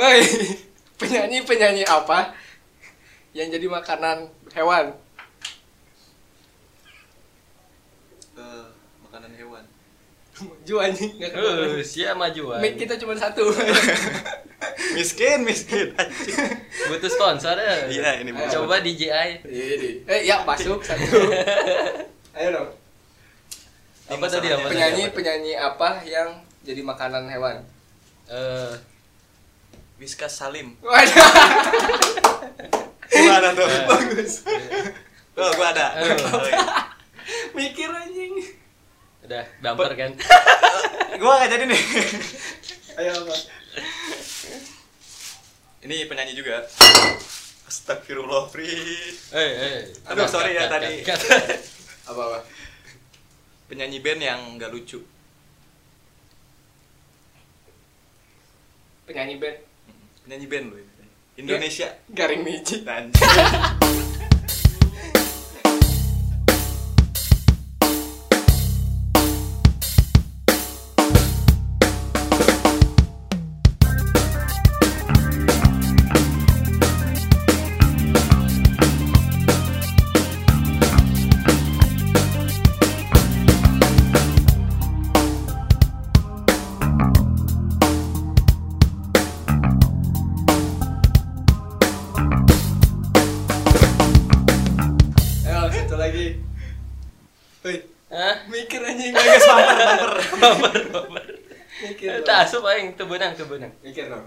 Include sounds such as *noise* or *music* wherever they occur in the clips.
Woi, penyanyi penyanyi apa yang jadi makanan hewan? Eh, makanan hewan. Maju anjing nggak. Uh, siap majuan. Mic kita cuma satu. *laughs* Miskin, miskin. Anjing. Butuh sponsor ya. Iya, ini butuh Coba DJI. Eh, ya masuk satu. *laughs* Ayo dong. Apa tadi apa? Penyanyi tadi, apa? penyanyi apa yang jadi makanan hewan? Eh, Whiskas Salim. Waduh. *laughs* Gimana tuh? Eh. Bagus. Oh, gua ada. Eh. Oh, iya. Mikir anjing. udah bumper kan. *laughs* Gua gak jadi nih. Ayo apa? Ini penyanyi juga. Astagfirullah, Fri. Eh, eh. Aduh, sorry ya tadi. Cut, *laughs* cut. Apa apa? Penyanyi band yang gak lucu. Penyanyi band Penyanyi band loh ini. Indonesia. Garing Miji. Anjing. *laughs* Tak asup aing teu beunang, teu beunang. Mikir dong.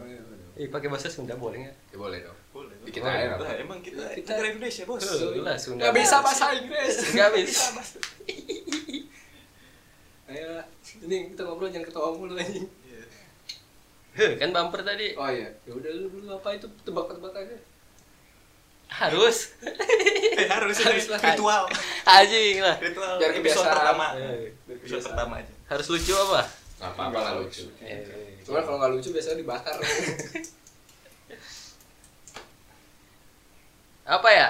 Ih, pakai bahasa Sunda boleh enggak? Ya boleh dong. Boleh. Dikit Boleh. aja. Lah, emang kita Kita- negara Indonesia, Bos. Lah Sunda. Gak bisa bahasa Inggris. Nggak bisa. Ayo, ini kita ngobrol jangan ketawa mulu anjing. Iya. Heh, kan bumper tadi. Oh iya, ya udah lu dulu apa itu tebak-tebak aja. Harus. *laughs* Eh, harus Harus ini lah. ritual. Anjing lah. Ritual Biar kebiasaan. pertama. Episode pertama aja. Harus lucu apa? Apa-apa lah lucu. Eh, Cuman kalau nggak lucu biasanya dibakar. apa ya?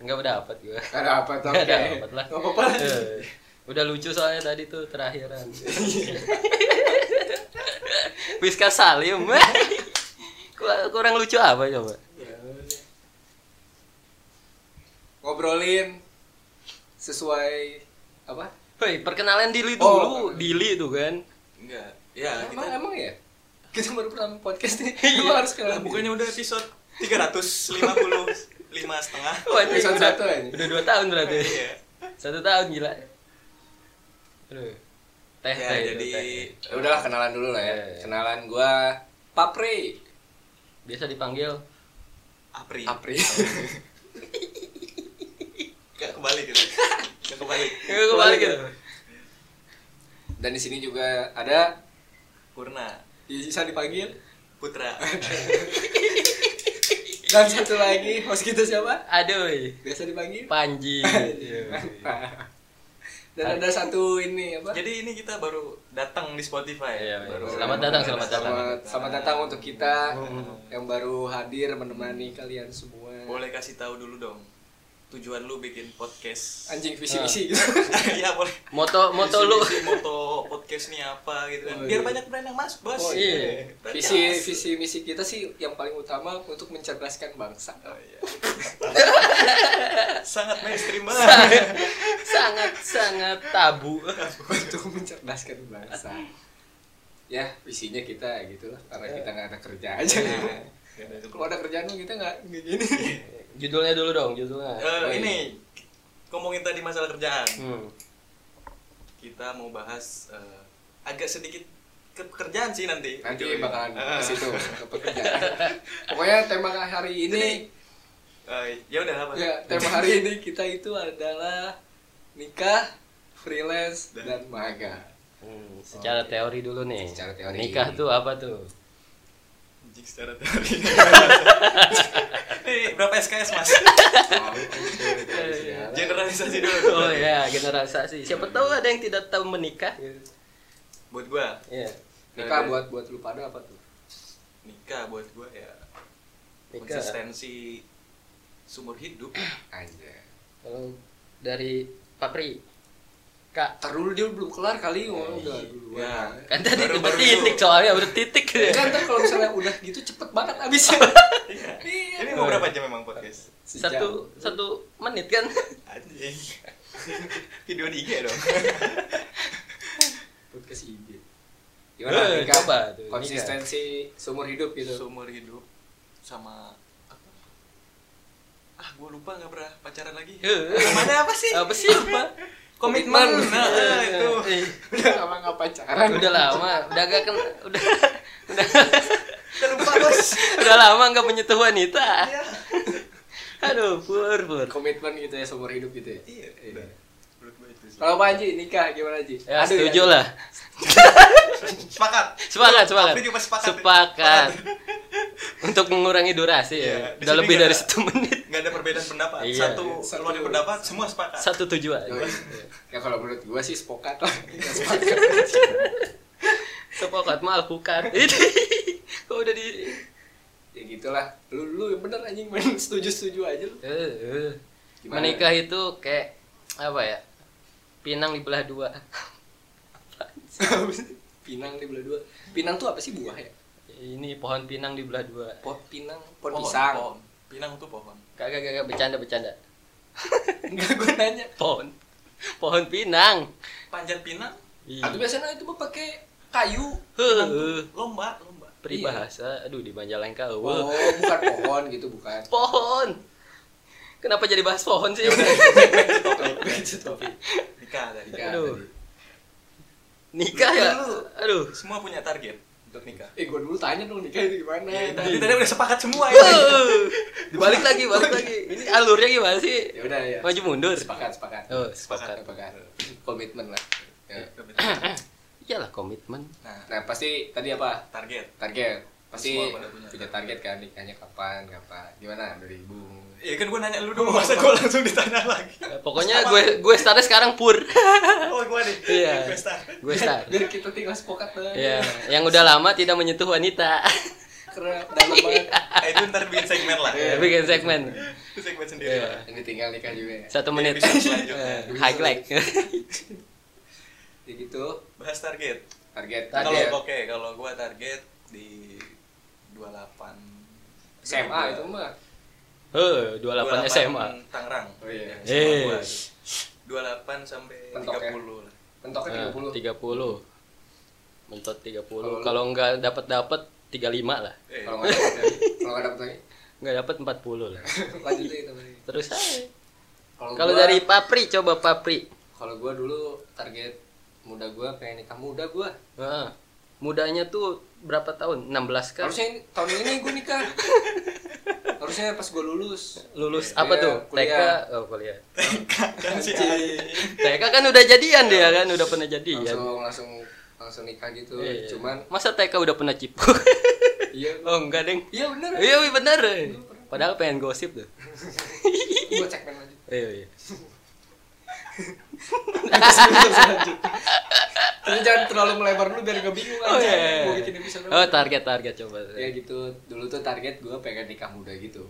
Enggak dapat gua. Ada apa tuh? Nggak dapet lah. Gak apa-apa. Eh, udah lucu soalnya tadi tuh terakhiran. Wiska Salim. Kurang- lucu apa coba? Ya udah. Ngobrolin sesuai apa? Woi, perkenalan diri Oh. dulu, Dili tuh kan. Enggak. Ya, emang kita emang ya? *laughs* Kita baru pertama podcast nih. *laughs* Iya. Harus kenal. bukannya udah episode 355 setengah. Wah, itu Episode satu aja. udah dua tahun berarti. Iya. Satu tahun gila. Aduh. Teh, Ya, teh jadi teh. Ya udahlah kenalan dulu lah ya. Iya. Kenalan gua Papri. Biasa dipanggil Apri. Apri. *laughs* Gak kembali gitu. Gak kembali. Enggak kebalik gitu. Dan di sini juga ada Purna. bisa dipanggil Putra. *laughs* dan satu lagi host kita siapa? Aduh, Biasa dipanggil Panji. *laughs* dan ada satu ini apa? Jadi ini kita baru datang di Spotify. Iya, iya. baru Selamat datang, selamat datang. Selamat, selamat datang untuk kita Hmm. yang baru hadir menemani kalian semua. Boleh kasih tahu dulu dong tujuan lu bikin podcast. Anjing visi misi gitu. *laughs* Iya boleh. Moto moto lu. Visi, moto podcast nih apa gitu kan. Oh, Biar iya. banyak brand yang masuk, Bos. Oh, iya. Brand Visi masuk. visi misi kita sih yang paling utama untuk mencerdaskan bangsa. Oh, iya. *laughs* Sangat mainstream banget. sangat sangat tabu. *laughs* untuk mencerdaskan bangsa. Ya, visinya kita gitu lah karena kita nggak ada kerja aja. Kalau ada kerjaan kita nggak nggak gini. Judulnya dulu dong, judulnya. Eh, Oh, ini ngomongin tadi masalah kerjaan. Hmm. Kita mau bahas eh, agak sedikit ke pekerjaan sih nanti. Nanti Ujungnya. bakalan Eh, ke situ ke pekerjaan. *laughs* Pokoknya tema hari ini eh, ya udah apa? ya tema hari ini kita itu adalah nikah, freelance dan magang. Hmm, secara teori dulu nih. Secara teori. Nikah tuh apa tuh? Anjing secara teori. Nih, berapa SKS, Mas? *laughs* Generalisasi dulu. *laughs* Oh ya, generalisasi. Siapa tahu ada yang tidak tahu menikah. Buat gua, Iya. Nikah buat buat lu pada apa tuh? nikah buat gua ya Nikah. konsistensi sumur hidup. Aja. Kalau dari Papri Kak, Ntar dulu dia belum kelar kali ngomong udah Ya. duluan. kan tadi Baru- udah baru titik itu. soalnya udah titik. Ya kan ntar kalau misalnya udah gitu cepet banget abisnya. *laughs* Iya. Iya. Ini mau berapa jam memang podcast? Satu satu menit kan. Anjing. *laughs* Video di IG dong. *laughs* podcast IG. Gimana nikah? coba tuh, konsistensi seumur hidup gitu. Seumur hidup sama apa? Ah, gue lupa nggak pernah pacaran lagi. Namanya apa sih? Apa sih apa? Komitmen. Nah, eh, itu. Eh, Udah lama nggak pacaran. udah lama, udah gak kan udah udah Bos. *laughs* udah lama nggak menyentuh wanita. Iya. Aduh, pur pur. Komitmen gitu ya seumur hidup gitu ya. Iya, udah. Menurut gue itu sih. Kalau Pak Haji nikah gimana Haji? Ya Aduh, setuju ya. lah. *laughs* Sepakat. Sepakat, sepakat. Juga sepakat. Sepakat. Untuk mengurangi durasi ya. Udah sini lebih dari ada- satu menit. Nggak ada perbedaan pendapat. Iya. Satu Satu. keluar pendapat, semua sepakat. Satu tujuan. Yoi. Ya kalau menurut gua sih *laughs* sepakat lah. Sepakat. Sepakat mah alpukat. *laughs* Ini kok udah di ya gitulah. Lu lu yang bener anjing main setuju-setuju aja lu. Gimana? menikah itu kayak apa ya? Pinang dibelah dua. Pinang di belah dua. Pinang tuh apa sih buah ya? Ini pohon pinang dibelah dua. Pot pinang, pohon, Pohon, pisang. pohon. Pinang tuh pohon. Kagak kagak bercanda bercanda. *laughs* Enggak gua nanya. Pohon. Pohon pinang. Panjat pinang, Iya. Atau biasanya itu mah pakai kayu. lomba, lomba. Peribahasa. Aduh di Majalengka. Oh, bukan pohon gitu, bukan. Pohon. Kenapa jadi bahas pohon sih? Topik. Nikah tadi. Nikah Aduh. Nikah ya? Aduh. semua punya target untuk nikah. Eh, gua dulu tanya dong nikah itu gimana? Ya, Iya. tadi tadi udah sepakat semua ya. Dibalik *laughs* lagi, balik lagi. Ini alurnya gimana sih? Ya udah ya. Maju mundur. Sepakat, sepakat. Oh, sepakat. Sepakat. Komitmen lah. Ya. *clears throat* Iyalah komitmen. Nah, Nah, pasti tadi apa? target. Target. Pasti Semua pada punya punya target kan nikahnya kapan, kapan. Gimana dari Bung? Ya kan gue nanya lu dulu, masa gue langsung ditanya lagi. Eh, Pokoknya gue gue startnya sekarang pur. Oh, gue nih. Iya. Gue start. gue start. Biar kita tinggal sepakat doang. Iya, yang udah lama tidak menyentuh wanita. Karena dalam banget. Eh, itu ntar bikin segmen lah. Ya, bikin segmen. Itu segmen sendiri Iya. lah. Ini tinggal nikah juga ya. Satu Di menit. Highlight. Ya gitu. Bahas target. Target. Target. Kalau Target. oke, kalau gue target di 28 SMA itu mah. Heh, 28 SMA. Tangerang. Oh iya. Ya, SMA gua. Eh. 28 sampai Mentok ya? 30 lah. Mentoknya Nah, 30. 30. Mentot 30. Kalau lu- Kalau enggak dapat dapat 35 lah. Eh, Kalau nggak dapat lagi. Kalau nggak dapat lagi. Enggak dapat 40 lah. *laughs* Lanjut aja tadi. Terus aja. Kalau dari Papri coba Papri. kalau gua dulu target muda gua pengen nikah muda gua. Heeh. Mudanya tuh berapa tahun? 16 kan? Harusnya ini, tahun ini gua nikah. Harusnya pas gua lulus. Lulus Iya, apa tuh? kuliah. TK? Oh, kuliah. kan si anjing. TK kan udah jadian dia kan, udah pernah jadian. Langsung langsung langsung nikah gitu. Iya. Cuman masa TK udah pernah cipu? iya. oh, enggak, Deng. Iya bener. Iya, iya, bener. Padahal pengen gosip tuh. Gua cek aja. Iya, iya. Tapi jangan terlalu melebar dulu biar gak bingung Oh aja. iya. Gua bikin episode Oh, target-target coba. ya gitu dulu tuh target gue pengen nikah muda gitu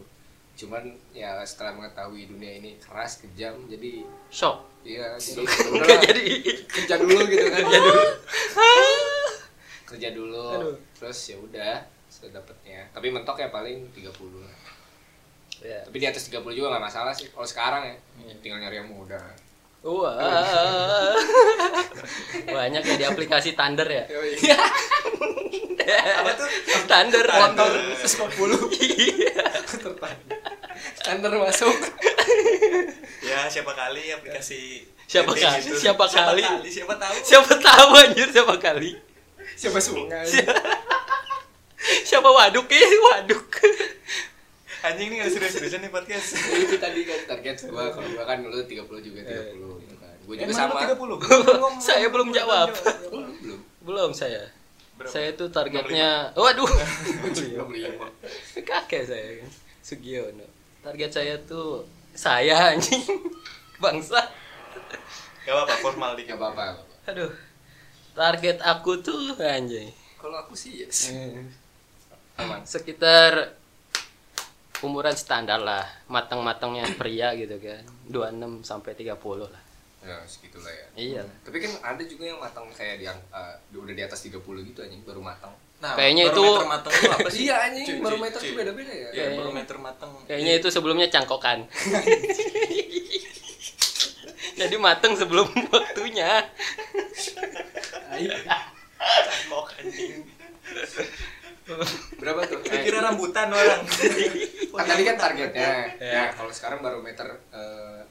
cuman ya setelah mengetahui dunia ini keras kejam jadi Shock. iya jadi Enggak *laughs* udah jadi. kerja dulu gitu kan kerja dulu *laughs* kerja dulu Aduh. terus ya udah sedapatnya tapi mentok ya paling 30 lah Ya. tapi di atas 30 juga gak masalah sih kalau sekarang ya Iya. tinggal nyari yang muda Wah. *laughs* Banyak ya di aplikasi Thunder ya. Iya. *laughs* Apa tuh? Thunder. motor Thunder. 150 Iya. standar masuk Ya, siapa kali aplikasi Siapa kali? Siapa kali? Siapa tahu? Siapa tahu anjir siapa kali? siapa sungai Siapa waduk ya? Waduk. Anjing ini gak serius-seriusan nih podcast. itu tadi kan target gua kalau gua kan dulu 30 juga 30 gua juga sama *laughs* Saya belum jawab. belum belum saya. Berapa? Saya tuh targetnya waduh. *laughs* Kakek saya kan. Sugiono. Target saya tuh saya anjing. *laughs* Bangsa. Gak apa-apa, formal dikit. gak apa-apa. Aduh. Target aku tuh anjing. kalau aku sih yes Aman. Sekitar umuran standar lah, matang-matangnya pria gitu kan. 26 sampai 30 lah. Ya segitulah ya iya tapi kan ada juga yang matang kayak di ang- eh, udah di atas 30 gitu anjing baru matang Nah, Kayaknya itu- matang itu apa sih? iya anjing Cuy, barometer cuy, tuh cuy. beda-beda ya Iya, Kayaknya- barometer matang. kayaknya itu sebelumnya cangkokan *laughs* jadi mateng sebelum *laughs* waktunya Cangkok anjing. berapa tuh kira rambutan orang. kan tadi kan targetnya Ya. ya kalau sekarang barometer eh,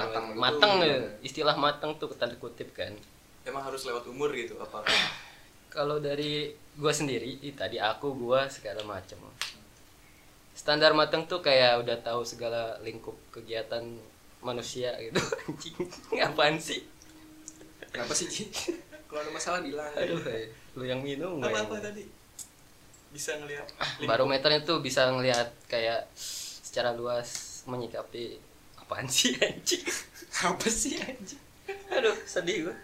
matang mateng gimana? ya. istilah mateng tuh tanda kutip kan Emang harus lewat umur gitu apa? kalau dari gua sendiri ih, tadi aku gua segala macam standar mateng tuh kayak udah tahu segala lingkup kegiatan manusia gitu *laughs* ngapain sih kenapa sih kalau ada masalah bilang aduh eh, lu yang minum gua Apa yang- apa tadi? Bisa ngelihat lingkup. barometernya tuh bisa ngelihat kayak secara luas menyikapi apaan sih anjing? *laughs* Apa sih anjing? Aduh sedih gua.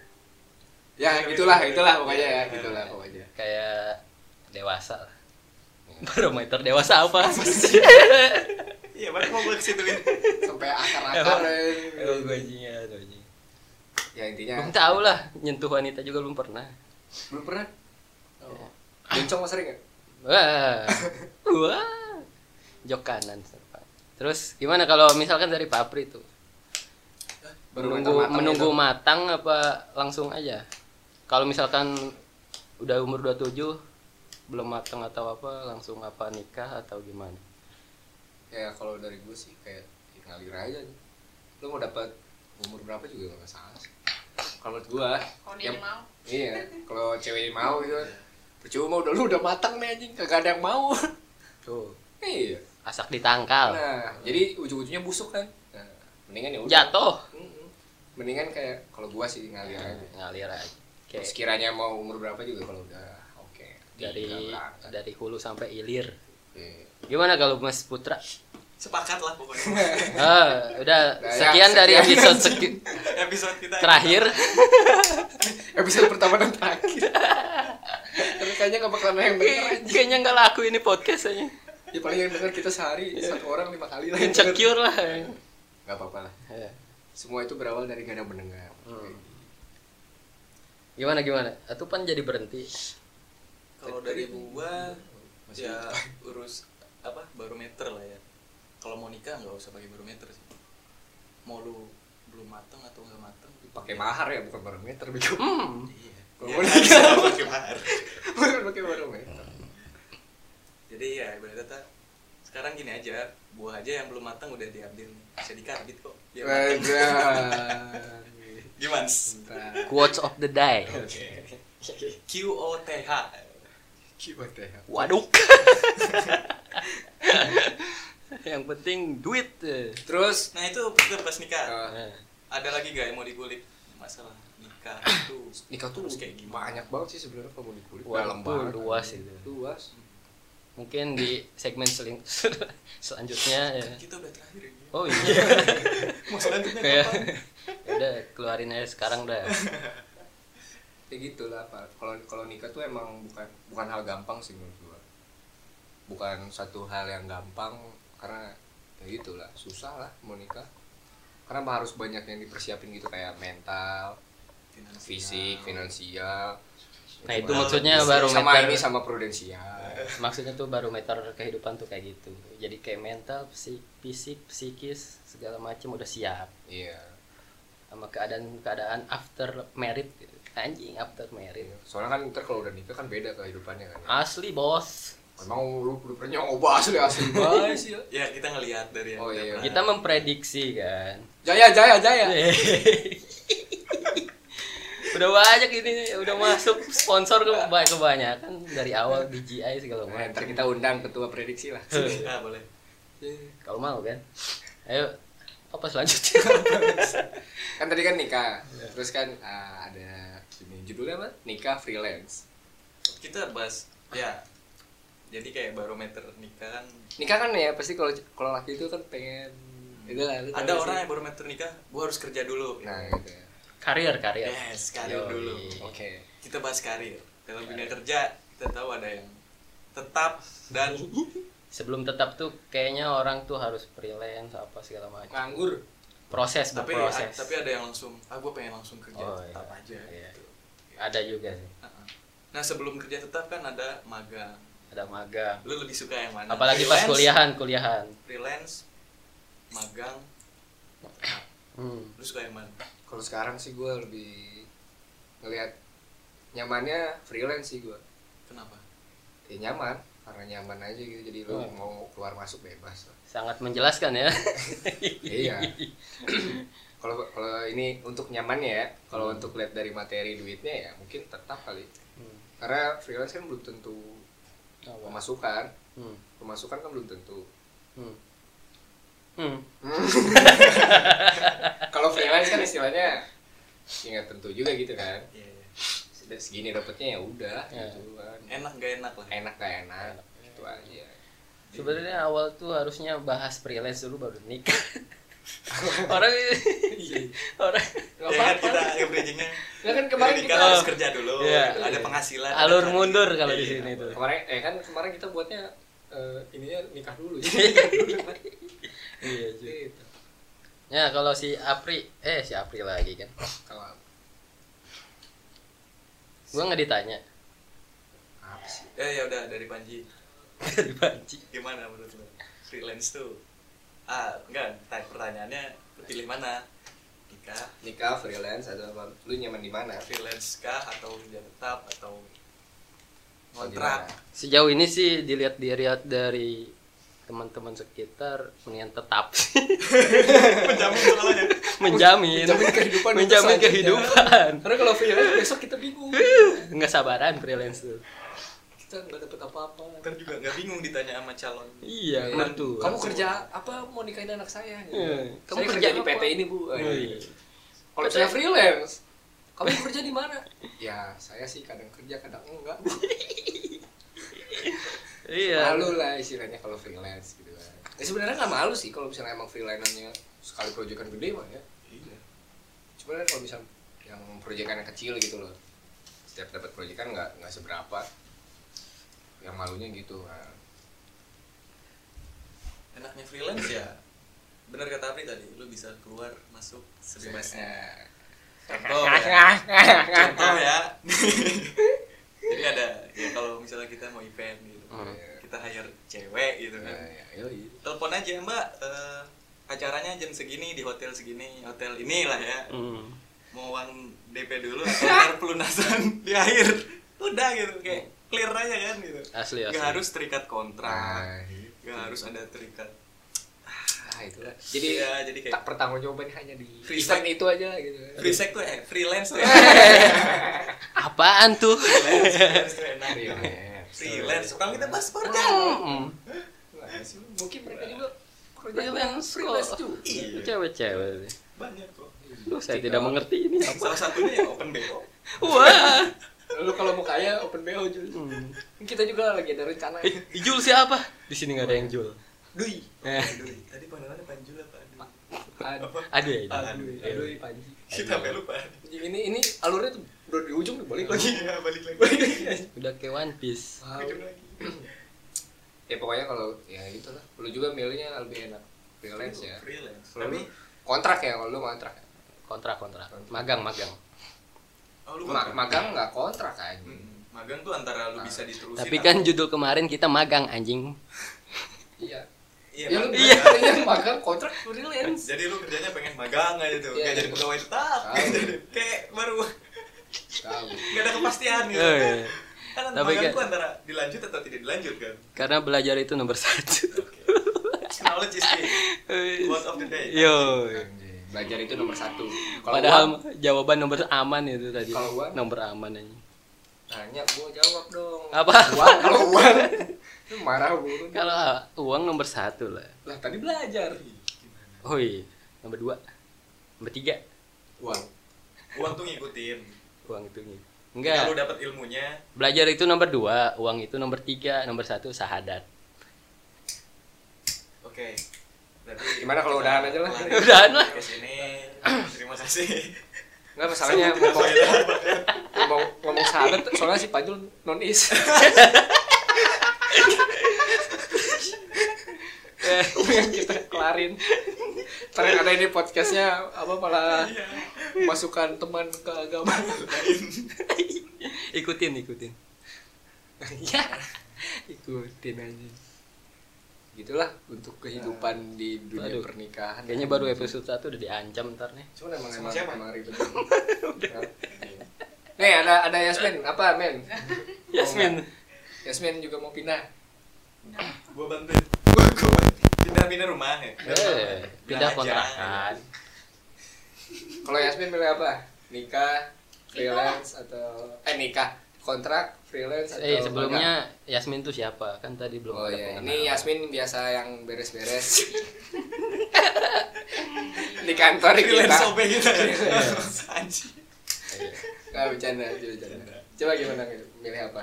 Ya itulah itulah pokoknya ya itulah pokoknya. Kayak dewasa lah. Barometer dewasa apa? Iya, baru mau gue ke situ sampai akar-akar Oh, bajingan, bajingan. ya intinya. Belum tahu lah, nyentuh wanita juga belum pernah. belum pernah? Oh. bencong mas sering nggak Wah, wah, jok kanan. Terus gimana kalau misalkan dari Papri tuh? menunggu matang-matang menunggu gitu. matang apa langsung aja? Kalau misalkan udah umur 27 belum matang atau apa langsung apa nikah atau gimana? ya kalau dari gue sih kayak ya ngalir aja lu mau dapat umur berapa juga gak masalah sih kalau menurut gue Kalau dia mau. iya kalau cewek mau gitu percuma udah lu udah matang nih anjing kagak ada yang mau Tuh, iya asak ditangkal. nah jadi ujung-ujungnya busuk kan nah, mendingan ya udah Jatuh. Mendingan kayak kalau gua sih ngalir aja Ngalir aja. Terus Kayak sekiranya mau umur berapa juga kalau udah oke dari tinggal berangkat. dari hulu sampai hilir. Oke. Gimana kalau Mas Putra? Sepakat lah pokoknya. Ah, *laughs* udah Nah, ya, sekian dari sekian. episode seki- *laughs* Episode kita terakhir. *laughs* episode pertama dan terakhir tapi kayaknya gak bakalan yang anjing. Kayaknya nggak laku ini podcast aja. Ya paling yang denger kita sehari satu orang lima kali lah. Insecure lah. nggak apa-apa lah Ya. semua itu berawal dari gak ada mendengar Hmm. Gimana gimana? Atau pan jadi berhenti. kalau dari gua Masih ya urus apa barometer lah ya. Kalau mau nikah nggak usah pakai barometer sih. Mau lu belum mateng atau nggak mateng pakai mahar ya bukan barometer bego Hmm. Iya. Kalau Ya, mau *laughs* nikah. pakai mahar. bukan pakai barometer Jadi ya ibarat kata sekarang gini aja, buah aja yang belum matang udah diambil bisa dikarbit kok. Dia. Wajar. Gimana? Bentar. Quotes of the day. Q O T H. Gimana ya? Waduh. *laughs* Yang penting duit. Terus Nah itu pas nikah. Nah, Ada lagi gak yang mau dikulik masalah nikah itu? nikah tuh kayak gimana? banyak banget sih sebenarnya kalau mau dikulik Wah, dalam banget luas itu. luas Mungkin di segmen seling *laughs* selanjutnya ya. Kita udah terakhir ya. Oh iya. *laughs* Mau selanjutnya Kayak kapan? ya udah keluarin aja sekarang dah. *laughs* ya gitu lah pak kalau kalau nikah tuh emang bukan bukan hal gampang sih menurut gua bukan satu hal yang gampang karena ya gitulah susah lah mau nikah karena harus banyak yang dipersiapin gitu kayak mental fisik finansial Nah itu Well, maksudnya baru sama meter ini sama prudensial. *laughs* Maksudnya tuh barometer kehidupan tuh kayak gitu. Jadi kayak mental fisik fisik psikis segala macam udah siap. Iya. Sama keadaan keadaan after married gitu. anjing after married soalnya kan ntar kalau udah nikah kan beda kehidupannya kan ya. asli bos. Emang lu lu pernah nyoba asli asli. *laughs* Banget sih ya. Ya kita ngelihat dari yang Oh, iya. kita memprediksi kan. Jaya jaya jaya *laughs* udah banyak ini udah masuk sponsor ke kebanyakan dari awal DJI segala nah, macam. ntar kita undang ketua prediksi lah. Ah, boleh. kalau mau kan. Ayo apa selanjutnya? *laughs* Kan tadi kan nikah terus kan ah, ada ini judulnya apa? Nikah freelance. Kita bahas ya. Jadi kayak barometer nikah kan. Nikah kan ya pasti kalau kalau laki itu kan pengen itu lah ada orang sih. yang barometer nikah, gua harus kerja dulu. nah gitu. ya karir karir Yes, karir Yoi. dulu. oke Kita bahas karir. Kalau dunia kerja kita tahu ada yang tetap dan sebelum tetap tuh kayaknya orang tuh harus freelance apa segala macam nganggur proses tapi berproses tapi ada yang langsung ah gue pengen langsung kerja Oh, tetap iya. aja Iya. gitu. ada juga sih Heeh. nah sebelum kerja tetap kan ada magang ada magang lu lebih suka yang mana apalagi pas Freelance, kuliahan kuliahan freelance magang hmm. lu suka yang mana kalau sekarang sih gue lebih ngelihat nyamannya freelance sih gue kenapa ya nyaman karena nyaman aja gitu jadi lu Oh. mau keluar masuk bebas lah. sangat menjelaskan ya *laughs* iya *clears throat* kalau kalau ini untuk nyamannya ya kalau Hmm. untuk lihat dari materi duitnya ya mungkin tetap kali Hmm. karena freelance kan belum tentu pemasukan Hmm. pemasukan kan belum tentu Hmm. Hmm. *laughs* kalau freelance kan istilahnya ya nggak tentu juga gitu kan Iya, iya. Sudah segini dapetnya ya udah Ya. gitu kan enak gak enak lah enak gak enak Enak. itu aja sebenarnya awal tuh harusnya bahas freelance dulu baru nikah *laughs* orang orang Nggak ya apa-apa. kita yang bridgingnya Ya kan kemarin kita harus kerja dulu Iya. ada penghasilan alur ada- mundur kalau di Iya. sini tuh kemarin eh kan kemarin kita buatnya eh, ininya nikah dulu *laughs* iya cuy. Gitu. ya kalau si Apri eh si Apri lagi kan. Kalau gua nggak ditanya. Apa sih? Ya ya udah dari Panji. Dari Panji. Gimana menurut lo freelance tuh? Ah enggak tanya pertanyaannya pilih mana? Nikah? Nikah freelance atau apa? Lu nyaman di mana? Freelance kah atau kerja tetap atau kontrak? sejauh ini sih dilihat dilihat dari teman-teman sekitar mendingan tetap. *laughs* Menjamin soalnya menjamin. Menjamin kehidupan menjamin kehidupan. karena kalau freelance besok kita bingung. Nggak sabaran freelance tuh. Kita nggak dapet apa-apa. Ntar juga nggak bingung ditanya sama calon. Iya Ya, betul kamu kerja apa? Mau nikahin anak saya? Iya. kamu Saya kerja kerja di apa? PT ini bu? Oh, iya. kalau saya freelance kamu kerja di mana? *laughs* Ya saya sih kadang kerja kadang enggak *laughs* iya. Malu lah istilahnya kalau freelance gitu kan. Ya sebenarnya nggak malu sih kalau misalnya emang freelance-nya sekali proyekan gede mah ya. Iya. Cuma kan kalau misal yang proyekan yang kecil gitu loh setiap dapat proyekan nggak nggak seberapa. Yang malunya gitu nah. enaknya freelance ya benar kata Apri tadi lu bisa keluar masuk sebebasnya contoh ya. *laughs* Contoh ya. *laughs* Jadi ada ya kalau misalnya kita mau event gitu Hmm. kita hire cewek gitu Ya, kan ya, yoi. telepon aja mbak eh, acaranya jam segini di hotel segini hotel inilah ya Hmm. mau uang DP dulu atau pelunasan *laughs* di akhir udah gitu kayak clear aja kan gitu asli asli nggak harus terikat kontrak Nah, gitu. nggak harus ada terikat Ah, itulah. Jadi Iya, jadi kayak- tak pertanggungjawaban hanya di Free event itu aja gitu. free sex tuh eh freelance tuh ya *laughs* apaan tuh freelance, freelance tuh enak. Freelance. sekarang kita bahas kerja Hmm. Mungkin mereka juga kerja Freelance freelance juga. Iya. cewek-cewek banyak kok Duh, saya tidak mengerti ini apa salah satunya ya open bo wah Lalu kalau mau kaya open BO Jul. Hmm. Kita juga lagi ada rencana. Eh, Jul siapa di sini nggak ada yang Jul Dui. eh tadi panggilannya Panjul apa Aduh. Aduh. aduh ya Aduh. Aduh, Aduh, Panji. kita sampai lupa Ini ini alurnya tuh udah di ujung nih balik lagi. iya balik lagi Balik lagi. udah ke One Piece Wow. Ya pokoknya kalau ya gitu lah. Lu juga milihnya lebih enak freelance ya. freelance tapi kontrak ya kalau lu kontrak. kontrak kontrak magang magang oh lu Ma- magang magang nggak kontrak kan. Mm-mm. magang tuh antara lu bisa diterusin tapi kan judul kemarin kita magang anjing Iya. iya, Ya lu. Iya. iya. magang kontrak freelance. jadi lu kerjanya pengen magang aja tuh Iya. nggak jadi pegawai tetap *laughs* kayak baru. Nggak ada kepastian gitu Oh, iya. kan Tapi kan- antara dilanjut atau tidak dilanjut kan karena belajar itu nomor satu knowledge is key word of the day yo. Belajar itu nomor satu. Kalau padahal gua jawaban nomor aman itu tadi Kalau gua? nomor aman aja nanya gua jawab dong. Apa? Uang kalau uang. Lu marah gua. kalau uang nomor satu lah Lah tadi belajar. oh iya nomor dua nomor tiga Uang. uang tuh ngikutin uang itu nih kalau enggak dapat ilmunya. Belajar itu nomor dua uang itu nomor tiga nomor satu sahadat. Oke. Berarti Gimana kalau udahan aja lah? Udahan lah. podcast ini terima kasih. Enggak masalahnya ngomong, ngomong ngomong sahabat soalnya si Pajul non is. *laughs* *laughs* yang kita kelarin. Yang ada ini podcastnya apa malah masukkan teman ke agama *laughs* ikutin ikutin ya ikutin aja gitulah untuk kehidupan di dunia Aduh. pernikahan kayaknya baru episode 1 udah diancam ntar nih Cuman emang Sama emang, siapa? emang ribet. *laughs* Nih ada ada Yasmin apa men? Yasmin Yasmin juga mau pindah. Gua bantuin. Gua gua pindah-pindah rumah ya. eh, pindah kontrakan Kalau Yasmin milih apa? Nikah, freelance atau eh nikah, kontrak, freelance atau eh magang? sebelumnya Yasmin tuh siapa kan tadi belum Oh ada iya, pengenalan. ini Yasmin biasa yang beres-beres. di kantor kita. Freelance kita. Iya. Anjing. Nggak bercanda, bercanda. Coba gimana milih apa?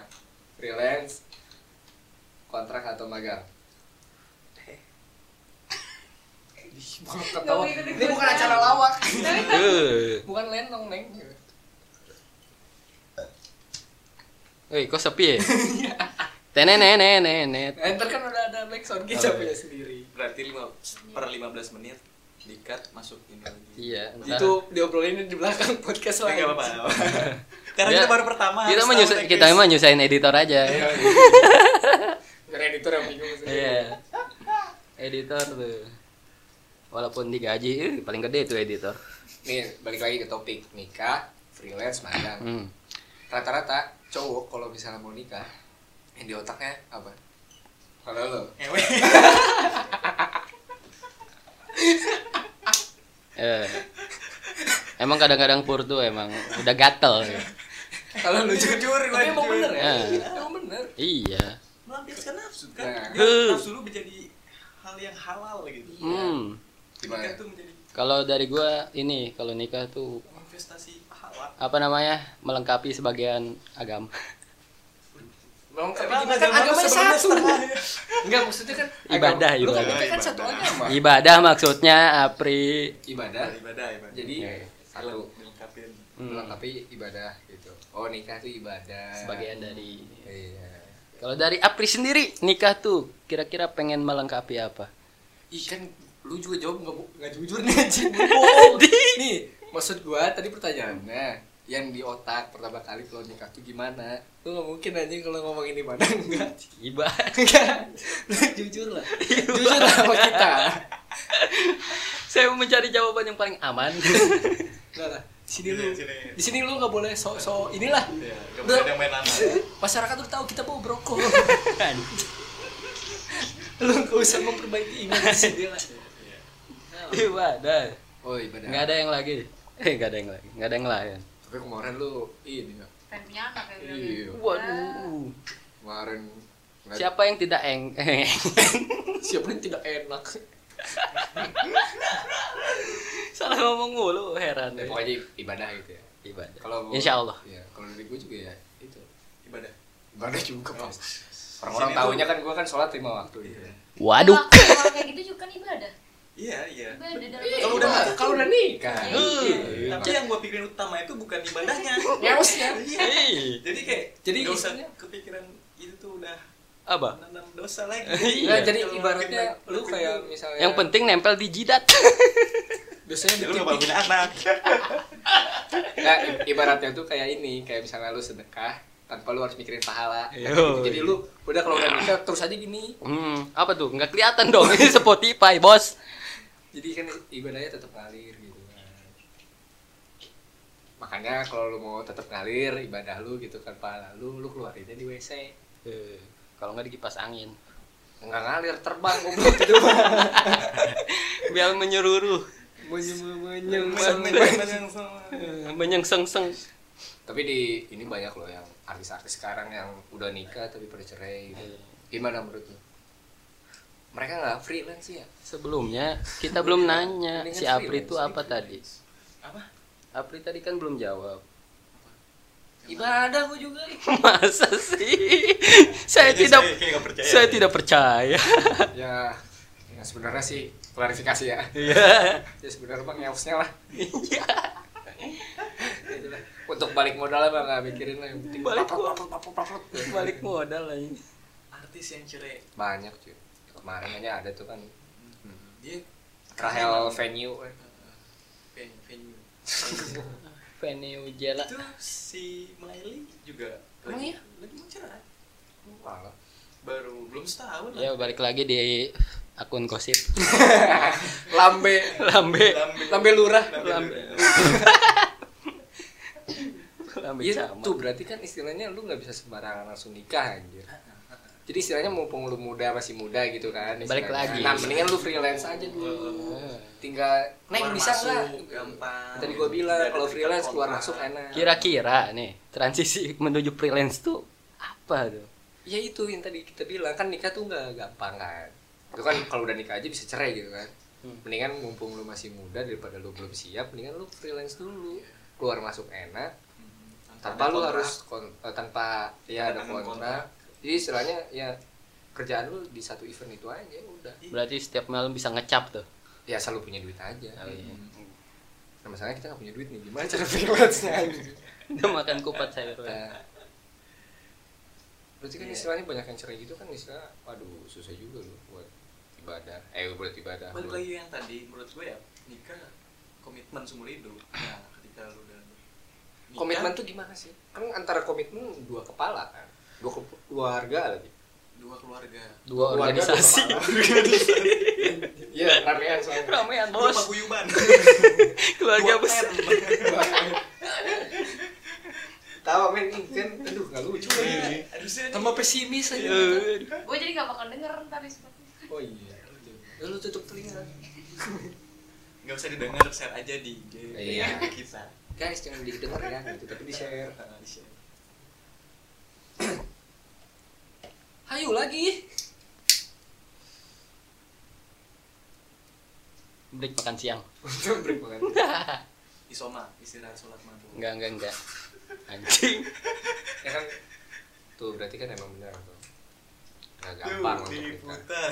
Freelance, kontrak atau magang? Bukan ketawa. Ini bukan acara lawak. Eh, *laughs* bukan lenong, Neng. Woi, kok sepi ya? *laughs* Tenenenenenet. Enter kan udah ada backsound kita punya iya. sendiri. Berarti lima, per 15 menit dikat masuk ini lagi. Iya, Itu diobrolin di belakang podcast lain. nggak apa-apa. Karena Ya, kita baru pertama. kita mah kita mah nyusahin editor aja. *laughs* Biar editor yang bingung sendiri. Iya. Editor tuh. Walaupun digaji, eh, paling gede tuh editor. Nih, balik lagi ke topik nikah, freelance, magang. Hmm. Rata-rata cowok kalau misalnya mau nikah, yang di otaknya apa? Kalau lo, Ewe. *laughs* Eh. Emang kadang-kadang pur tuh emang udah gatel. ya. kalau lu jujur, tapi emang bener ya? Eh. Emang bener. Iya. Melampiaskan nafsu kan. Nah. Biar nafsu lu menjadi hal yang halal gitu. Hmm. Tuh menjadi Kalau dari gua ini kalau nikah tuh investasi pahala. apa namanya? melengkapi sebagian agama. Melengkapi gimana? Kan agama agamanya satu. Enggak, maksudnya kan *laughs* Ibadah, agama- kan ibadah. kan Ibadah. satu agama. Ibadah maksudnya apri Ibadah. Ibadah, ibadah. Jadi Iya. satu dilengkapin. Hmm. melengkapi ibadah gitu. Oh, nikah tuh ibadah. sebagian dari Iya. Kalau dari Apri sendiri nikah tuh kira-kira pengen melengkapi apa? Ih kan lu juga jawab nggak nggak jujur nih anjing. *laughs* Bohong nih maksud gua tadi pertanyaannya yang di otak pertama kali kalau nikah tuh gimana? Lu nggak mungkin anjing kalau ngomongin ibadah *laughs* enggak. Ibadah. enggak. Lu jujur lah. Jujur lah sama kita. *laughs* Saya mau mencari jawaban yang paling aman. enggak lah sini lu di sini lu nggak boleh so so inilah Iya, gak boleh ada yang main anak. *laughs* masyarakat udah tahu kita bawa brokol *laughs* *laughs* lu nggak usah memperbaiki iman di sini lah Ibadah. oh ibadah Nggak ada yang lagi. Eh, nggak ada yang lagi. Nggak ada yang lain. tapi kemarin lu ini nggak pengen punya anak ya Iya. gitu. Waduh. kemarin Siapa yang tidak eng? siapa yang tidak enak Salah ngomong mulu, heran. ya, deh. pokoknya ibadah gitu ya Ibadah. kalau Insya Allah. ya kalau dari gue juga ya itu Ibadah. ibadah juga Oh. orang-orang tahunya kan gue kan sholat lima waktu gitu Iya. Waduh. Kalau kayak gitu juga kan ibadah Iya, iya. Kalau udah nikah- kalau udah nikah Iya. Iya. Tapi yang gua pikirin utama itu bukan ibadahnya. Ngeosnya. Iya. Jadi kayak Jadi nggak usah isinya- kepikiran itu tuh udah Apa? dosa lagi. *laughs* Iya. Nah, jadi ibaratnya lu kayak misalnya Yang penting nempel di jidat. *laughs* biasanya ya di lu punya anak. *laughs* Nah, ibaratnya tuh kayak ini, kayak misalnya lu sedekah tanpa lu harus mikirin pahala. Yo. Jadi lu udah kalau udah nikah terus aja gini. Hmm, apa tuh? Nggak kelihatan dong. Ini Spotify, bos. Jadi kan ibadahnya tetap ngalir gitu kan. Makanya kalau lu mau tetap ngalir ibadah lu gitu kan pahala lu, lu keluarinnya di WC. Kalau nggak dikipas angin. Nggak ngalir terbang goblok itu. *laughs* Biar menyeluruh. Eh, Menyengseng-seng. Tapi di ini banyak loh yang artis-artis sekarang yang udah nikah tapi pada cerai. gitu. Gimana menurut lu? Mereka nggak freelance ya? Sebelumnya kita belum nanya Mendingan si Apri freelance, itu apa tadi? Apa? Apri tadi kan belum jawab. Ibadah gua juga. *laughs* Masa sih? *laughs* saya Kayaknya tidak saya percaya. saya tidak percaya. *laughs* ya, ya sebenarnya sih klarifikasi ya. Iya. Ya sebenarnya bang ngeosnya lah. Itulah. Untuk balik modal mah nggak mikirin lah yang penting Balik modal. Balik modal lagi. Artis yang cerai. banyak cuy. Kemarin aja ada tuh kan. Dia Rahel venue venue jela itu si Miley juga Emang lagi, iya? lagi mau cerai Malah. baru belum setahun ya balik lagi di akun gosip *laughs* lambe lambe Lambe. lambe lurah lambe *laughs* lambe Iya camat. tuh berarti kan istilahnya lu nggak bisa sembarangan langsung nikah anjir. Jadi istilahnya mumpung lu muda masih muda gitu kan. Balik istilahnya. lagi. Nah mendingan lu freelance aja dulu. Tinggal naik bisa nggak? gampang Tadi gua bilang kalau freelance keluar masuk enak. kira-kira nih transisi *laughs* menuju freelance tuh apa tuh Ya itu yang tadi kita bilang kan nikah tuh nggak gampang kan. Itu kan kalau udah nikah aja bisa cerai gitu kan. Hmm. Mendingan mumpung lu masih muda daripada lu belum siap, mendingan lu freelance dulu. Keluar masuk enak, Hmm, tanpa ada lu kontrak. harus kon- eh, tanpa ya ada kontrak. Jadi istilahnya ya kerjaan lu di satu event itu aja udah. berarti setiap malam bisa ngecap tuh Ya selalu punya duit aja. Oh, iya. Nah, masalahnya kita gak punya duit nih. Gimana cara freelance-nya *laughs* anjing? udah makan kupat sayur Nah, Berarti kan Iya. istilahnya banyak yang cerai gitu kan istilah waduh susah juga lu buat ibadah. Eh buat ibadah. balik lagi yang tadi menurut gue ya nikah komitmen seumur hidup nah ketika lu udah nikah, Komitmen tuh gimana sih? Kan antara komitmen dua kepala kan. Dua ke- keluarga lagi. dua keluarga dua organisasi. *laughs* Iya, ramean soalnya. ramean dua bos paguyuban *laughs* keluarga besar. *laughs* Tahu men ini kan aduh enggak lucu lagi. Harusnya Tambah pesimis aja. Gue jadi gak bakal denger ntar di. Oh iya. Lu tutup telinga. nggak usah didengar share aja di IG Iya. kita Guys, jangan didengar ya gitu, tapi di-share. Ah, di-share. Hayu lagi. break makan siang *laughs* Untuk break makan. *laughs* isoma istirahat sholat maghrib enggak enggak enggak anjing *laughs* Ya kan tuh berarti kan emang benar tuh. Gak gampang untuk nikah. diputar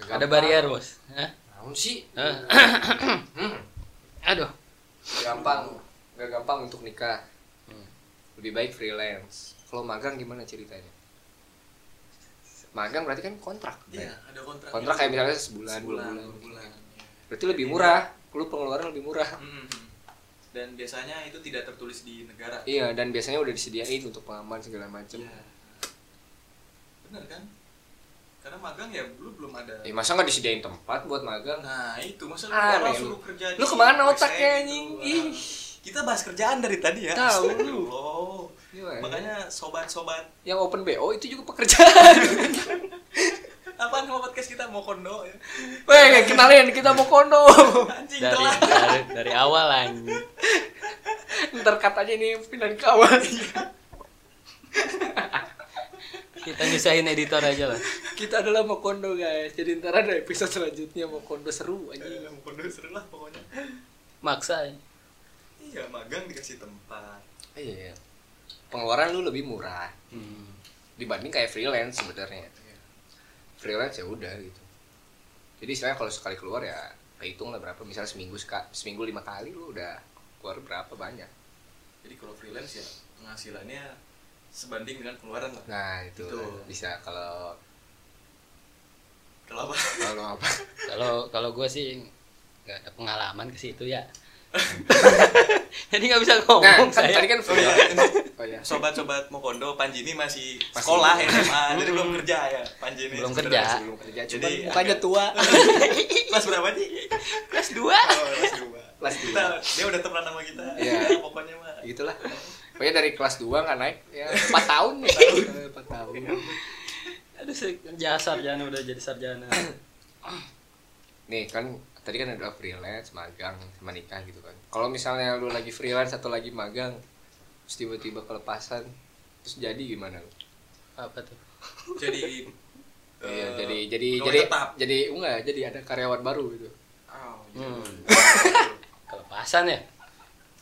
Gak ada gampang. barrier bos Hah? Naon sih? Hah? Hmm. *coughs* aduh Gampang. Gak gampang untuk nikah. Hmm. Lebih baik freelance. Kalau magang gimana ceritanya? Magang berarti kan kontrak. iya ada kontrak Kontrak kayak misalnya sebulan, dua sebulan bulan. dua bulan iya. Berarti lebih murah. Lu pengeluaran lebih murah. Mm-mm. dan biasanya itu tidak tertulis di negara Iya, dan biasanya udah disediain untuk pengaman segala macem. Iya. bener kan karena magang ya lu belum ada Eh masa nggak disediain tempat buat magang? nah itu masa lu Aneh suruh kerja Lu ke mana otaknya, gitu. anjing? Ah. Ih. kita bahas kerjaan dari tadi ya Tahu lu. *laughs* Astagfirullah. Gimana? makanya sobat-sobat yang open BO itu juga pekerjaan. *laughs* apaan sama podcast kita mau kondo ya Weh, kenalin kita mau kondo. anjing dari telat dari, dari awal anjing Ntar katanya nih pindahin kawan. kita nyusahin editor aja lah kita adalah mau kondo guys. Jadi ntar ada episode selanjutnya mau kondo seru aja. Iya, mau kondo seru lah pokoknya maksa iya magang dikasih tempat Iya. Pengeluaran lu lebih murah hmm. dibanding kayak freelance sebenarnya. Iya. Freelance ya udah gitu. Jadi istilahnya kalau sekali keluar ya hitung lah berapa misalnya seminggu seminggu lima kali lu udah keluar berapa banyak. jadi kalau freelance ya penghasilannya sebanding dengan pengeluaran lah Nah itu Betul. bisa kalau kalau apa kalau apa? *laughs* kalau kalau gue sih nggak ada pengalaman ke situ ya *laughs* jadi nggak bisa Nah, ngomong kan saya tadi kan oh iya *laughs* Oh iya. sobat-sobat Mokondo Panji ini masih Masih- sekolah SMA jadi belum kerja ya Panji ini Belum kerja. Sebelum kerja, Jadi cuman mukanya agak- tua. *laughs* kelas berapa sih kelas dua oh kelas dua Kelas kita dia udah temenan sama kita Iya. pokoknya mah Gitulah. Pokoknya dari kelas 2 nggak naik ya 4 tahun nih. 4 tahun. aduh jasa sarjana udah jadi sarjana Nih kan tadi kan ada freelance, magang, sama nikah gitu kan. Kalau misalnya lu lagi freelance atau lagi magang, terus tiba-tiba kelepasan, terus jadi gimana lu? apa tuh jadi *laughs* Iya, eh, jadi jadi jadi tetap jadi enggak, jadi ada karyawan baru gitu. oh, iya. hmm. *laughs* kelepasan ya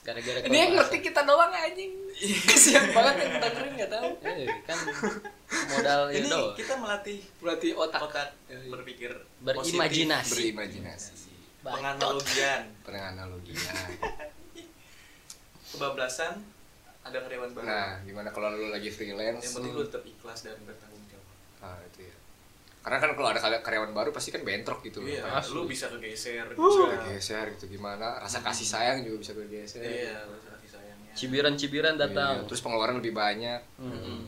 gara-gara Ini yang ngerti kita doang anjing. Kesian banget yang dengerin enggak tahu. Eh, kan modal ini itu kita melatih Berarti otak otak Iya. berpikir Berimajinasi. positif, berimajinasi. Penganalogian Penganalogian. *laughs* kebablasan ada karyawan baru. Nah, gimana kalau lu lagi freelance? yang penting lu- tetap ikhlas dan bertanggung jawab. Ah, itu ya. karena kan kalau ada kar- karyawan baru pasti kan bentrok gitu iya Kayak lu bisa kegeser bisa bisa geser gitu gimana? Rasa kasih sayang juga bisa bergeser. Iya rasa kasih sayangnya. Cibiran-cibiran Iya, datang. terus pengeluaran lebih banyak. Hmm.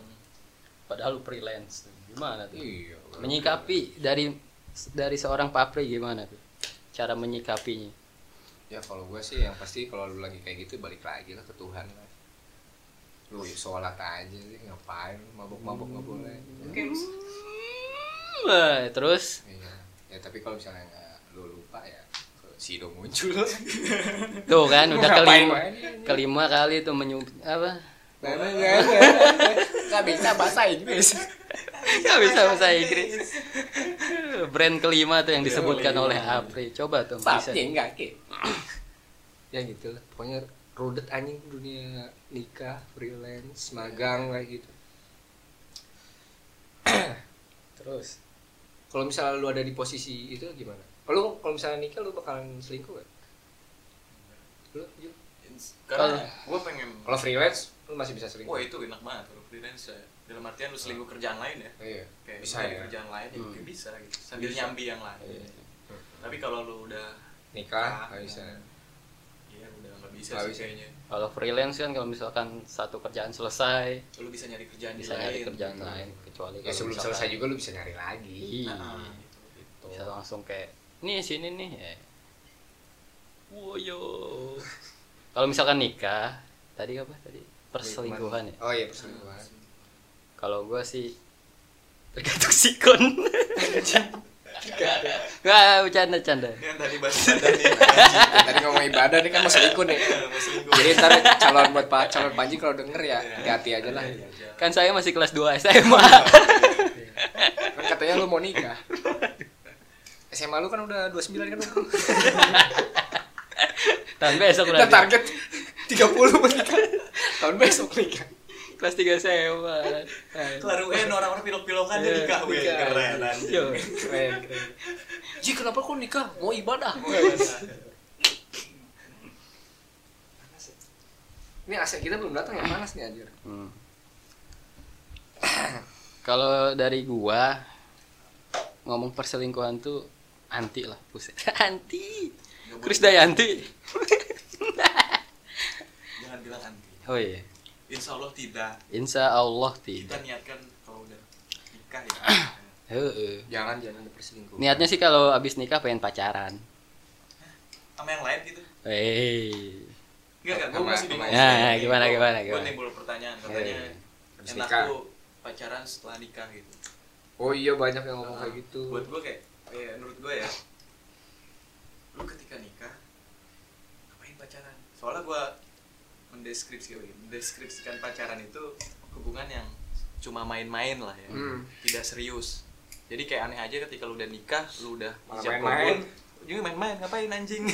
padahal lu freelance gimana tuh? Iya menyikapi dari dari seorang papri gimana tuh cara menyikapinya? Ya kalau gue sih yang pasti kalau lu lagi kayak gitu balik lagi lah ke Tuhan lah. Lu ya sholat aja sih ngapain? Mabuk-mabuk nggak boleh. Oke. Wah, terus? Iya. Ya tapi kalau misalnya nggak lu lupa ya Sido muncul. Tuh kan udah kelima main? kelima kali tuh menyum apa? Nggak bisa bahasa Inggris Gak *laughs* bisa bahasa Inggris. *laughs* Brand kelima tuh yang disebutkan oleh Apri. Coba tuh bisa. tapi enggak ke *clears throat* ya gitu lah. Pokoknya rudet anjing dunia nikah freelance magang kayak gitu. *clears throat* Terus kalau misalnya lu ada di posisi itu gimana? Kalau kalau misalnya nikah lu bakalan selingkuh gak lu Ju? karena gue pengen kalau freelance lu masih bisa selingkuh. Wah itu enak banget. Kalau freelance ya dalam artian lu selingkuh kerjaan lain ya iya kayak bisa ya kerjaan lain ya Hmm. bisa gitu sambil Bisa. nyambi yang lain Iya. tapi kalau lu udah nikah nggak bisa iya udah nggak bisa Nggak sih bisa. kayaknya kalau freelance kan kalau misalkan satu kerjaan selesai lu bisa nyari kerjaan bisa di nyari lain kerjaan gitu. lain kecuali ya kalau sebelum misalkan- selesai juga lu bisa nyari lagi Iya. Nah, gitu. bisa langsung kayak nih sini nih ya. Woyo. *laughs* Kalau misalkan nikah, tadi apa tadi? Perselingkuhan ya. oh iya perselingkuhan Kalau gua sih tergantung sikon. Nggak, bercanda canda. Ini yang tadi bahas badan nih *laughs* tadi ngomong ibadah nih kan mau selingkuh nih. Selingkuh jadi ntar calon buat pak calon panji kalau denger ya hati-hati aja lah. Iya, iya. Kan saya masih kelas 2 SMA. *laughs* kan katanya lu mau nikah. SMA lu kan udah 29 kan Tahun besok udah target 30 mau nikah tahun besok nikah kelas 3 SMA. *laughs* kelar UN orang-orang pilok-pilokan jadi Iya, nikah weh nikah. keren anjing. Yo. keren keren Ji kenapa kok nikah mau ibadah ini AC kita belum datang ya panas nih anjir Hmm. *coughs* Kalau dari gua ngomong perselingkuhan tuh anti lah, buset. *laughs* anti. Nggak boleh. Krisdayanti. jangan bilang anti Oh iya. Insya Allah tidak Insya Allah kita tidak. niatkan kalau udah nikah ya *clears throat* Heeh. jangan jangan ada perselingkuhan Niatnya sih kalau abis nikah pengen pacaran. sama yang lain gitu Hei. enggak enggak gue masih bingung Ya, Nih, gimana, gimana, gimana? timbul pertanyaan katanya Iya, Habis enak nikah. tuh pacaran setelah nikah gitu oh iya banyak yang ngomong kayak gitu buat gue kayak ya, menurut gue ya lu ketika nikah ngapain pacaran soalnya gue mendeskripsikan mendeskripsikan pacaran itu hubungan yang cuma main-main lah ya. Hmm. tidak serius. Jadi kayak aneh aja ketika lu udah nikah lu udah main-main. juga main-main ngapain anjing? *laughs*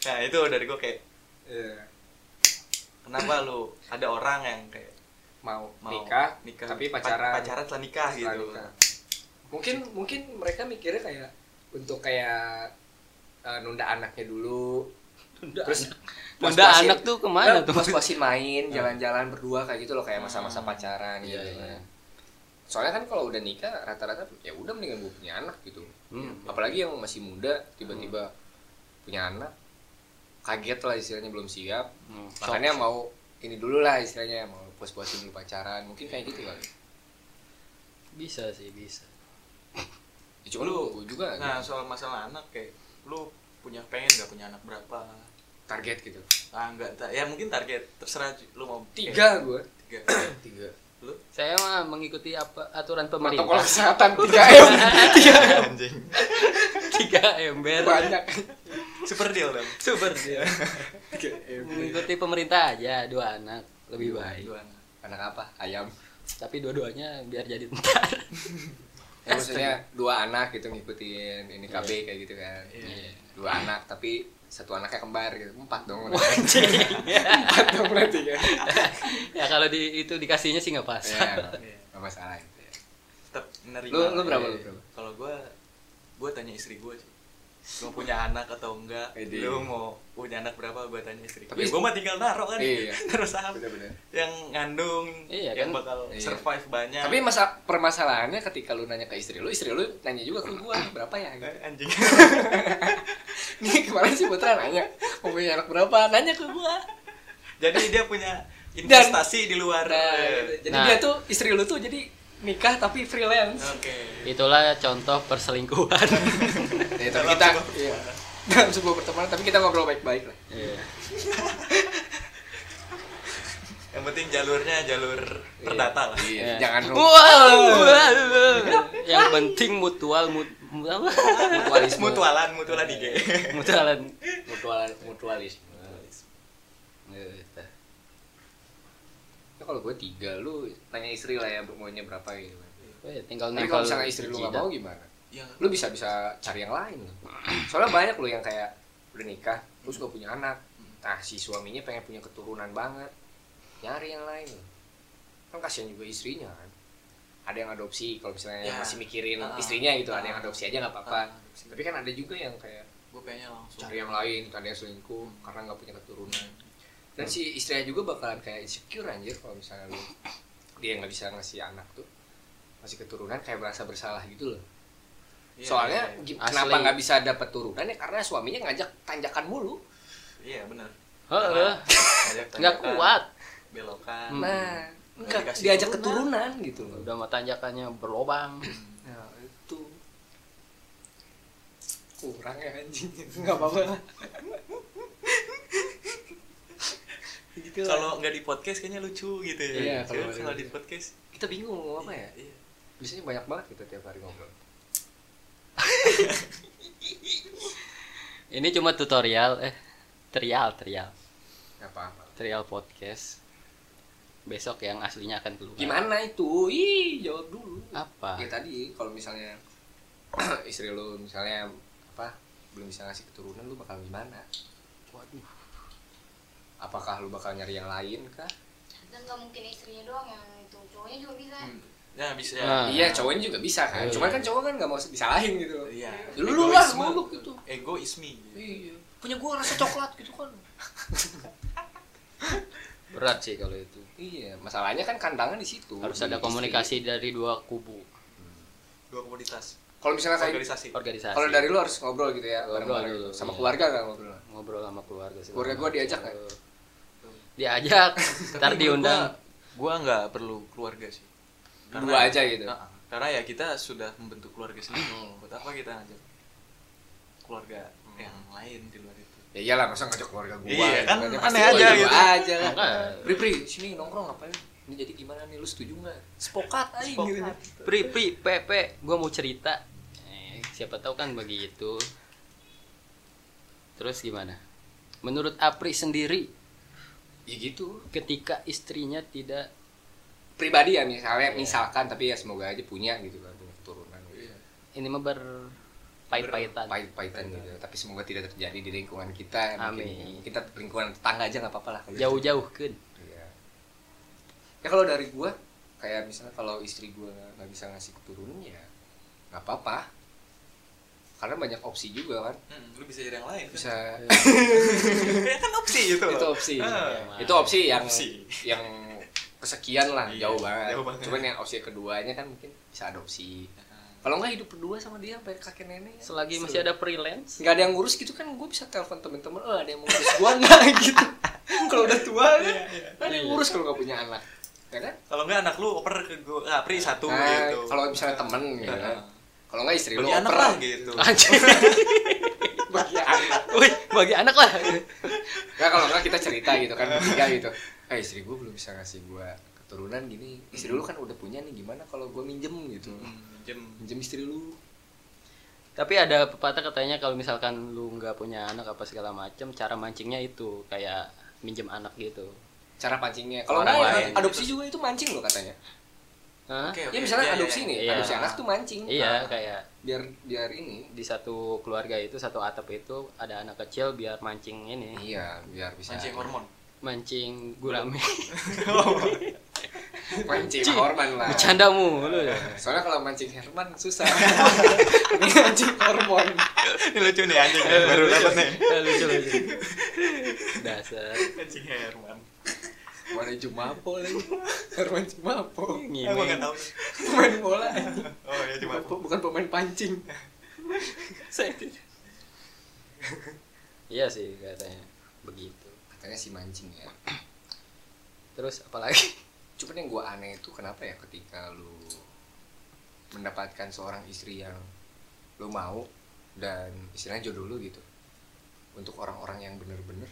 Nah itu dari gue kayak Iya. kenapa lu ada orang yang kayak mau, mau nikah, nikah tapi pa- pacaran. pacaran setelah nikah setelah gitu. nikah. mungkin mungkin mereka mikirnya kayak untuk kayak eh, nunda anaknya dulu. Tunda terus puas-puasin- anak tuh ke mana tuh? puas-puasin main jalan-jalan berdua kayak gitu loh kayak masa-masa Hmm. pacaran Iya, gitu iya. kan. soalnya kan kalau udah nikah rata-rata ya udah mendingan gue punya anak gitu Hmm. apalagi yang masih muda tiba-tiba punya anak kaget lah istilahnya belum siap Hmm. makanya mau ini dulu lah istilahnya mau puas-puasin dulu pacaran mungkin kayak gitu kali Bisa sih, bisa. ya, cuma lu gue juga nah gitu. soal masalah anak kayak lu punya pengen gak punya anak berapa target gitu. Ah enggak ya mungkin target terserah lu mau. Tiga gue tiga. Tiga. Lu? Saya mah mengikuti apa aturan protokol pemerintah. kesehatan tiga m. *laughs* Tiga anjing. Tiga ember. banyak. Super deal dong Super m Mengikuti pemerintah aja, dua anak lebih baik. dua anak. Anak apa? Ayam. Tapi dua-duanya biar jadi tentara. *laughs* ya, maksudnya dua anak gitu ngikutin ini KB kayak gitu kan. Iya. dua anak tapi satu anaknya kembar gitu empat dong *laughs* empat dong berarti kan *laughs* ya kalau di itu dikasihnya sih nggak pas. ya Iya. nggak masalah itu ya. tetap menerima lu lu berapa Iya. lu berapa kalau gua gua tanya istri gua sih Lu punya anak atau enggak? Ide. Lu mau punya anak berapa? Gua tanya istri. Tapi- Tapi gua mah tinggal naruh kan. Iya. *laughs* Naruh saham. Bener-bener. Yang ngandung, Iya, yang kan? bakal Iya. survive banyak. Tapi masa permasalahannya ketika lu nanya ke istri lu, istri lu nanya juga ke gua nih berapa ya? Gitu. Eh, anjing. *laughs* Nih kemarin sih Putra nanya mau punya anak berapa? Nanya ke gua. Jadi dia punya investasi di luar. Nah, Eh, gitu. jadi Nah. dia tuh istri lu tuh jadi nikah tapi freelance. Oke. itulah contoh perselingkuhan *laughs* Ya, tapi kita iya. dalam sebuah pertemanan tapi kita ngobrol baik-baik lah. Iya. *laughs* Yang penting jalurnya jalur perdata lah. Iya, Iya. jangan Wow. yang penting mutual mut, mutualisme. Mutualan, mutualan IG. mutualan Mutual mutualisme. Gitu. Ya kalau gue tiga, lu tanya istri lah ya maunya berapa gitu. Eh, tinggal Tapi kalau misalnya istri lu nggak mau gimana? Ya, Lu bisa bisa cari yang lain. loh. Soalnya banyak lu yang kayak udah nikah, terus gak punya anak. Nah si suaminya pengen punya keturunan banget, nyari yang lain. Kan kasihan juga istrinya kan. Ada yang adopsi, kalau misalnya Ya. masih mikirin Ah. istrinya gitu, ada Ah. yang adopsi aja nggak apa-apa. Ah, adopsi. Tapi kan ada juga yang kayak gue pengennya langsung. cari yang lain, ada yang selingkuh karena nggak punya keturunan. Dan si istrinya juga bakalan kayak insecure anjir kalau misalnya lu dia nggak bisa ngasih anak tuh masih keturunan kayak merasa bersalah gitu loh. Iya, Soalnya gi- Asli. kenapa nggak bisa dapat turunan ya karena suaminya ngajak tanjakan mulu. Iya, benar. Heeh. Ngajak nggak kuat Belokan. Nah, Nggak enggak diajak turunan. keturunan gitu loh. udah mau tanjakannya berlobang Nah, itu kurang ya anjing. *laughs* Enggak apa-apa. Gitu. Kalau nggak di podcast kayaknya lucu gitu ya. Iya, kalau kalau- kalau di podcast kita bingung mau apa ya? Iya. Biasanya banyak banget kita tiap hari ngobrol. *laughs* ini cuma tutorial eh trial trial Nggak apa-apa. trial podcast besok yang aslinya akan keluar Gimana itu? Ih, jawab dulu. apa Ya tadi kalau misalnya *clears throat* istri lu misalnya apa belum bisa ngasih keturunan lu bakal gimana? waduh Apakah lu bakal nyari yang lain kah? dan nggak mungkin istrinya doang yang itu cowoknya juga bisa Hmm. Ya bisa. Nah. Iya, cowoknya juga bisa kan. Iya. Cuman kan cowok kan nggak mau disalahin gitu. Iya. Lu lah, Egoisme. muluk gitu. Egoisme. Iya. Punya gua rasa coklat gitu kan. *laughs* berat sih kalau itu Iya, masalahnya kan kandangan di situ. harus di ada istri. komunikasi dari dua kubu Dua komoditas. Kalau misalnya kayak Organisasi. organisasi kalau dari lu harus ngobrol gitu ya, Ngobrol dulu, sama iya. keluarga kan ngobrol. ngobrol sama keluarga segala Keluarga gua diajak nggak? Diajak *laughs* ntar diundang Gua, gua nggak perlu keluarga sih. Berdua aja gitu. Nah, karena ya kita sudah membentuk keluarga sendiri. Hmm. *clears throat* Buat apa kita ngajak keluarga yang lain di luar itu? Ya iyalah, masa ngajak keluarga gua. Iya, kan aneh aja gua gitu. aja. Makanya. Pri, pri, sini nongkrong ngapain? Ini jadi gimana nih, lu setuju nggak? Sepokat aja gitu. pri pri pepe gue mau cerita eh, siapa tahu kan begitu terus gimana menurut Apri sendiri Ya gitu. ketika istrinya tidak Pribadi ya misalnya, Iya. misalkan tapi ya semoga aja punya gitu kan, punya keturunan. Gitu. ini mah berpait-paitan Pahit-pahitan gitu. Tapi semoga tidak terjadi di lingkungan kita. Amin. Mungkin Kita lingkungan tetangga aja nggak apa-apa lah. jauh-jauh kan Iya. Ya kalau dari gua kayak misalnya kalau istri gua nggak bisa ngasih keturunan ya nggak apa-apa. Karena banyak opsi juga kan. Hmm, lu bisa jadi yang lain. kan? Bisa *laughs* ya kan opsi itu. itu opsi. Ah. itu opsi yang Opsi. yang kesekian lah Iya, jauh banget. jauh banget. Cuman yang opsi keduanya kan mungkin bisa adopsi. Kalau nggak hidup berdua sama dia sampai kakek nenek. ya. selagi masih ada freelance nggak ada yang ngurus gitu kan gue bisa telepon temen-temen oh ada yang mau ngurus gua nggak *laughs* gitu kalau udah tua kan ada yang ngurus kalau nggak punya anak ya kan Kalau enggak anak lu oper ke gua, ah, Pri satu Nah, gitu. kalau misalnya temen gitu kan kalau nggak istri lu Bagi anak oper. lah gitu. Anjing. *laughs* bagi anak. Wih, bagi anak lah. *laughs* Nggak kalau nggak kita cerita gitu kan bertiga gitu. Eh istri gue belum bisa ngasih gue keturunan gini. Istri lu kan udah punya nih gimana kalau gue minjem gitu? Hmm, Jem. minjem istri lu. Tapi ada pepatah katanya kalau misalkan lu nggak punya anak apa segala macem cara mancingnya itu kayak minjem anak gitu. Cara pancingnya kalau Orang nggak lain. adopsi juga itu mancing loh katanya Hah? Oke, ya misalnya iya, adopsi iya. nih Iya. adopsi anak tuh mancing. Iya Ah, kayak biar biar ini. di satu keluarga itu satu atap itu ada anak kecil biar mancing ini. Iya biar bisa Mancing hormon. mancing gurame *laughs* mancing hormon lah. Bercanda mulu ya soalnya kalau mancing Herman susah. *laughs* Ini mancing hormon. Ini lucu nih anjing. Baru dapat nih. Eh, lucu lucu. Dasar. Anjing Herman. Mana Jumapo lagi? *laughs* Herman Jumapo. Aku nggak tahu. pemain bola. *laughs* Oh ya cuma Jumapo. Bukan pemain pancing. *laughs* Saya tidak. iya sih katanya begitu. Katanya si mancing ya. *clears throat* Terus apalagi? Cuman yang gue aneh itu kenapa ya ketika lu mendapatkan seorang istri yang lu mau dan istilahnya jodoh lu gitu. Untuk orang-orang yang bener-bener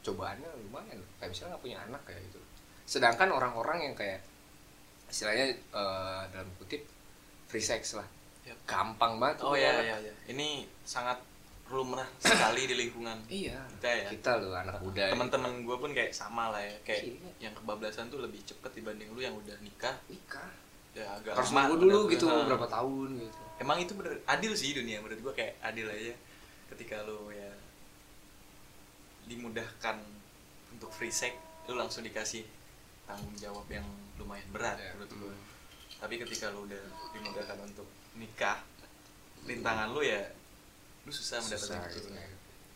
cobaannya lumayan kayak misalnya nggak punya anak kayak gitu sedangkan orang-orang yang kayak istilahnya eh, dalam kutip free sex lah Ya. gampang banget Oh tuh ya anak. ya ya. Ini sangat lumrah sekali di lingkungan iya kita ya. kita loh anak muda Teman-teman gue pun kayak sama lah ya. Kayak Iya. yang kebablasan tuh lebih cepet dibanding lu yang udah nikah. nikah Ya agak harus nunggu dulu gitu Nah, berapa tahun gitu Emang itu bener adil sih dunia menurut gue kayak adil aja ketika lu ya dimudahkan untuk free sex lu langsung dikasih tanggung jawab yang lumayan berat Ya. menurut gue tapi ketika lu udah dimudahkan untuk nikah rintangan lu ya lu susah Susah, mendapatkan gitu. keturunan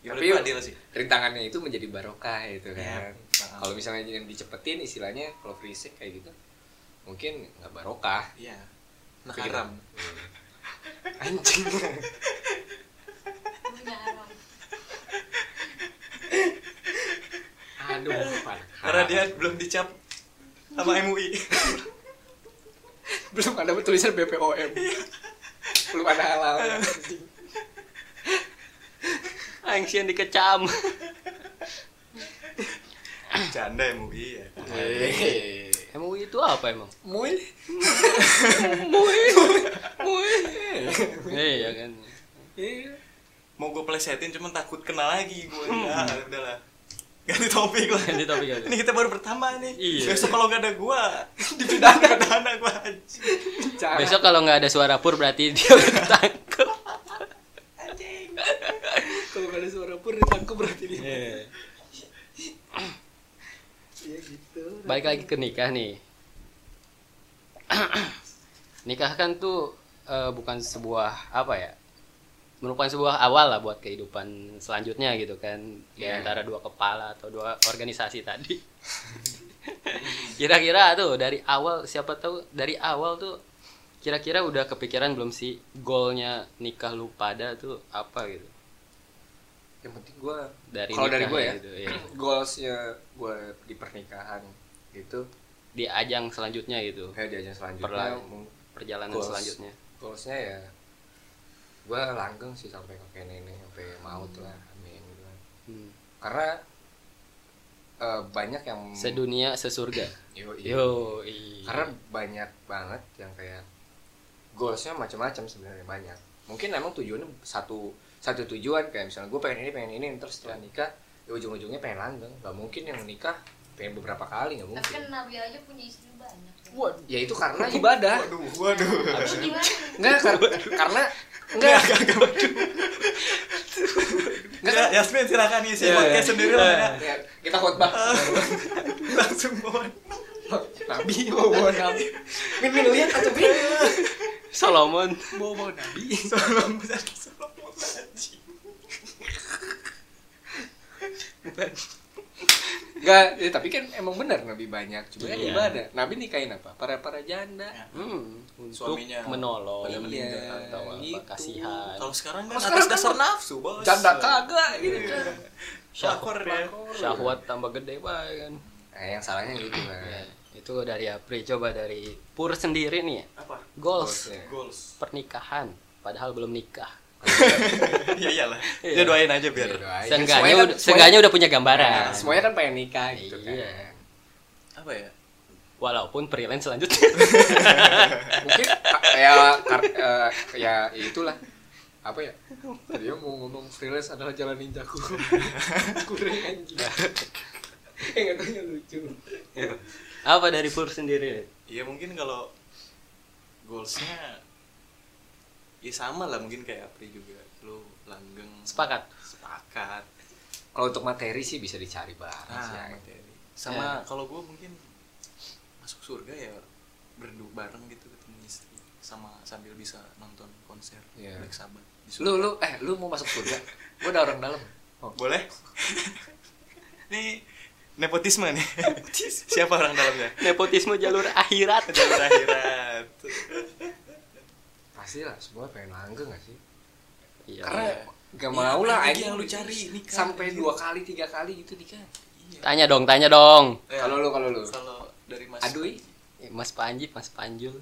ya, Tapi adil sih. rintangannya itu menjadi barokah itu Iya. kan. kalau misalnya yang dicepetin istilahnya kalau free sex kayak gitu mungkin nggak barokah. Iya. Nah haram. Anjing aduh karena dia belum dicap sama MUI *laughs* belum ada tulisan BPOM belum ada halal. Angsian dikecam. Canda MUI ya. Hehehe. MUI itu apa emang? Mui MUI *laughs* MUI iya kan. Iya. mau gue plesetin cuman takut kena lagi gue ya udahlah ganti topik lah. Ganti topik ganti ini kita baru pertama nih. Iya. besok kalau nggak ada gua *laughs* dipidana pidana gua anjing. Cara. besok kalau nggak ada suara pur berarti dia *laughs* udah ketangkep kalau nggak ada suara pur ditangkap berarti dia. Iya. Gitu. Balik lagi ke nikah nih. *clears throat* Nikah kan tuh eh, bukan sebuah apa ya merupakan sebuah awal lah buat kehidupan selanjutnya gitu kan di Iya. antara dua kepala atau dua organisasi tadi *laughs* kira-kira tuh dari awal siapa tahu dari awal tuh kira-kira udah kepikiran belum sih goalnya nikah lu pada tuh apa gitu yang penting gue dari kalau dari gue ya gitu, iya. *clears throat* goalsnya gue di pernikahan gitu di ajang selanjutnya gitu kayak di ajang selanjutnya Perla- perjalanan Goals. selanjutnya goalsnya ya gue langgeng sih sampai kakek nenek sampai maut lah amin gitu kan. Hmm. karena eh, banyak yang sedunia sesurga. Yo, yo iya. karena banyak banget yang kayak goalsnya macam-macam sebenarnya banyak. Mungkin emang tujuannya satu satu tujuan kayak misalnya gue pengen ini pengen ini terus setelah nikah ya ujung-ujungnya pengen langgeng. Nggak mungkin yang nikah pengen beberapa kali nggak tapi mungkin. kan Nabi aja punya istri banyak ya. Waduh, ya itu karena ibadah. Waduh waduh. Enggak, kar- karena enggak. Enggak ya, kan Yasmin silakan ngisi Iya, podcast iya. sendiri lah ya. Ya, kita khotbah. *laughs* Langsung bawa nabi bawa nabi. Min min lihat atau min? Solomon. Bawa nabi. Salam besar Solomon anjing. Enggak ya, tapi kan emang benar nabi banyak cuma kan Iya. ibadah nabi nikahin apa para para janda Ya. hmm, untuk Suaminya menolong pada meninggal. atau apa Gitu. kasihan Kalau sekarang kan atas dasar kan nafsu, Bos. janda kagak gitu Iya. kan Pelakor ya. syahwat tambah gede pak kan nah, yang salahnya gitu kan ya, itu dari Apri coba dari Pur sendiri nih Apa? goals Goalsnya. Goals. pernikahan padahal belum nikah Iya iyalah. Iya. Dia doain aja biar. Ya, doain. seenggaknya kan- udah, seenggaknya udah punya gambaran Nah, semuanya kan pengen nikah gitu Iya. kan Apa ya? walaupun freelance selanjutnya *laughs* mungkin ya kar- eh, ya itulah apa ya dia mau ngomong freelance adalah jalan ninjaku *laughs* kurang anjing *laughs* eh nggak tahu lucu apa dari Pur sendiri Iya mungkin kalau goalsnya ya sama lah mungkin kayak Apri juga. Lu langgeng. Sepakat. Sepakat. Kalau untuk materi sih bisa dicari bareng sih nah ya. materi. Sama kalau gue mungkin masuk surga ya berdua bareng gitu ketemu istri. Sama sambil bisa nonton konser Iya. Black Sabbath. Lu lu eh lu mau masuk surga? Gua ada orang dalam. Boleh? *laughs* Ini nepotisme nih. *laughs* Siapa orang dalamnya? Nepotisme jalur akhirat. Jalur akhirat pasti lah semua pengen langgeng gak sih? Iya. karena gak Iya, mau lah apalagi anjing. yang lu cari, nikah, sampai anjing. dua kali tiga kali gitu nikah. Tanya dong tanya dong. Ya, kalau lu kalau lu. Kalau dari mas Aduh, Eh, Mas Panji Mas Panjul.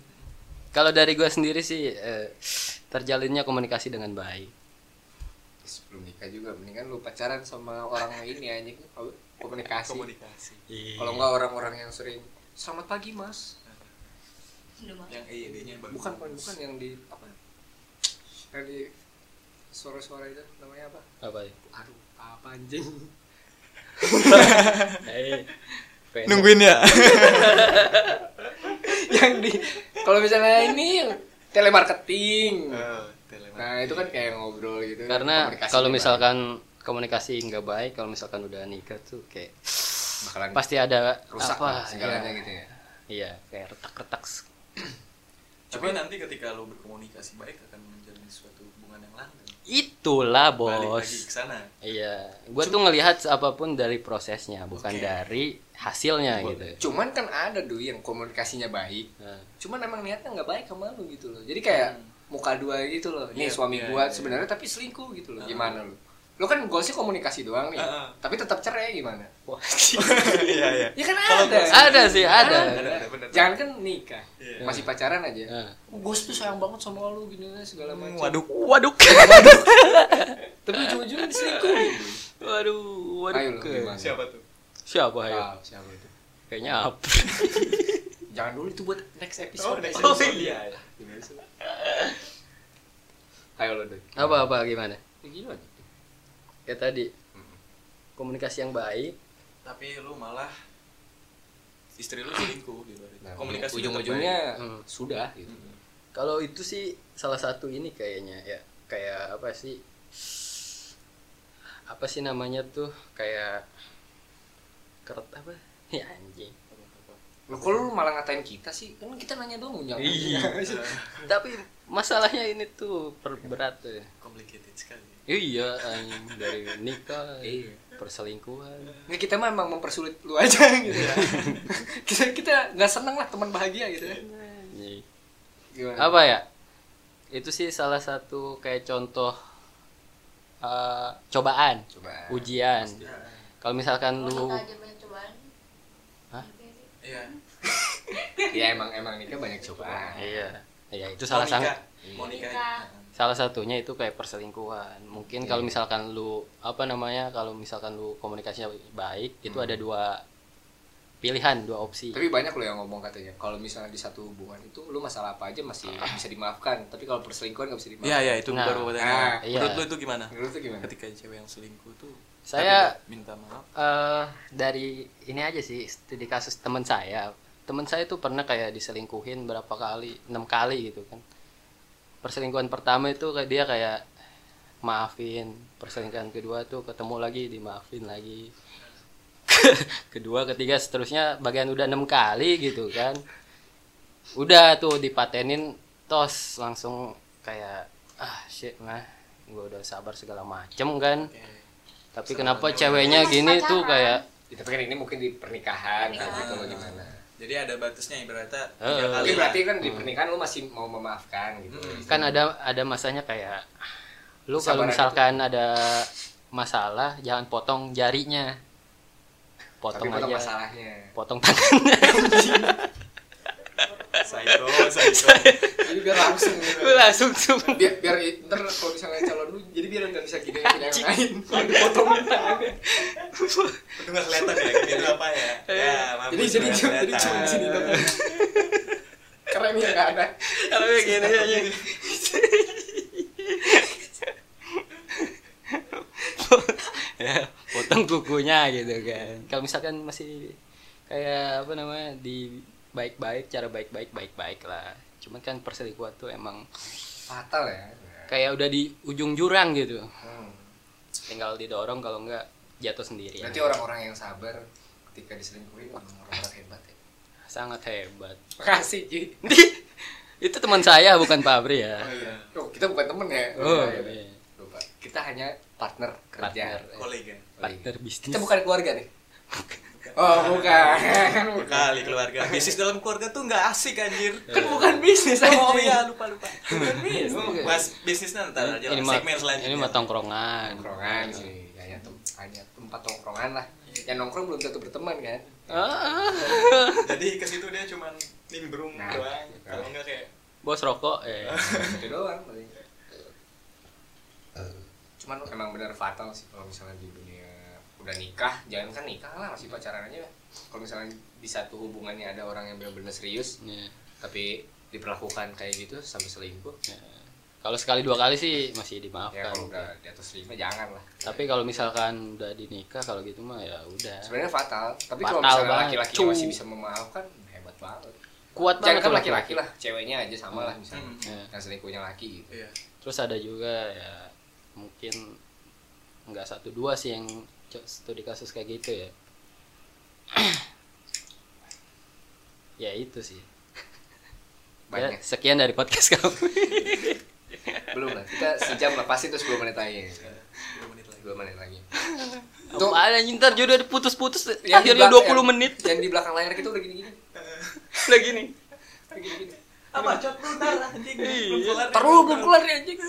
Kalau dari gue sendiri sih eh, terjalinnya komunikasi dengan baik. Sebelum nikah juga mendingan lu pacaran sama orang ini anjing. Apa? komunikasi. Komunikasi. Kalau enggak orang-orang yang sering selamat pagi mas. Yang EYD-nya bagus bukan bukan bukan yang di apa yang di suara-suara itu namanya apa apa ya? aduh apa anjing *laughs* Eh, pengen- nungguin ya *laughs* yang di kalau misalnya ini yang telemarketing oh, telemarketing. nah itu kan kayak ngobrol gitu karena kalau baik. misalkan komunikasi nggak baik kalau misalkan udah nikah tuh kayak bakalan pasti ada rusak apa lah segalanya ya. gitu ya iya kayak retak-retak tapi nanti ketika lu berkomunikasi baik akan menjalin suatu hubungan yang langgeng. Itulah balik bos. lagi ke sana. Iya. Gua tuh ngelihat apa pun dari prosesnya bukan Oke. dari hasilnya Boleh. gitu. cuman kan ada tuh yang komunikasinya baik. Nah, cuman emang niatnya nggak baik sama lu gitu loh. Jadi kayak Hmm. muka dua gitu loh. Nih Iya, suami iya, gua iya, sebenarnya tapi selingkuh gitu loh. Ah. gimana lu lu kan goalsnya komunikasi doang nih Ah, ah. tapi tetap cerai gimana? Iya iya. Ya kan Kalau ada. ada sih ada Ada, ada, bener. jangan kan nikah Iya. masih pacaran aja. Nah. Gus tuh sayang banget sama lu gini segala macam. waduh. Waduh. *laughs* Tapi ujung-ujungnya diselingkuhin. Waduh waduh. Ayo lu, ke- gimana? siapa tuh? Siapa ayo? Tahu siapa itu kayaknya apa *laughs* jangan dulu itu buat next episode. oh next Oh, episode iya. iya. Ayo lo deh apa apa gimana? Ya, gimana kayak tadi. Komunikasi yang baik. Tapi lu malah istri lu *clears throat* selingkuh gitu nah, komunikasi ujung-ujungnya Hmm. sudah gitu. Baik. kalau itu sih salah satu ini kayaknya ya. Kayak apa sih? Apa sih namanya tuh? Kayak keret apa? *laughs* Ya anjing. Loh, kok lu malah ngatain kita sih? Kan kita nanya dong, jangan. Iya. *laughs* tapi masalahnya ini tuh perberat tuh complicated sekali iya dari nikah Iya. perselingkuhan Nggak, kita mah emang mempersulit lu aja *laughs* gitu ya. *laughs* kita kita nggak seneng lah teman bahagia gitu ya. Anjing. Gimana? apa ya itu sih salah satu kayak contoh eh, cobaan Coba. ujian kalau misalkan Kalau lu cobaan. Hah? iya ya *laughs* emang emang nikah banyak cobaan. iya iya itu Oh, salah sang nikah. Salah satunya itu kayak perselingkuhan mungkin kalau misalkan lu apa namanya kalau misalkan lu komunikasinya baik itu ada dua pilihan dua opsi Tapi banyak lo yang ngomong katanya kalau misalnya di satu hubungan itu lu masalah apa aja masih bisa dimaafkan, tapi kalau perselingkuhan nggak bisa dimaafkan. Iya iya itu Nah, baru katanya. ah, iya. Menurut lu itu gimana? Menurut lu gimana? Ketika cewek yang selingkuh tuh Saya- minta maaf. eh dari ini aja sih studi kasus teman saya teman saya tuh pernah kayak diselingkuhin berapa kali enam kali gitu kan perselingkuhan pertama itu kayak dia kayak maafin perselingkuhan kedua tuh ketemu lagi dimaafin lagi *laughs* kedua ketiga seterusnya bagian udah enam kali gitu kan udah tuh dipatenin tos langsung kayak ah shit mah gue udah sabar segala macem kan Oke. tapi kenapa ceweknya gini tuh kayak Ya, tapi kan ini mungkin di pernikahan Pernikahan. gitu gimana? Jadi ada batasnya ibaratnya tiga kali. Tapi berarti kan di pernikahan lu masih mau memaafkan gitu. Hmm. kan ada ada masanya kayak lu kalau misalkan ada masalah jangan potong jarinya Tapi potong potong aja masalahnya. potong tangannya *laughs* Psycho, psycho. Jadi biar langsung gitu. Langsung tuh biar biar ntar kalau misalnya calon lu jadi biar nggak bisa gini punya yang lain. *laughs* Kalau dipotongin tangannya Itu nggak kelihatan ya, itu apa ya? Ya, mampus jadi jadi cuma jadi cuma di sini dong karena ini nggak ada. Kalau kayak gini aja ya potong kukunya gitu kan. Kalau misalkan masih kayak apa namanya di baik-baik cara baik-baik baik-baik lah cuman kan perselingkuhan tuh emang fatal ya kayak udah di ujung jurang gitu Hmm. tinggal didorong kalau enggak jatuh sendiri berarti orang-orang yang sabar ketika diselingkuhin emang orang-orang hebat ya sangat hebat Makasih, Ji. *laughs* itu teman saya bukan Fabri ya iya Oh, kita bukan temen ya. oh Iya, iya. iya. Lupa. Kita hanya partner kerja. Partner. kolega partner bisnis Kita bukan keluarga nih. *laughs* Oh, bukan. kali keluarga bisnis dalam keluarga tuh nggak asik anjir kan bukan bisnis oh anjing. iya lupa lupa Bukan bisnis. mas bisnisnya ntar aja ini segmen selanjutnya ini mah tongkrongan Tongkrongan sih. Hanya, tem hanya tempat tongkrongan lah. Yang nongkrong belum tentu berteman kan. ah, jadi ke situ dia cuman nimbrung Nah. doang kalau nggak kayak bos rokok eh Itu doang paling. Cuman emang benar fatal sih kalau misalnya di dunia udah nikah, jangan kan nikah lah masih pacaran aja. Kalau misalnya di satu hubungannya ada orang yang benar-benar serius, Iya. tapi diperlakukan kayak gitu sampai selingkuh, Ya. kalau sekali dua kali sih masih ya dimaafkan kalau udah di atas lima jangan lah. tapi kalau misalkan udah dinikah kalau gitu mah ya udah sebenarnya fatal tapi kalau misalnya banget, laki-laki masih bisa memaafkan hebat banget kuat jangan banget kan tuh laki-laki lah ceweknya aja sama lah misalnya Hmm. Ya. yang selingkuhnya laki gitu iya terus ada juga ya mungkin nggak satu dua sih yang studi kasus kayak gitu ya. Ya itu sih. Ya, banyak. sekian dari podcast kamu. Belum lah. Kita sejam lah. Pasti itu 10 menit lagi. Dua menit lagi. 2 menit lagi. Tuh. ada ntar jodoh putus-putus Yang di akhirnya belakang- 20 menit. yang di belakang layar kita udah gini-gini. *laughs* Udah gini. Udah gini-gini. Apa cot lu ntar anjing. Kelar. Dulu belum keluar nih anjing.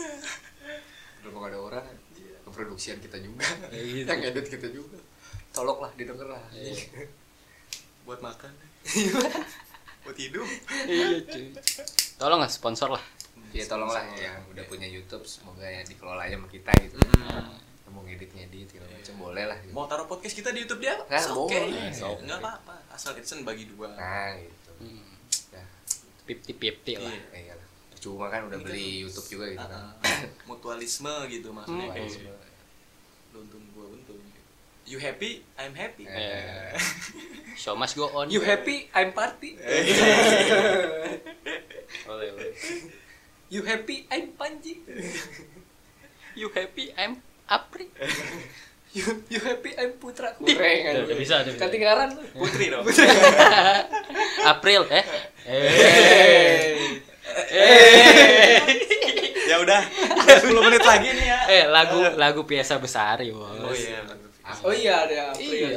Belum ada orang keproduksian kita juga. *laughs* Ya gitu. yang edit kita juga. Tolong lah didengar lah. Iya. *laughs* buat makan. Buat hidup. Iya cuy. Tolong lah sponsor lah. Ya tolong lah. yang udah punya YouTube semoga ya dikelola aja sama kita gitu. Mm. mau ngedit ngedit segala macam. Boleh lah gitu. mau taruh podcast kita di YouTube dia? Nah, okay okay. nggak apa-apa. Asal kita bagi dua. Nah gitu. Hmm. ya pipti pipti lah. Iya. Iya lah cuma kan udah beli YouTube juga gitu kan. Ah, *coughs* mutualisme gitu maksudnya. Hmm. kayak lu untung gua untung. You happy I'm happy. Eh, *laughs* show must go on. You happy I'm party. *laughs* Boleh boleh. You happy I'm Panji. *laughs* You happy I'm Apri. You you happy I'm Putra. Ih, kurang udah- bisa, udah bisa. ketinggalan lu. Putri dong. April eh? Eh ya udah *laughs* 10 menit lagi nih ya. Eh lagu lagu biasa besar ya bos oh iya oh iya ada Iya,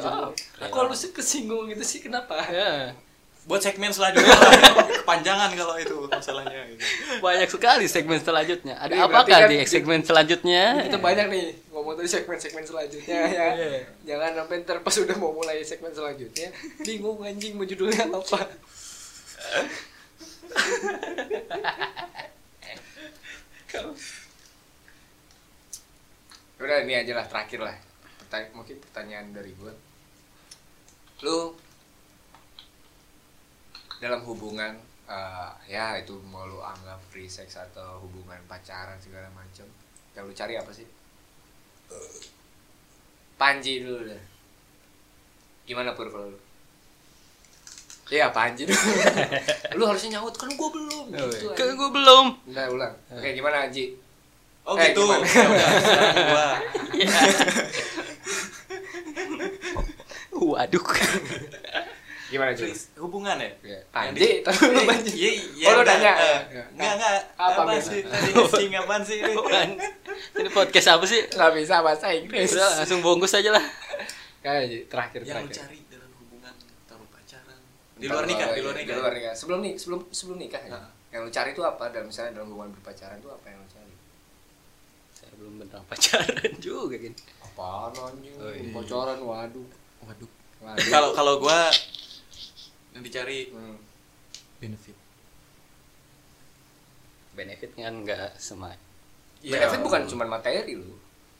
kok lu sih kesinggung gitu sih? Kenapa? Ya, buat segmen selanjutnya *laughs* kepanjangan kalau itu masalahnya gitu. banyak sekali segmen selanjutnya. Ada Iya, berarti apakah kan di di- segmen selanjutnya? kita banyak nih ngomong tadi segmen-segmen selanjutnya ya. Iya. jangan sampai ntar pas udah mau mulai segmen selanjutnya bingung anjing mau judulnya apa *laughs* udah ini aja lah terakhir lah. Pertanya- mungkin pertanyaan dari gue lu dalam hubungan eh, ya itu mau lu anggap free sex atau hubungan pacaran segala macam yang lu cari apa sih? Panji dulu deh. Gimana pur kalau lu Iya Panji dulu *laughs* lu harusnya nyaut kan gua belum gitu kan anjing. gue belum Udah ulang oke gimana Haji oh Eh, gitu gimana? Ya udah *laughs* gua *laughs* waduh gimana Ji Please, hubungan ya Iya. Yang Panji di- tapi lu Eh, Panji iya, iya, Oh, lu udah. nanya, Eh, ya. Enggak, enggak. Apa Apa, sih? Tadi ngasih apaan sih? ini? Bukan. ini podcast apa sih nggak bisa bahasa Inggris udah langsung bungkus aja lah kayak Ji, terakhir Yang lu terakhir cari dalam hubungan taruh pacaran. Di luar nikah, di luar Di nikah. luar nikah. Sebelum nik sebelum sebelum nikah ya. Nah. Yang lu cari itu apa? Dalam misalnya dalam hubungan berpacaran itu apa yang lu cari? saya belum beneran *laughs* pacaran juga kan Apaan anjing? Oh, iya. Pacaran waduh. waduh. Kalau kalau gua yang dicari Hmm. benefit. benefit kan nggak semai Benefit bukan cuma materi lu.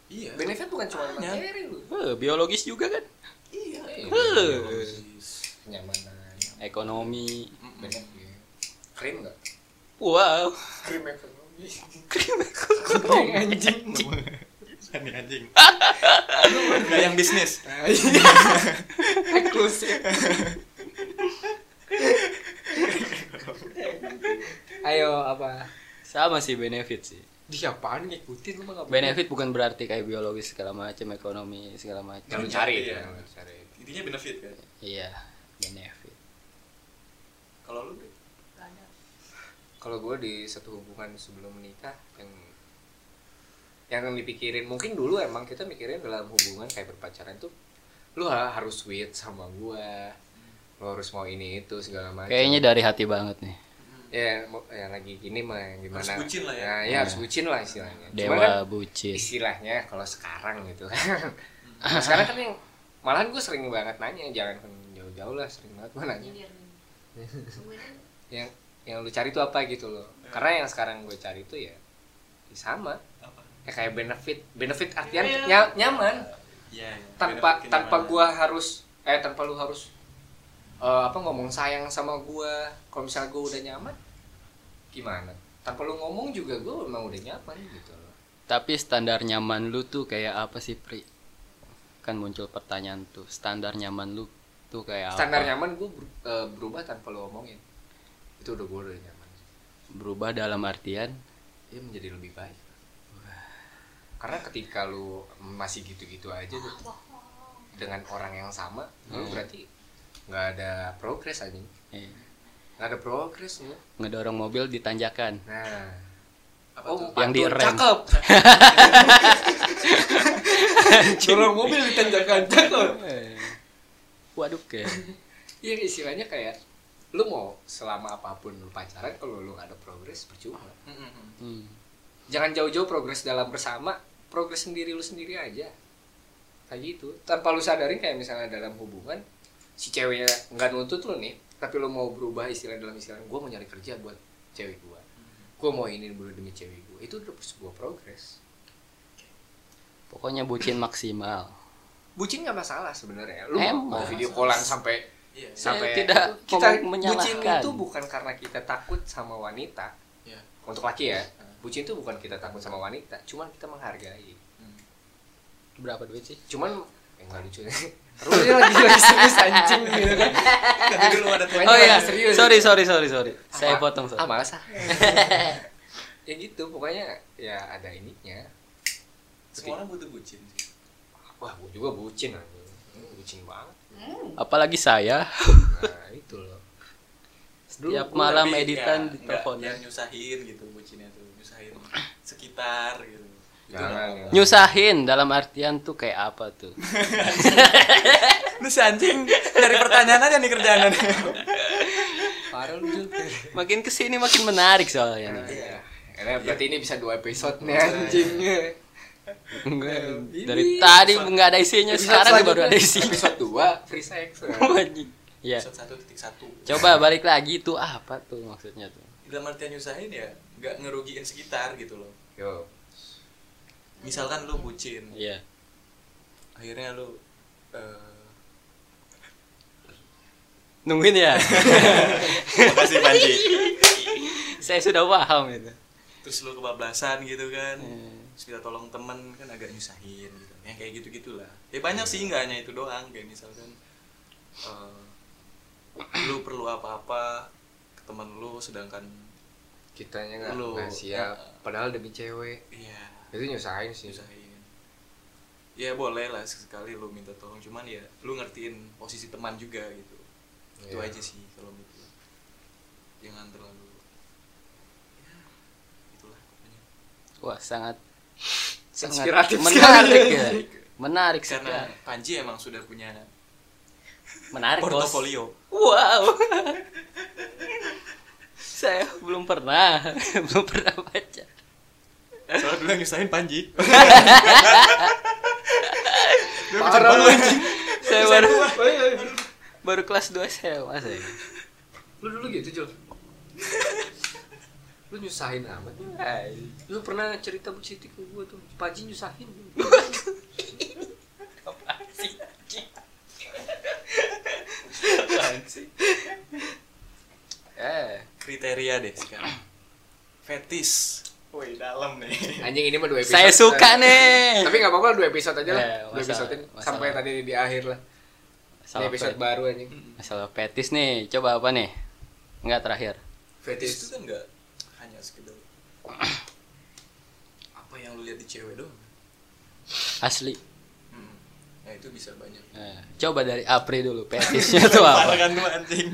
Iya. Benefit bukan cuma materi lu. Biologis juga kan Iya. Eh. Kenyamanan. Ekonomi Benefit. Krim enggak? wow Krim ekonomi. *laughs* krim ekonomi anjing. *laughs* Ini anjing. Enggak yang bisnis. *laughs* Eksklusif. Ayo apa? sama sih benefit sih Di apaan ngikutin lu mah nggak benefit bukan berarti kayak biologis segala macam ekonomi segala macam Yang cari lu cari. Intinya benefit kan. iya benefit kalau lu kalau gue di satu hubungan sebelum menikah yang yang dipikirin mungkin dulu emang kita mikirin dalam hubungan kayak berpacaran tuh lu ha- harus sweet sama gue lu harus mau ini itu segala macam. Kayaknya dari hati banget nih. ya mau- ya lagi gini mah yang gimana? Harus bucin lah ya. Nah, ya harus bucin lah istilahnya. Cuma Dewa kan bucin. istilahnya kalau sekarang gitu. *laughs* Nah, sekarang kan yang malahan gue sering banget nanya jangan kan jauh-jauh lah sering banget gue nanya yang yang lu cari tuh apa gitu loh. Karena yang sekarang gue cari tuh ya, ya sama. Apa? Ya kayak benefit benefit artian Iya. nya- nyaman. Iya, iya. tanpa Benefit tanpa kenyamanan. gua harus eh tanpa lu harus eh, apa ngomong sayang sama gua. Kalau misalnya gua udah nyaman gimana? Tanpa lu ngomong juga gua memang udah nyaman gitu loh. Tapi standar nyaman lu tuh kayak apa sih, Pri? Kan muncul pertanyaan tuh, standar nyaman lu tuh kayak standar apa? nyaman gua ber- eh, berubah tanpa lu ngomongin itu udah gua udah nyaman. Berubah dalam artian? Ya menjadi lebih baik. Karena ketika lu masih gitu-gitu aja tuh dengan orang yang sama lu Hmm. berarti nggak ada progres aja eh, nggak ada progres lu ngedorong mobil ditanjakan. nah Apa oh tuh? Yang mantul, direm. cakep. *laughs* Dorong mobil ditanjakan cakep. Eh, Waduh ke. *laughs* iya istilahnya kayak lu mau selama apa pun lu pacaran kalau lu nggak ada progres percuma Mm, mm, mm. Hmm. jangan jauh-jauh progres dalam bersama progres sendiri lu sendiri aja kayak gitu tanpa lu sadarin kayak misalnya dalam hubungan si ceweknya nggak nuntut lu nih tapi lu mau berubah istilah dalam istilah gue mau nyari kerja buat cewek gue gue mau ini dulu demi cewek gue itu udah sebuah progres Pokoknya bucin maksimal. Bucin nggak masalah sebenarnya lu Emang. mau video callan sampai Iya, iya. sampai tidak kita mau bucin itu bukan karena kita takut sama wanita Iya. untuk laki ya bucin itu bukan kita takut sama wanita cuman kita menghargai Hmm. Berapa duit sih? cuman yang nggak lucu *laughs* terus dia lagi lagi serius anjing gitu kan Tapi dulu ada temen Oh iya, serius. sorry sorry sorry sorry. Saya Ah, potong ah sorry. malas ah *laughs* ya gitu pokoknya ya ada ininya semua orang butuh bucin sih. Wah gue juga bucin anjing Hmm, bucin banget Hmm. Apalagi saya. nah *laughs* itu loh Setiap gua malam editan di telepon. yang nyusahin gitu bucinnya tuh nyusahin sekitar gitu Itu Jangan, ya. Nyusahin dalam artian tuh kayak apa tuh? *laughs* lu si anjing dari pertanyaan aja nih kerjaan *laughs* parah lu Makin ke sini makin menarik soalnya nih. Iya. Karena berarti ini bisa dua episode nih anjing. Enggak. Ini Dari tadi nggak ada isinya, sekarang baru ada isinya. Episode 2 free sex. *laughs* Anjing. Iya. episode satu titik satu Coba balik lagi tuh apa tuh maksudnya tuh? dalam artian nyusahin ya nggak ngerugiin sekitar gitu loh Yo. misalkan lu bucin Iya. akhirnya lu eh, Nungguin ya. *laughs* makasih Panji Saya sudah paham itu. terus lu kebablasan gitu kan Hmm. Terus kita tolong temen kan agak nyusahin gitu yang kayak gitu gitulah ya banyak sih nggak hanya itu doang kayak misalkan eh, lu perlu apa-apa ke temen lu sedangkan Kitanya nggak Lu. nggak siap. Nah. Padahal demi cewek. iya Itu nyusahin sih. nyusahin ya boleh lah sekali lu minta tolong cuman ya lu ngertiin posisi teman juga gitu itu Iya. aja sih kalau gua. jangan terlalu ya itulah pokoknya Wah, sangat sangat Inspiratif menarik sekali. ya. *laughs* Menarik karena sekali. Panji emang sudah punya Menarik bos. portofolio Wow. *laughs* Saya belum pernah, *laughs* belum pernah baca. soalnya dulu yang nyusahin Panji Parah lu. Saya baru baru kelas 2 SMA saya. Lu dulu gitu, Jul. Lu nyusahin amat. Lu pernah cerita bucin ke gua tuh. Paji nyusahin. *laughs* Eh, kriteria deh sekarang fetis woi dalam nih Anjing ini mah dua episode. saya suka nih. Tapi nggak apa-apa dua episode aja lah. Ya, dua episode masalah. sampai tadi di akhir lah. Ini Masalah, episode fet- baru anjing. masalah fetis nih. Coba apa nih? Enggak terakhir. fetis itu kan nggak sekedar apa yang lu lihat di cewek doang Asli. hmm. nah itu bisa banyak Eh, coba dari Apri dulu *laughs* fetisnya tuh apa? kan tuh anjing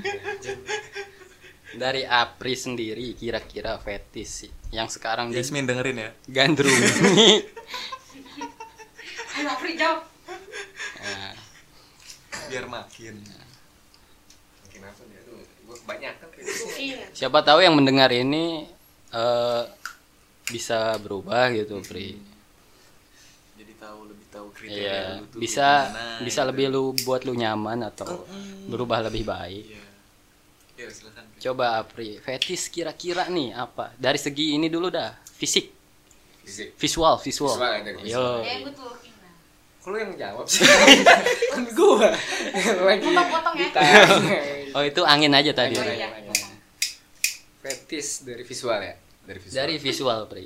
Dari Apri sendiri kira-kira fetis sih yang sekarang Yasmin dengerin ya digandrungi. *laughs* Ayo Apri jawab. Nah, biar makin Mungkin apa? Aduh, gua banyak kan. Iya. siapa tahu yang mendengar ini eh, bisa berubah gitu, Pri. jadi tahu lebih tahu kriteria Iya, lu tuh bisa gimana, bisa gitu. lebih lu buat lu nyaman atau berubah lebih baik. iya iya silakan Coba Apri, fetis kira-kira nih apa? Dari segi ini dulu dah, fisik, Fisik. visual, visual. Visual, ada visual. Yo. Ya Kina. Kok lu yang jawab sih? *laughs* kan gua. Lagi Potong-potong ya. Oh, itu angin aja tadi. Oh Angin. iya. Fetis dari visual ya? Dari visual. Dari visual, Pri.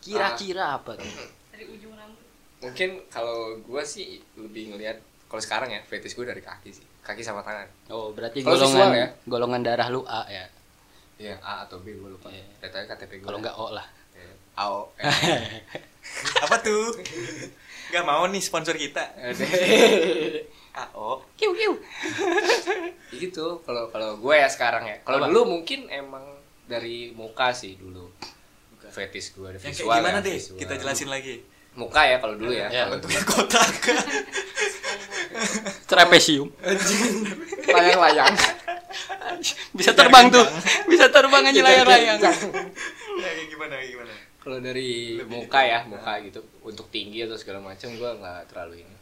Kira-kira apa tuh? Dari ujung rambut. Mungkin kalau gua sih lebih ngelihat kalau sekarang ya fetis gua dari kaki sih. Kaki sama tangan. Oh, berarti Kalau golongan visual ya? golongan darah lu A ya. Iya, A atau B gua lupa. Iya. Datanya KTP gua. Kalau enggak O lah. Iya. AO. *laughs* apa tuh nggak mau nih sponsor kita AO *laughs* Kiu kiu. gitu kalau kalau gue ya sekarang ya kalau dulu mungkin emang dari muka sih dulu. Fetis gue ada yang kayak visual gimana ya, deh? visual. kita jelasin lagi. Muka ya kalau dulu ya, Ya, bentuknya kotak. *laughs* Trapesium. layang-layang. Bisa terbang tuh. Bisa terbang aja layang-layang. ya kayak gimana gimana? Kalau dari Lebih muka ya muka gitu. Untuk tinggi atau segala macam gue nggak terlalu ini.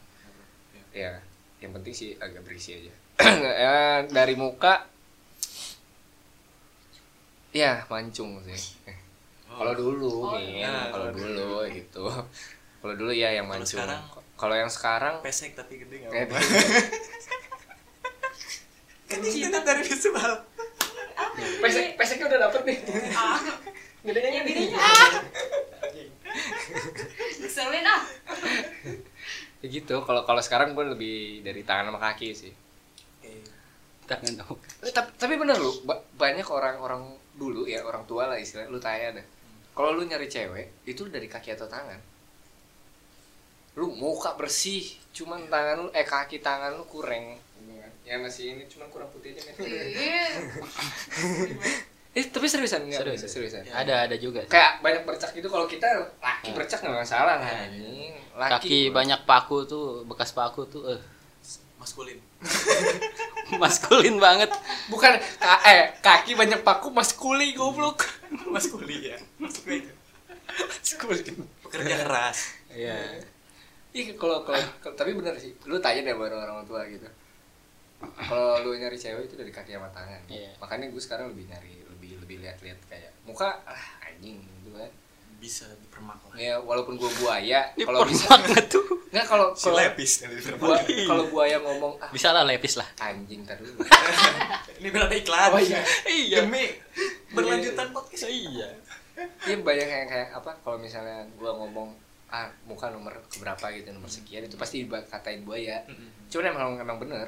Ya yang penting sih agak berisi aja. *coughs* Ya, dari muka ya mancung sih. Kalau dulu. Oh, nih iya. kalau Kalau dulu gitu. Kalau dulu ya yang Kalau mancung. sekarang? kalau yang sekarang? Pesek tapi gede nggak apa-apa. *laughs* kan itu dari visual. Pesek peseknya udah dapet nih. Ah. *laughs* gedenya Bedanya ah. *laughs* Keselin ah. ya gitu. Kalau kalau sekarang gue lebih dari tangan sama kaki sih. Tangan dong. Eh, tapi, tapi bener lu ba- banyak orang-orang dulu ya orang tua lah istilahnya lu tanya deh. Kalau lu nyari cewek itu dari kaki atau tangan? Lu muka bersih cuman tangan lu eh kaki tangan lu kurang. Ya masih ini cuman kurang putih aja kan Iya. *laughs* eh tapi seriusan? Enggak Serius. seriusan. Ya. Ada ada juga. sih. kayak banyak bercak gitu kalau kita laki bercak nggak masalah lah Ya, anjing. Kaki banyak paku tuh, bekas paku tuh eh. Maskulin *laughs* maskulin banget. bukan ka- eh kaki banyak paku maskuli goblok *laughs* maskuli ya maksudnya itu maskuli pekerja keras Iya. Iya kalau kalau kalau- tapi bener sih. Lu tanya deh baru orang tua gitu. Kalau lu nyari cewek itu dari kaki sama tangan. Iya. Makanya gue sekarang lebih nyari lebih lebih lihat-lihat kayak muka ah anjing gitu kan. Bisa dipermak lah Ya walaupun gua buaya *laughs* Ini kalau bisa tuh. enggak kalau si kalau lepis yang gua, dipermak kalau buaya ngomong ah Bisa lah lepis lah. anjing dulu. *laughs* ini biar ada iklan Oh, iya. Iya. demi berlanjutan podcast Iya. Iya banyak yang kayak apa kalau misalnya gua ngomong ah muka nomor keberapa gitu nomor sekian itu pasti katain buaya. Cuman emang emang bener.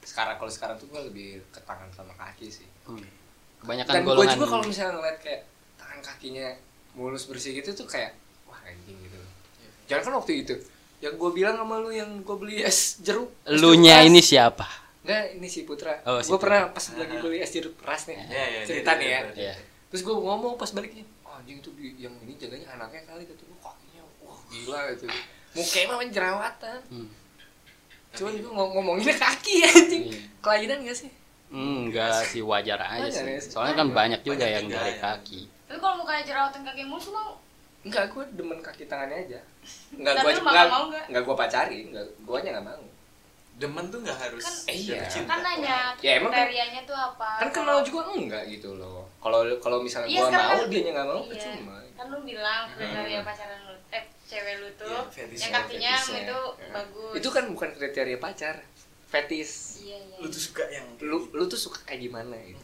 Sekarang kalau sekarang tuh gua lebih ke tangan sama kaki sih. Hmm. Kebanyakan dan gue juga kalau misalnya ngeliat kayak tangan kakinya mulus bersih gitu tuh kayak wah anjing gitu jangan kan waktu itu yang gue bilang sama lu yang gue beli es jeruk Lunya jeruk ini siapa? enggak ini si Putra Oh, si gue pernah pas lagi beli es jeruk ras nih Iya, iya, cerita dia- nih ya Iya. terus gue ngomong pas baliknya oh, anjing itu di- yang ini jaganya anaknya kali gitu Wah, kakinya wah gila gitu mukanya mah jerawatan Hmm. cuman gue ngomonginnya kaki anjing Iya. kelainan gak sih Hmm, enggak sih wajar aja Wajar sih. ya sih. Soalnya kan banyak juga Banyak yang dari ya. kaki. Tapi kalau mukanya jerawatan kaki mulus mau Enggak, gue demen kaki tangannya aja. Enggak gue lu bakal mau nggak? Enggak gue pacarin, enggak guanya enggak mau. demen tuh nggak harus Kan- Eh, iya. cinta. kan nanya Ya, emang kan- kriterianya tuh apa? Kan kenal juga enggak gitu loh. Kalau kalau misalnya Iya, gua sekarang mau, kan- dia enggak mau, Iya. percuma. Kan lu bilang kriteria pacaran lu eh cewek lu tuh Iya, fetish. yang kakinya Fetisnya. itu Ya. bagus. Itu kan bukan kriteria pacar. Fetis. Iya, iya. lu tuh suka yang Lu lu tuh suka kayak gimana gitu.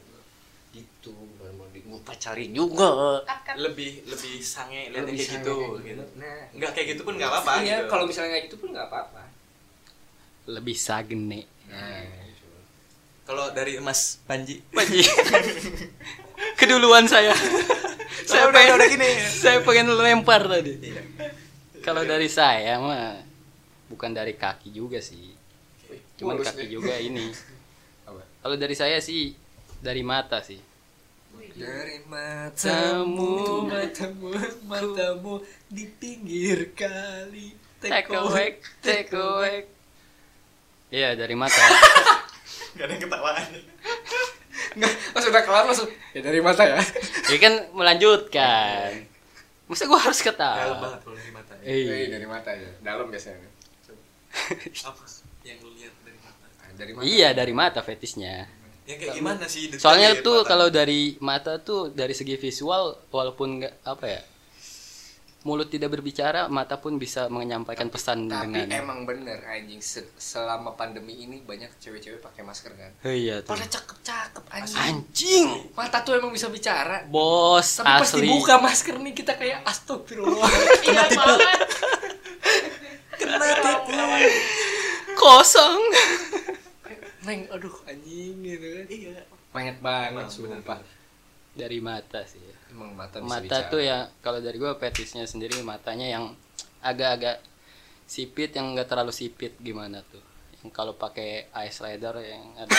Gitu, bukan mau di mau pacarin juga. Lebih lebih sange lihat Lebih kayak sange gitu kayak gitu Nah, nggak kayak gitu pun nggak apa-apa Iya, gitu. kalau misalnya kayak gitu pun enggak apa-apa. Lebih sagene. Nah, kalau dari Mas Panji Panji. *laughs* Keduluan saya. *laughs* saya udah- pengen udah gini. Saya pengen lempar tadi. Iya. Kalau dari saya mah bukan dari kaki juga sih. Cuman Mulus kaki deh. juga ini. *laughs* Apa? Kalau dari saya sih dari mata sih. Dari matamu matamu matamu di pinggir kali. Take away take away. Iya dari mata. *laughs* Gak ada yang ketawaan. nggak pas udah kelar langsung ya dari mata ya. *laughs* Ini kan melanjutkan. Masa gua harus Dalam ketawa banget kalau dari mata. ya. Eh, iya dari mata ya. Dalam biasanya. *laughs* Apa yang lu lihat dari mata? Ah, dari mata. Iya dari mata fetisnya Yang kayak gimana sih? detail soalnya dari tuh mata? kalau dari mata tuh dari segi visual walaupun nggak apa ya mulut tidak berbicara mata pun bisa menyampaikan pesan tapi dengan emang bener anjing Se- selama pandemi ini banyak cewek-cewek pakai masker kan? Oh iya tuh. Pada cakep-cakep anjing. Anjing! Mata tuh emang bisa bicara. Bos tapi pas asli. dibuka masker nih kita kayak astagfirullah. *laughs* Iya banget. kena tipu. kosong neng aduh anjing gitu kan. Iya. banyak banget sumpah. dari mata sih emang mata bisa mata bicara. tuh ya kalau dari gua fetisnya sendiri matanya yang agak-agak sipit yang enggak terlalu sipit gimana tuh? Yang kalau pakai eyeliner yang ada *laughs*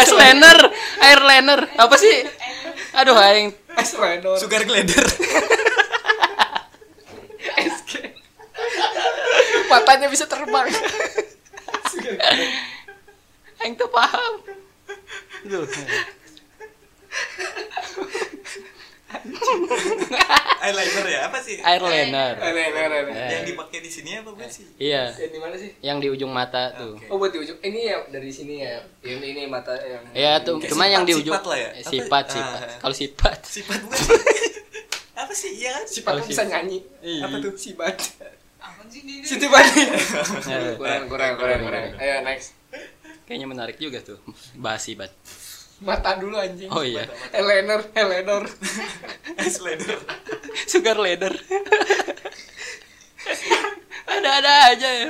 eyeliner *laughs* eyeliner apa sih? Aduh aing. Es redor Sugar glider. *laughs* Matanya bisa terbang aing tuh paham Duh. *laughs* Eyeliner ya? Apa sih? eyeliner Eyeliner, Eh. Yang dipakai di sini apa bukan sih? iya Eh, di mana sih yang di ujung mata tuh Oke. oh buat di ujung ini ya dari sini ya ini ini mata yang Iya tuh, cuma yang di sifat- ujung sifat lah ya? Eh, Apa- Sifat, ah. sifat. Kalau sifat, Sifat bukan *laughs* apa sih? Iya kan? sifat Kalau bisa nyanyi Iya. apa tuh ini? Siti Bani Eh, kurang kurang kurang kurang ayo next kayaknya menarik juga tuh bahas sifat. mata dulu anjing Oh iya, eyeliner eyeliner Eyeliner. sugar leather. *laughs* Ada-ada aja ya.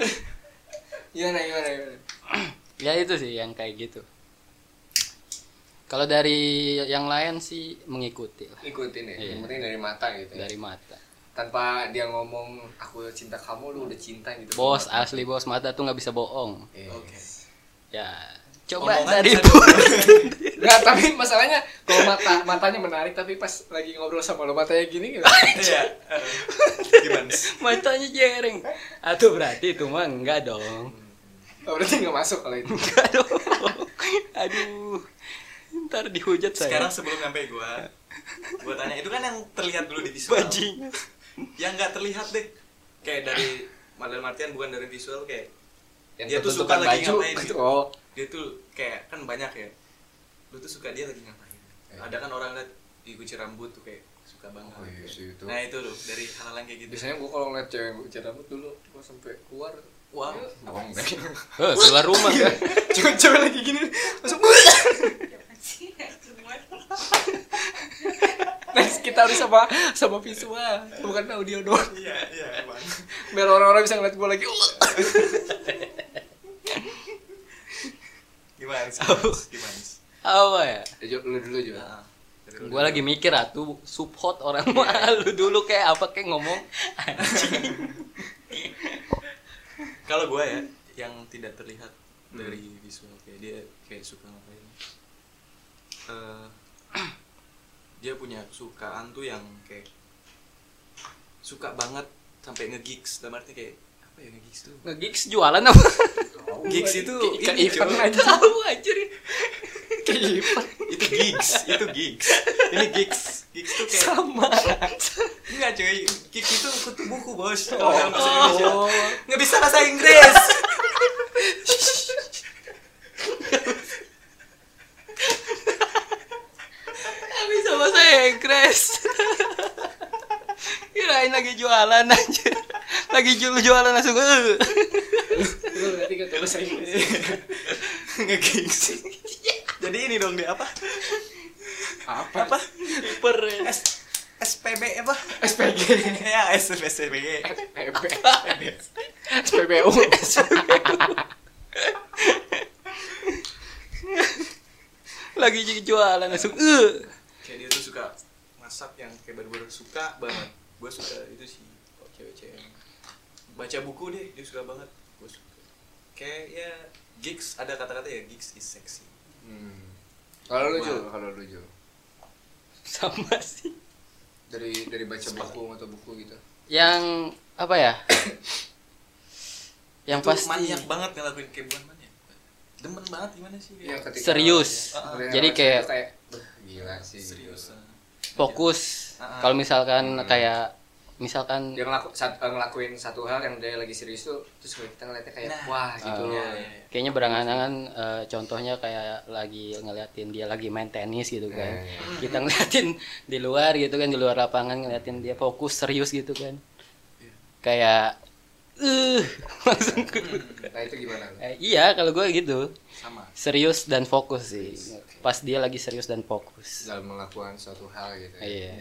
gimana gimana gimana *clears throat* Ya itu sih yang kayak gitu. Kalau dari yang lain sih mengikuti lah ikutin ya Iya. yang penting dari mata gitu ya. dari mata. Tanpa dia ngomong aku cinta kamu lu udah cinta gitu Bos Sama- asli bos mata tuh nggak bisa bohong. Iya. Oke. Ya coba Omongan dari *laughs* Nggak, tapi masalahnya kalau mata matanya menarik tapi pas lagi ngobrol sama lo matanya gini gitu. Iya. Gimana? sih? matanya jereng. Atau berarti itu mah enggak dong. Oh, berarti nggak masuk kalau itu. Enggak dong. Aduh. Ntar dihujat saya. Sekarang sebelum sampai gua, gua tanya itu kan yang terlihat dulu di visual. Yang nggak terlihat deh. Kayak dari dalam artian bukan dari visual kayak Yang Dia tuh suka lagi ngapain *laughs* gitu. Oh, dia tuh kayak kan banyak ya. Lu tuh suka dia lagi ngapain. Iya. Ada kan orang liat di kuci rambut tuh kayak suka banget. Oh, iya sih, itu. Nah itu loh dari hal-hal yang kayak gitu. biasanya gua kalau ngeliat cewek bicara rambut dulu, gua sampai keluar. wow. Oh, enggak. *laughs* Eh, keluar rumah kan. Cewek-cewek lagi gini, langsung *laughs* Next kita harus sama sama visual, bukan audio doang. Iya, iya emang. Biar orang-orang bisa ngeliat gua lagi. Gimana sih? Gimana sih? Apa ya? Jo, lu dulu juga. Nah, lu Gue lagi mikir atuh subhot orang malu dulu kayak apa kayak ngomong anjing. *laughs* Kalau gua ya yang tidak terlihat dari visual kayak dia kayak suka ngapain. Eh, dia punya kesukaan tuh yang kayak suka banget sampai nge-gigs dalam arti kayak apa ya nge-gigs tuh Nge-gigs jualan apa? gigs itu ini event aja. Tahu anjir. Kayak event. itu gigs itu gigs ini gigs gigs tuh kayak Sama. enggak cuy gigs itu kutu buku bos kalau dalam bahasa Indonesia Oh. nggak bisa bahasa Inggris *laughs* Gak Inggris. *laughs* Kirain lagi jualan anjir. Lagi jual jualan langsung. "Eh." Lu berarti gak bahasa Inggris. nge-gigs jadi ini dong dia apa Apa? apa Per. S SPB apa SPG. ya S SPB SPB. SPBU. Lagi jualan langsung. "Eh." kayak dia tuh suka masak yang kayak bener-bener suka banget gue suka itu sih kok cewek-cewek yang baca buku deh dia suka banget. Gue suka. Kayak ya gigs ada kata-kata ya gigs is sexy. Hmm. kalau lu Jul? Kalau lu Jul? Sama *laughs* sih. Dari dari baca buku atau buku gitu? Yang apa ya? *coughs* Yang Itu pasti. maniak banget ngelakuin kayak bukan maniak demen banget gimana sih? Iya, ketika- Serius. Ah, ah. Ketika Jadi kayak- kayak "Beuh, gila sih serius gitu. fokus. Ah, ah. kalau misalkan Hmm. kayak misalkan dia ngelaku, sat- eh, ngelakuin satu hal yang dia lagi serius tuh terus kita ngeliatnya kayak Nah. wah gitu Iya, iya, iya. kayaknya berangan-angan eh, contohnya kayak lagi ngeliatin dia lagi main tenis gitu kan Eh, kita ngeliatin di luar gitu kan di luar lapangan ngeliatin dia fokus serius gitu kan Iya. kayak eh *laughs* langsung nah itu gimana? Eh, iya kalau gue gitu sama serius dan fokus sih pas dia lagi serius dan fokus dalam melakukan suatu hal gitu ya. Iya.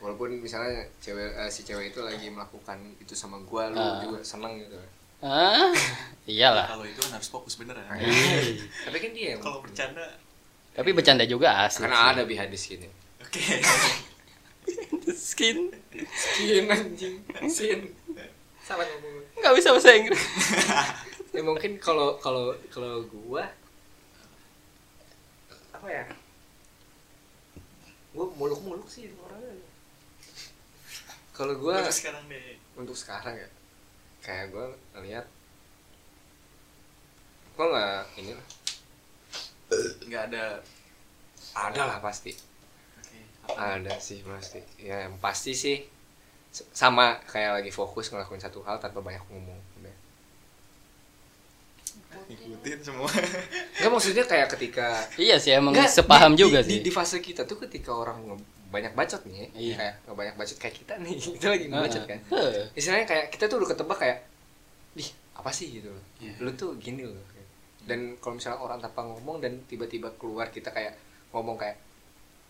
Walaupun misalnya cewek eh, si cewek itu lagi melakukan itu sama gua lu Ah. juga seneng gitu. Ah *laughs* iyalah. Kalau itu kan harus fokus bener ya. *laughs* Tapi kan dia kalau bercanda. Tapi bercanda juga asik karena ada behind the skin ya oke skin skin anjing. Skin salah ngomong. Nggak bisa bahasa Inggris. *laughs* Ya mungkin kalau kalau kalau gua apa ya? Gua muluk muluk sih kalau gua Terus sekarang deh. untuk sekarang ya kayak gua ngeliat gua nggak ini lah. Nggak ada. Ada lah pasti. Oke apa? Ada sih pasti. Ya yang pasti sih sama kayak lagi fokus ngelakuin satu hal tanpa banyak ngomong ngikutin semua. Nggak maksudnya kayak ketika iya sih emang Nggak, sepaham di- juga di, sih. di, di fase kita tuh ketika orang banyak bacot nih Iya. kayak nggak banyak bacot kayak kita nih. *laughs* Kita lagi bacot kan. Istilahnya kayak kita tuh udah ketebak kayak di apa sih? Gitu loh. Iya. lu tuh gini loh. Dan kalau misalnya orang tanpa ngomong dan tiba-tiba keluar kita kayak ngomong kayak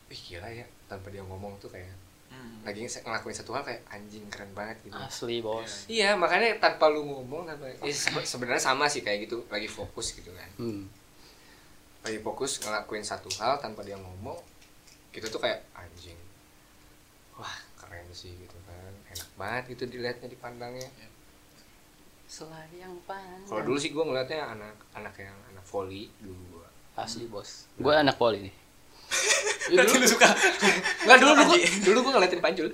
ih gila ya tanpa dia ngomong tuh kayak Hmm. lagi nge- ngelakuin satu hal kayak anjing keren banget gitu. Asli bos. Iya. Makanya tanpa lu ngomong tanpa eh, sebe- sebenarnya sama sih kayak gitu lagi fokus gitu kan. Hmm. lagi fokus ngelakuin satu hal tanpa dia ngomong kita tuh kayak anjing wah keren sih gitu kan. Enak banget gitu dilihatnya dipandangnya. Selayang panjang. Kalau dulu sih gue ngeliatnya anak anak yang anak volley dulu gua. Asli bos. Gue anak poli nih. *laughs* Berarti lu suka. Nggak dulu dulu gua- dulu gue ngeliatin panjul.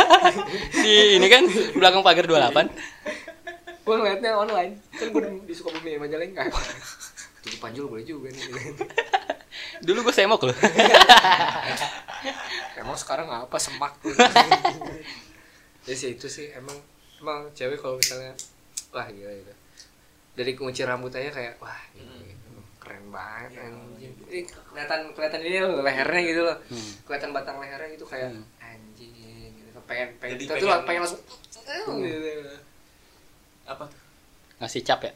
*laughs* Di ini kan belakang pagar 28 gue ngeliatnya online. Kan gue di Sukabumi Majalengka *laughs* tuh panjul boleh juga nih. *laughs* Dulu gue semok loh. *laughs* Emang sekarang apa? Semak *laughs* ya sih itu sih. Emang emang cewek kalau misalnya wah gila gitu. Dari kunci rambut aja kayak wah gitu, gitu. keren banget anjing. Ih, kelihatan kelihatan ini loh lehernya gitu loh. Hmm. kelihatan batang lehernya gitu kayak Hmm. anjing gitu. Pengen pengen Jadi kita tuh pengen- pengen langsung gitu. apa tuh? Ngasih cap ya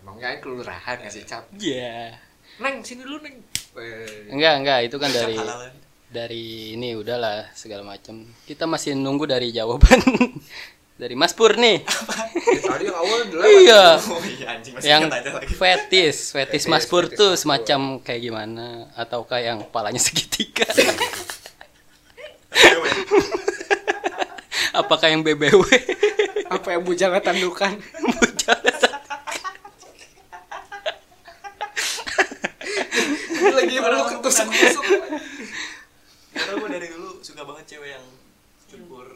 emangnya kan kelurahan ngasih cap? Iya. Neng sini dulu neng. Eh, enggak enggak itu kan dari halalan dari ini udahlah segala macam kita masih nunggu dari jawaban *laughs* dari Mas Pur nih tadi yang awal udah lewat. iya. Oh iya anjing masih yang ingat aja lagi. fetis fetis Mas Pur fetis tuh semacam kayak gimana ataukah yang palanya *laughs* segitiga? Apakah yang BBW apa yang bujang tandukan *laughs* *laughs* lagi bukan. ketusuk-tusuk. Karena gue dari dulu suka banget cewek yang cukur.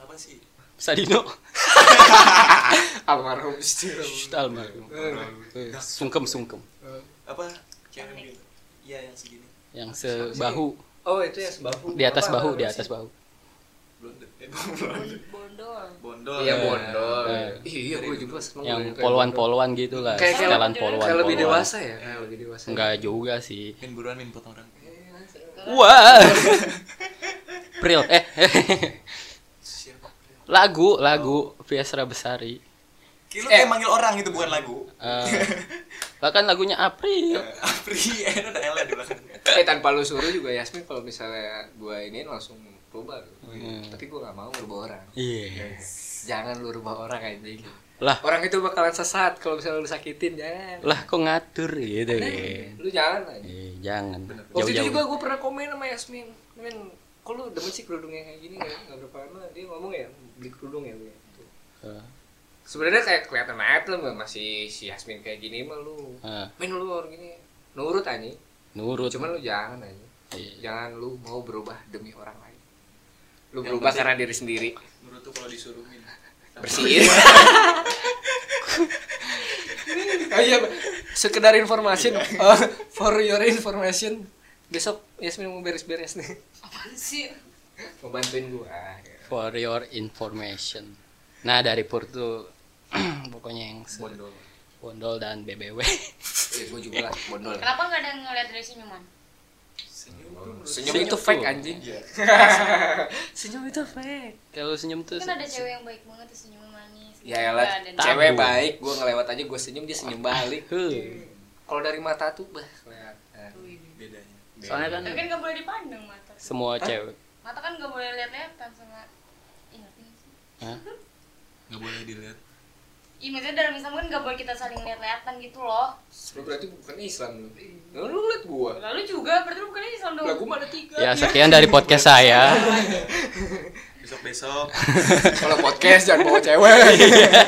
Apa sih? Sadino. *laughs* Almarhum. Shh, almarhum. Eh, sungkem sungkem. Apa? Cewek yang gitu. Iya yang segini. Yang sebahu. Oh itu ya sebahu. Di atas Apa- bahu apa di sih? atas bahu blonde. Eh blonde. Bondol. bondol. Iya Eh, bondol. Eh. iya gue juga seneng yang poluan-poluan gitu. lah Kayak- bondol. poluan kayak lebih dewasa ya? Kayak lebih dewasa. Enggak juga sih. Min buruan min potong orang. Wah. *laughs* Pril eh. Lagu lagu Fiasra Besari Kilo Eh. kayak manggil orang itu bukan lagu. Eh, bahkan lagunya April. Apri eh *laughs* ada Ella di belakang. Eh tanpa lu suruh juga Yasmin kalau misalnya gue ini langsung rubah lu. Hmm. tapi gue gak mau rubah orang. Iya jangan lu rubah orang anjing. Lah. Orang itu bakalan sesat kalau misalnya lu sakitin jangan. Lah kok ngatur gitu ya? Lu jangan aja Eh, jangan. Waktu itu juga gue pernah komen sama Yasmin. Men kok lu demen sih kerudungnya kayak gini? Ya nggak berapa lama. Dia ngomong ya beli kerudung ya lu ya. Tuh. Eh, sebenarnya kayak kelihatan aja tuh masih si Yasmin kayak gini mah lu. Eh, men lu orang gini. Nurut anjing. Nurut. Cuman lu jangan anjing. Iya. jangan lu mau berubah demi orang lu Yang berubah penting- karena diri sendiri. Menurut tuh kalau disuruhin bersihin. *laughs* Oh iya sekedar information *laughs* oh, for your information. Besok Yasmin mau beres-beres nih. Apaan sih? mau bantuin gua. For your information. Nah dari Pur tuh *clears throat* pokoknya yang bondol. Bondol dan BBW eh, gua juga lah bondol. Kenapa nggak ada yang ngeliat dari senyuman? Senyum senyum Senyum itu fake anjing Iya. *laughs* senyum itu fake kalau senyum tuh Kan ada cewek yang baik banget tuh senyuman manis. ya Enggak, dan- cewek Tabu. baik gua ngelewat aja gua senyum dia senyum balik kalau dari mata tuh bah kelihatan bedanya soalnya kan Tapi kan nggak boleh dipandang mata. semua cewek Mata kan nggak boleh lihat-lihatan sama. Ih, ngerti nggak sih? Hah? nggak boleh dilihat Ih, maksudnya dalam Islam kan nggak boleh kita saling lihat-lihatan gitu loh. lu berarti bukan Islam. Lu lu, lu liat gua? Lalu juga, berarti lu bukan Islam dong. lah gua mah ada tiga. Ya sekian dari podcast saya. *laughs* Besok besok *laughs* kalau podcast jangan bawa cewek.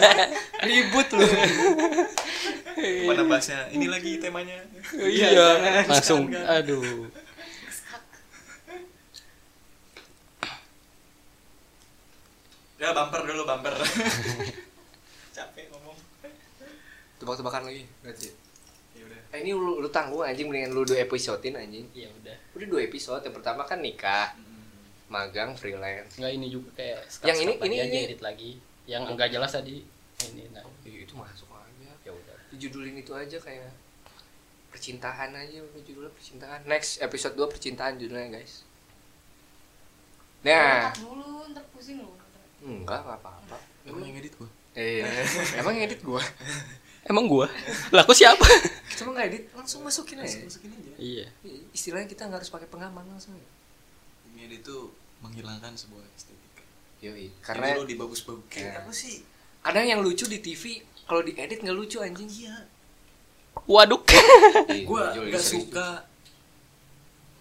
*laughs* Ribut lu. Mana bahasnya? Ini lagi temanya. Iya langsung. Aduh. Ya bumper dulu bumper capek ngomong. Tebak-tebakan lagi berarti ya? Udah. Eh, ini lu, lu tanggung anjing mendingan lu dua episodein anjing. Ya udah. Udah dua episode yang pertama kan nikah magang freelance. Nggak ini juga kayak Yang ini- ini- ini. edit lagi. Yang enggak jelas tadi ini nah. Ih, itu masuk aja. Ya udah. Judulin itu aja kayak percintaan aja judulnya percintaan. Next episode 2 percintaan judulnya guys. Nah. Dulu, ntar pusing lu. enggak nggak apa-apa. Emang yang edit gua eh *laughs* emang ngedit gua? Emang gua? Lah aku siapa? Kita mah ngedit langsung masukin aja. Masukin aja. Iya. Istilahnya kita nggak harus pakai pengaman langsung ini edit tuh menghilangkan sebuah estetika. Yoi. karena karena lu dibagus-bagus. Ya. apa sih? Kadang yang lucu di TV kalau diedit nggak lucu anjing. Iya. Waduh. *laughs* Gua nggak suka.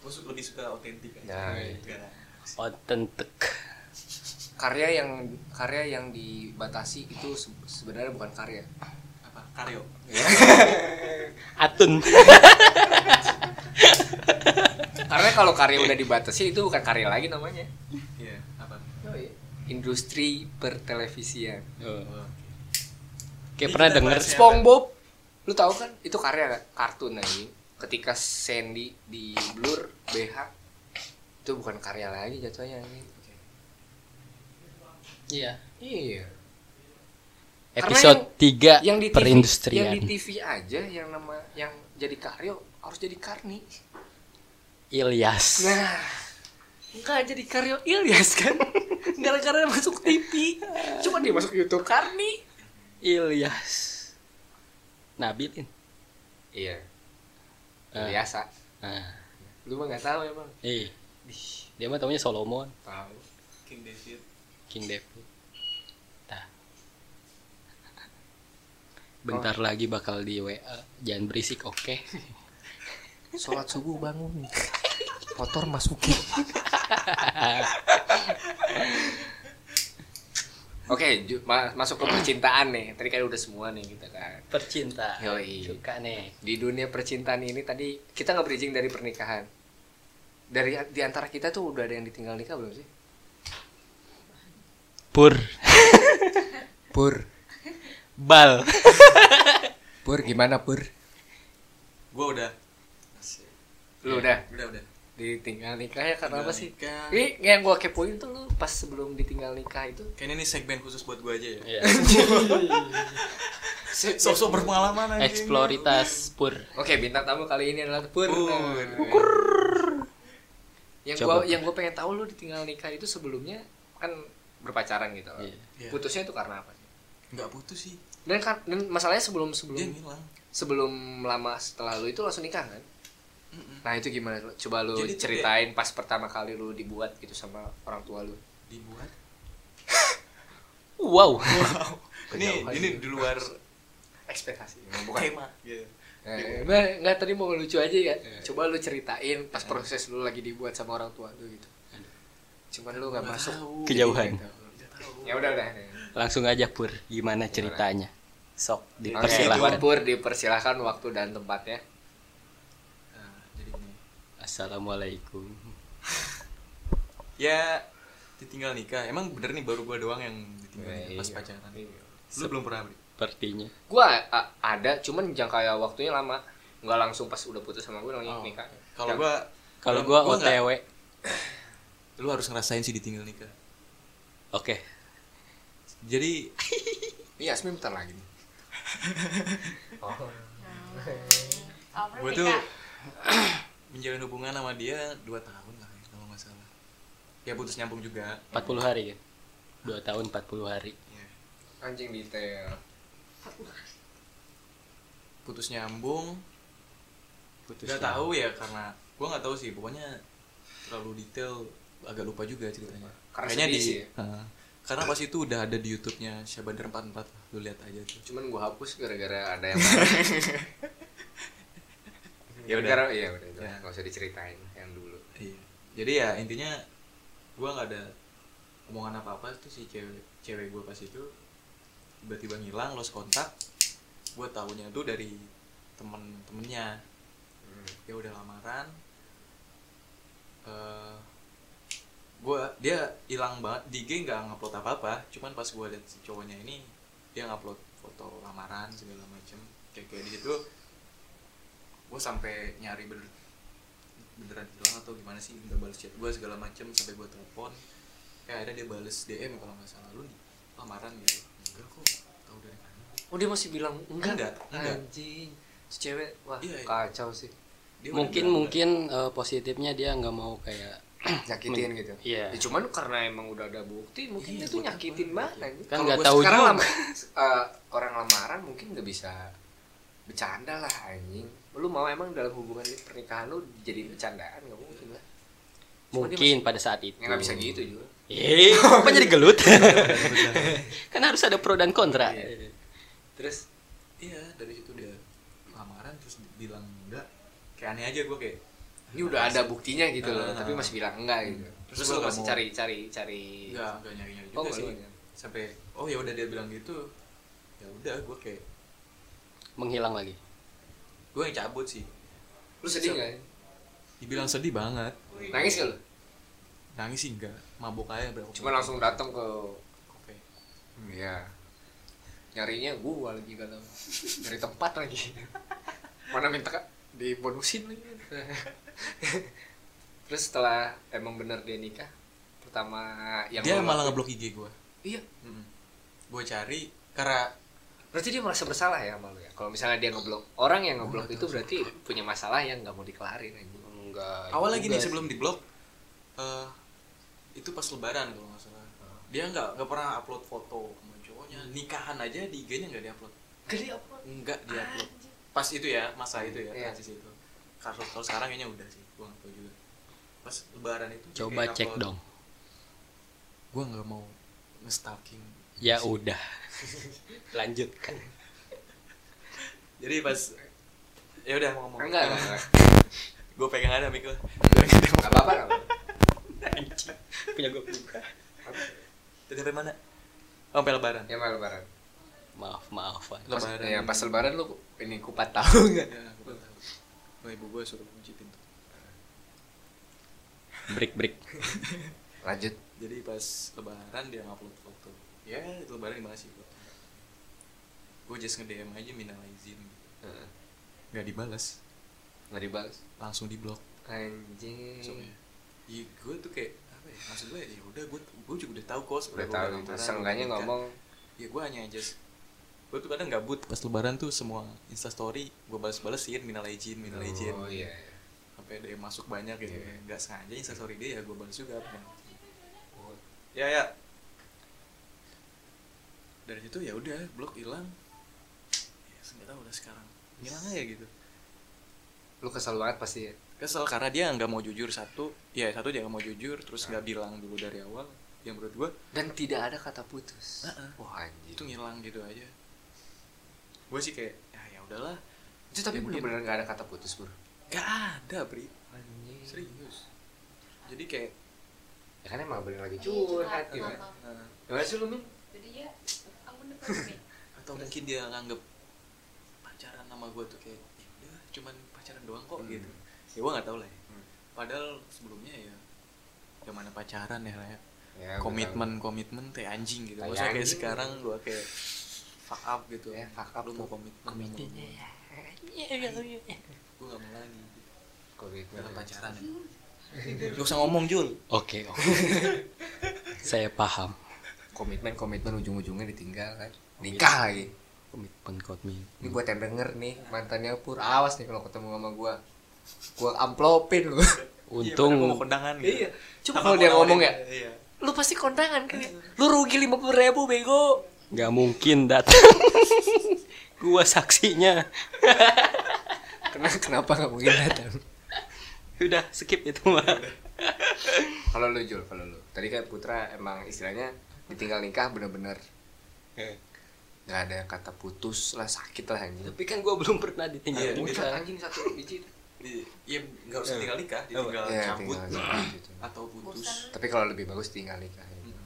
Gua lebih suka otentik aja. Nah, otentik karya yang karya yang dibatasi itu se- sebenarnya bukan karya. Apa? Karyo. *laughs* Atun. Karena kalau karya udah dibatasi itu bukan karya lagi namanya. Iya apa? Industri pertelevisian. Oh. Ini kayak pernah denger SpongeBob lu tahu kan? Itu karya kan kartun ini ketika Sandy di blur BH itu bukan karya lagi jatuhnya. ini iya. Iya. Episode 3 yang di TV, perindustrian yang di TV aja yang nama yang jadi karyo harus jadi karni. Ilyas. Nah enggak jadi karyo Ilyas kan? *laughs* Gara-gara masuk TV cuma dia masuk YouTube. Karni. Ilyas. Nabilin iya. Ah. biasa nah lu mah nggak tahu emang eh dia mah taunya Solomon. Tahu. King David. King David bentar lagi bakal di WA jangan berisik oke *laughs* sholat subuh bangun motor masukin *laughs* Oke, ju- ma- masuk ke percintaan nih. Tadi kan udah semua nih kita kan. percinta Yoi. suka nih Di dunia percintaan ini tadi kita nggak bridging dari pernikahan. Dari di antara kita tuh udah ada yang ditinggal nikah belum sih? pur *laughs* Pur, bal *laughs* Pur gimana Pur? gua udah Lu udah udah udah ditinggal nikah ya karena apa sih? nikah. Ini yang gua kepoin tuh lu pas sebelum ditinggal nikah itu kayaknya ini segmen khusus buat gua aja ya *laughs* ya. sosok berpengalaman anjing. eksploritas pur Oke, bintang tamu kali ini adalah Pur. Pur. Yang Coba. gua yang gua pengen tahu lu ditinggal nikah itu sebelumnya kan berpacaran gitu. Iya. Iya. Putusnya itu karena apa sih? nggak putus sih Dan kan dan masalahnya sebelum dia sebelum ngilang sebelum lama setelah lu itu langsung nikah kan? Mm-mm. Nah, itu gimana? Coba lu Jadi ceritain pas pertama kali lu dibuat gitu sama orang tua lu. dibuat wow *laughs* ini Kejauhan ini sih. di luar Ekspektasi. Bukan. *laughs* tema Iya. Eh, nah, nggak tadi mau lucu aja ya. Coba lu ceritain pas proses lu lagi dibuat sama orang tua lu gitu. Cuman lu nggak masuk tahu. Kejauhan. Ya udah udah. Langsung aja pur. Gimana ceritanya? Sok Oke, dipersilahkan. Tuan Pur? Dipersilahkan waktu dan tempatnya. assalamualaikum. *laughs* Ya ditinggal nikah. Emang bener nih baru gua doang yang ditinggal Eh, nikah pas iya. pacaran? Iya. lu belum pernah sepertinya. Gua a- ada cuman jangka waktunya lama. Nggak langsung pas udah putus sama gue langsung Oh. nikah. kalau gua kalau gua gua OTW *coughs* lu harus ngerasain sih ditinggal nikah. Oke jadi *laughs* iya Asmi bentar lagi. Nih oh. Apa gue nikah? tuh *clears throat* menjalin hubungan sama dia dua tahun lah ya, kalau nggak salah. Ya putus nyambung juga. 40 hari ya? Dua tahun 40 hari. Ya. anjing detail. Putus nyambung. Putus nggak tahu ya karena gue nggak tahu sih. Pokoknya terlalu detail agak lupa juga ceritanya. Karena kayaknya di sih ya? Heeh. Karena pas itu udah ada di YouTube-nya Syabandar 44 lu lihat aja tuh. Cuman gue hapus gara-gara ada yang. *laughs* Ya udah. Gara-gara- iya udah itu. Ya. nggak usah diceritain yang dulu. Iya. Jadi ya intinya gue nggak ada omongan apa apa tuh si cewek cewek gue pas itu. Tiba-tiba ngilang lost kontak gue tahunya tuh dari temen-temennya Hmm. ya udah lamaran. Eh gue dia hilang banget. Di IG nggak ngupload apa apa cuman pas gue liat si cowoknya ini dia ngupload foto lamaran segala macem. Kayak kayak di situ gue sampai nyari bener beneran hilang atau gimana sih nggak balas chat gue segala macem sampai gue telepon. Kayak ada dia bales DM kalau nggak salah lu nih lamaran gitu. Enggak kok tahu dari mana. Oh dia masih bilang enggak. Enggak, enggak. anjing si cewek wah Iya, iya. kacau sih. Dia mungkin mungkin eh, positifnya dia nggak mau kayak *clears throat* nyakitin gitu. iya. Ya, cuman karena emang udah ada bukti mungkin Iya, itu nyakitin banget. Kan nggak tahu sekarang juga. lama- eh, orang lamaran mungkin nggak bisa bercanda lah anjing. Lu mau emang dalam hubungan pernikahan lu jadi bercandaan nggak mungkin lah. Cuma dia mungkin pada saat itu. ya nggak bisa gitu juga. Eh *laughs* apa jadi gelut? *laughs* Kan harus ada pro dan kontra. Iya. terus iya dari situ dia lamaran terus bilang enggak kayak aneh aja gue kayak ini udah ada buktinya gitu loh. Ah. tapi masih bilang enggak gitu. Terus terus lu masih cari cari cari. Enggak enggak nyari nyari juga Oh, nggak sih. sampai oh ya udah dia bilang gitu. Ya udah gue kayak menghilang lagi? Gue yang cabut sih. Lu sedih nggak dibilang sedih banget. Nangis gak lu? Nangis sih enggak mabuk aja berapa cuma langsung datang ke Oke. Iya. Nyarinya gua lagi gak tahu. Dari tempat lagi. Mana minta Kak, dibonusin lagi. *laughs* *laughs* Terus setelah emang bener dia nikah, pertama yang dia malah ngeblok IG gue Iya. gue cari karena Berarti dia merasa bersalah ya sama lu ya. Kalau misalnya dia ngeblok, orang yang ngeblok itu berarti punya masalah yang nggak mau dikelarin aja. enggak awal lagi nih sebelum diblok eh itu pas lebaran kalau nggak salah. Dia nggak nggak pernah upload foto sama cowoknya. Nikahan aja di IG-nya nggak diupload. Gede apa? nggak diupload. Pas itu ya masa itu ya Iya. transisi itu kalau sekarang kayaknya udah sih gua nggak tahu juga pas lebaran itu coba cek upload. dong gua nggak mau nge-stalking ya udah *laughs* lanjutkan jadi pas ya udah mau ngomong Enggak, enggak, enggak. *laughs* gue pegang ada Enggak apa-apa, enggak apa-apa. punya gue buka tadi sampai mana oh, sampai lebaran Ya mal lebaran. maaf maafan Pas, Lebaran. ya, pas lebaran lu ini kupat tahu enggak? ya gue tahu oh, ibu gue suruh kunci pintu break break *laughs* Lanjut. jadi pas lebaran dia ngupload foto ya itu lebaran gimana sih foto gue just nge DM aja minal izin gitu. Heeh. nggak dibalas Nggak dibalas. langsung diblok Anjing. langsungnya iya gue tuh kayak apa ya maksud gue ya udah gue gue juga udah tahu kok Udah sebenarnya tahu Seenggaknya nikah. ngomong ya gue hanya just gue tuh kadang gabut pas lebaran tuh semua instastory gue balas-balesin minal izin minal izin. Oh iya. sampai ada yang masuk banyak gitu. Iya. nggak sengaja instastory dia ya gue balas juga. Ya ya. Dari situ ya udah blok hilang. Ya nggak tahu udah sekarang. Hilang aja gitu. Lu kesel banget pasti ya. kesel karena dia nggak mau jujur satu. Ya satu dia nggak mau jujur terus nggak bilang dulu dari awal. Yang menurut gue Dan tidak ada kata putus. Heeh. Wah anjing. itu ngilang gitu aja gue sih kayak ya ya udahlah Itu tapi Ya, mungkin- bener-bener gak ada kata putus bro. nggak ada bri Anjing. serius jadi kayak Ya kan emang bener lagi Iya, curhat gitu kan. kenapa? eh, Gimana sih lu Min? Jadi ya, aku *laughs* atau mungkin dia nganggep pacaran sama gue tuh kayak ya cuman pacaran doang kok Hmm. gitu ya gue nggak tahu lah ya. padahal sebelumnya ya yang mana pacaran ya lah ya Ya, komitmen komitmen teh anjing gitu masa kayak anjing. sekarang gua kayak fuck up gitu. Ya, fuck up lu mau komitmen komitmen gua gak mau lagi. Komitmen dalam pacaran ya? Gak usah ngomong Jul. Oke, oke. *laughs* Saya paham. komitmen komitmen ujung-ujungnya ditinggal kan? Nikah lagi. Komitmen komitmen. ini buat yang denger nih mantannya pur. Awas nih kalau ketemu sama gua. Gua amplopin lu. Untung Iya, mau kondangan gitu. Iya. Cuma kalau dia ngomong ya, iya. lu pasti kondangan kan ya? lu rugi lima puluh ribu bego nggak mungkin datang. *laughs* Gua saksinya. *laughs* kenapa kenapa nggak mungkin datang Udah skip itu mah. kalau lu Jul kalau lu tadi kan Putra emang istilahnya ditinggal nikah bener-bener nggak ada kata putus lah sakit lah anjing Tapi kan gua belum pernah ditinggal nikah. anjing satu biji Iya, nggak usah tinggal nikah, ditinggal Iya, cabut tinggal gitu. atau putus. Tapi kalau lebih bagus tinggal nikah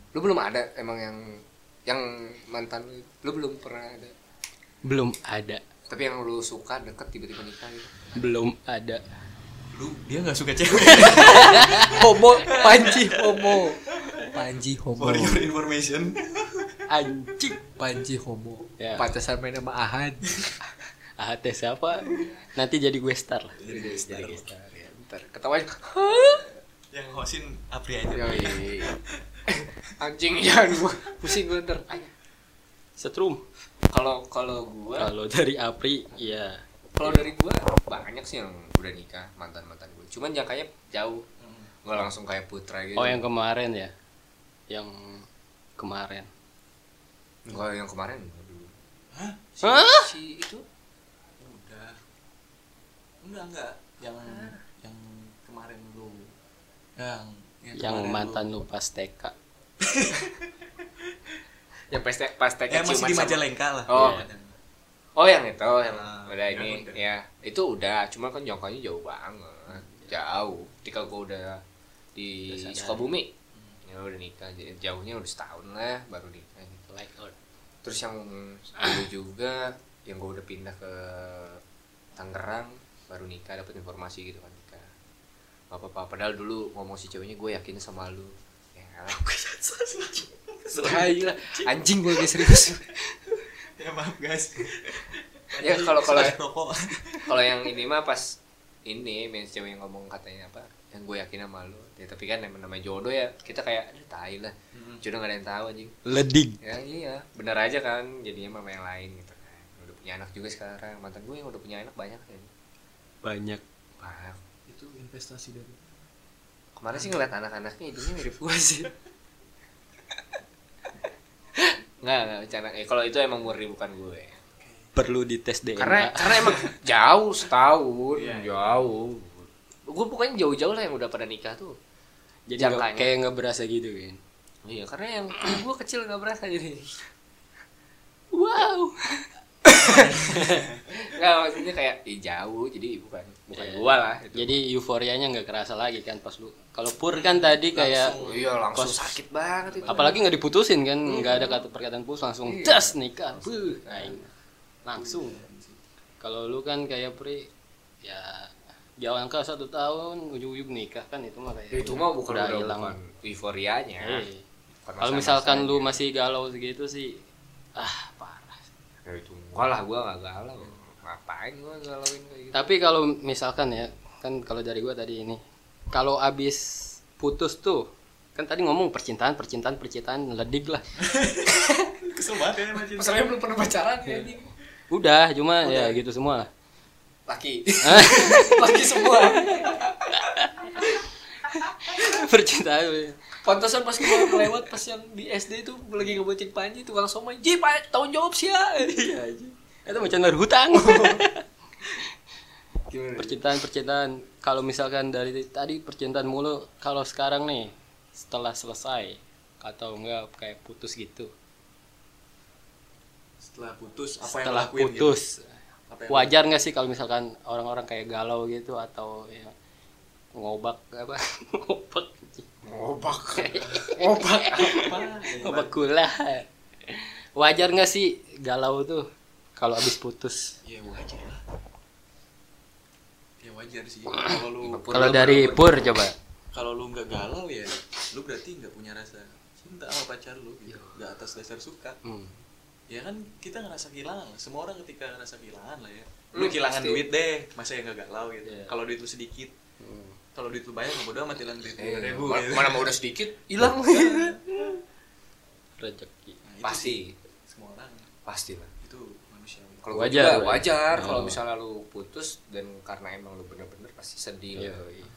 lu belum ada emang yang yang mantan lu lu belum pernah ada Belum ada. tapi yang lu suka deket tiba-tiba nikah gitu Belum ada. Lu dia nggak suka cewek. *laughs* homo panji homo panji homo For your information. Anjing. panji homo Ya. pantesan main sama Ahad *laughs* Ah, teh siapa? Nanti jadi gue star lah. Jadi star. Jadi star, ya. ntar ketawa Yang hostin Apri aja. Yoi. *laughs* anjing *laughs* jangan gua pusing gua ntar Setrum. kalau kalau gua Kalau dari Apri ya kalau dari gua banyak sih yang udah nikah mantan mantan gua cuman jangkanya jauh Hmm. nggak langsung kayak putra gitu Oh yang kemarin ya. Yang kemarin. Enggak yang kemarin dulu. Hah? Si, Hah? si itu Udah. Enggak, enggak. Yang yang kemarin lu. Yang Yang kemarin mantan lu pas TK. Yang pas pas TK Eh, masih di sama- Majalengka lah. Oh. Iya. Oh yang itu yang Ah, udah ini udah. ya itu udah cuma kan jangkanya jauh banget jauh ketika gua udah di Udah. Sukabumi ya udah nikah jadi jauhnya udah setahun lah baru nikah gitu Like terus yang dulu juga yang gua udah pindah ke Tangerang baru nikah dapat informasi gitu kan nikah apa apa padahal dulu ngomong si ceweknya gue yakin sama lu ya Hai lah anjing gue guys serius. *laughs* Ya maaf guys. ya kalau kalau kalau yang ini mah pas ini main cewek yang ngomong katanya apa yang gue yakin sama lu. Ya tapi kan namanya, namanya jodoh ya kita kayak "Aduh, tai lah. Mm-mm. jodoh gak ada yang tahu anjing. Ledig. ya iya. Benar aja kan jadinya sama yang lain gitu kan. Udah punya anak juga sekarang. Mantan gue yang udah punya anak banyak kan. Banyak. banyak. Itu investasi dari kemarin sih ngeliat anak-anaknya hidungnya mirip gue sih *laughs* nggak nggak bercanda eh kalau itu emang murni bukan gue Perlu dites DNA. karena karena emang jauh setahun Iya, iya. jauh gue pokoknya jauh-jauh lah yang udah pada nikah tuh Jadi jangkanya. kayak nggak berasa gitu kan. iya karena yang *clears throat* gue kecil nggak berasa jadi Wow. *laughs* nggak maksudnya kayak ih, jauh jadi bukan bukan Iya. gua lah itu. Jadi euforianya nggak kerasa lagi kan pas lu. Kalau pur kan tadi kayak Oh, iya langsung Pas- sakit banget itu apalagi nggak diputusin kan nggak ada kata perkataan putus langsung Iya. das nikah Buh, aing. langsung kalau lu kan kayak pri ya jauh angka satu tahun ujung-ujung nikah kan itu mah kayak Ya, itu mah bukan udah hilang euforianya Bukan kalau misalkan lu masih galau segitu sih ah ya itu enggak lah gua nggak galau. Ngapain gua galauin kayak gitu? Tapi kalau misalkan ya kan kalau dari gua tadi ini kalau abis putus tuh kan tadi ngomong percintaan percintaan percintaan ledig lah. *laughs* Kesel banget ya macam. masalahnya belum pernah pacaran ya anjing. udah cuma ya gitu semua lah. Laki. *laughs* Laki semua. Percintaan pantasan pas gua lewat pas yang di SD itu lagi ngebocin panji tukang somai ji pak tanggung jawab sih ya Iya *laughs* aja. Itu macam dari hutang. *laughs* gimana percintaan percintaan. Kalau misalkan dari tadi percintaan mulu, kalau sekarang nih setelah selesai atau enggak kayak putus gitu. Setelah putus apa yang setelah lo lakuin putus, gitu? Apa yang wajar nggak sih kalau misalkan orang-orang kayak galau gitu atau ya ngobak apa *laughs* ngobak ngobak ngobak *laughs* apa ngobak gula. Wajar nggak sih galau tuh kalau abis putus? Iya wajar lah. Ya wajar sih. Kalau lu kalau dari Pur coba. Kalau lu nggak galau ya lu berarti nggak punya rasa cinta sama pacar lu gitu. Nggak atas dasar suka. Hmm. ya kan kita ngerasa kehilangan. Semua orang ketika ngerasa kehilangan lah ya. Lu lu kehilangan duit deh masa yang nggak galau gitu. Iya. kalau duit lu sedikit. Hmm. Kalau duit lu banyak nggak bodoh amat hilang duit Eh, ribu ma- gitu. mana mau udah sedikit *laughs* hilang. Rezeki Nah, pasti. semua orang. Pasti lah. Itu manusiawi kalau gua Wajar, juga wajar. Oh. kalau misalnya lu putus dan karena emang lu bener-bener pasti sedih Iya, lah. iya.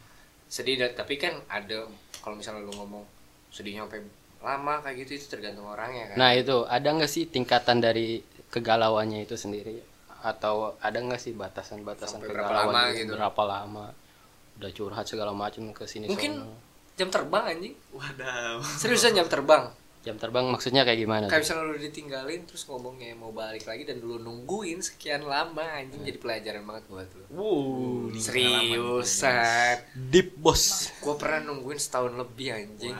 sedih dan tapi kan ada kalau misalnya lu ngomong sedihnya sampai lama kayak gitu itu tergantung orangnya kan? Nah itu. Ada nggak sih tingkatan dari kegalauannya itu sendiri? Atau ada nggak sih batasan-batasan Sampai berapa kegalauan lama itu? gitu? berapa lama udah curhat segala macam ke sini Mungkin- sono. jam terbang anjing. Wadaw. Seriusan jam terbang? Jam terbang maksudnya kayak gimana kayak misalnya lu ditinggalin terus ngomongnya mau balik lagi dan lu nungguin sekian lama anjing jadi pelajaran banget buat lu. Wow, Ini seriusan. Deep boss gua pernah nungguin setahun lebih anjing.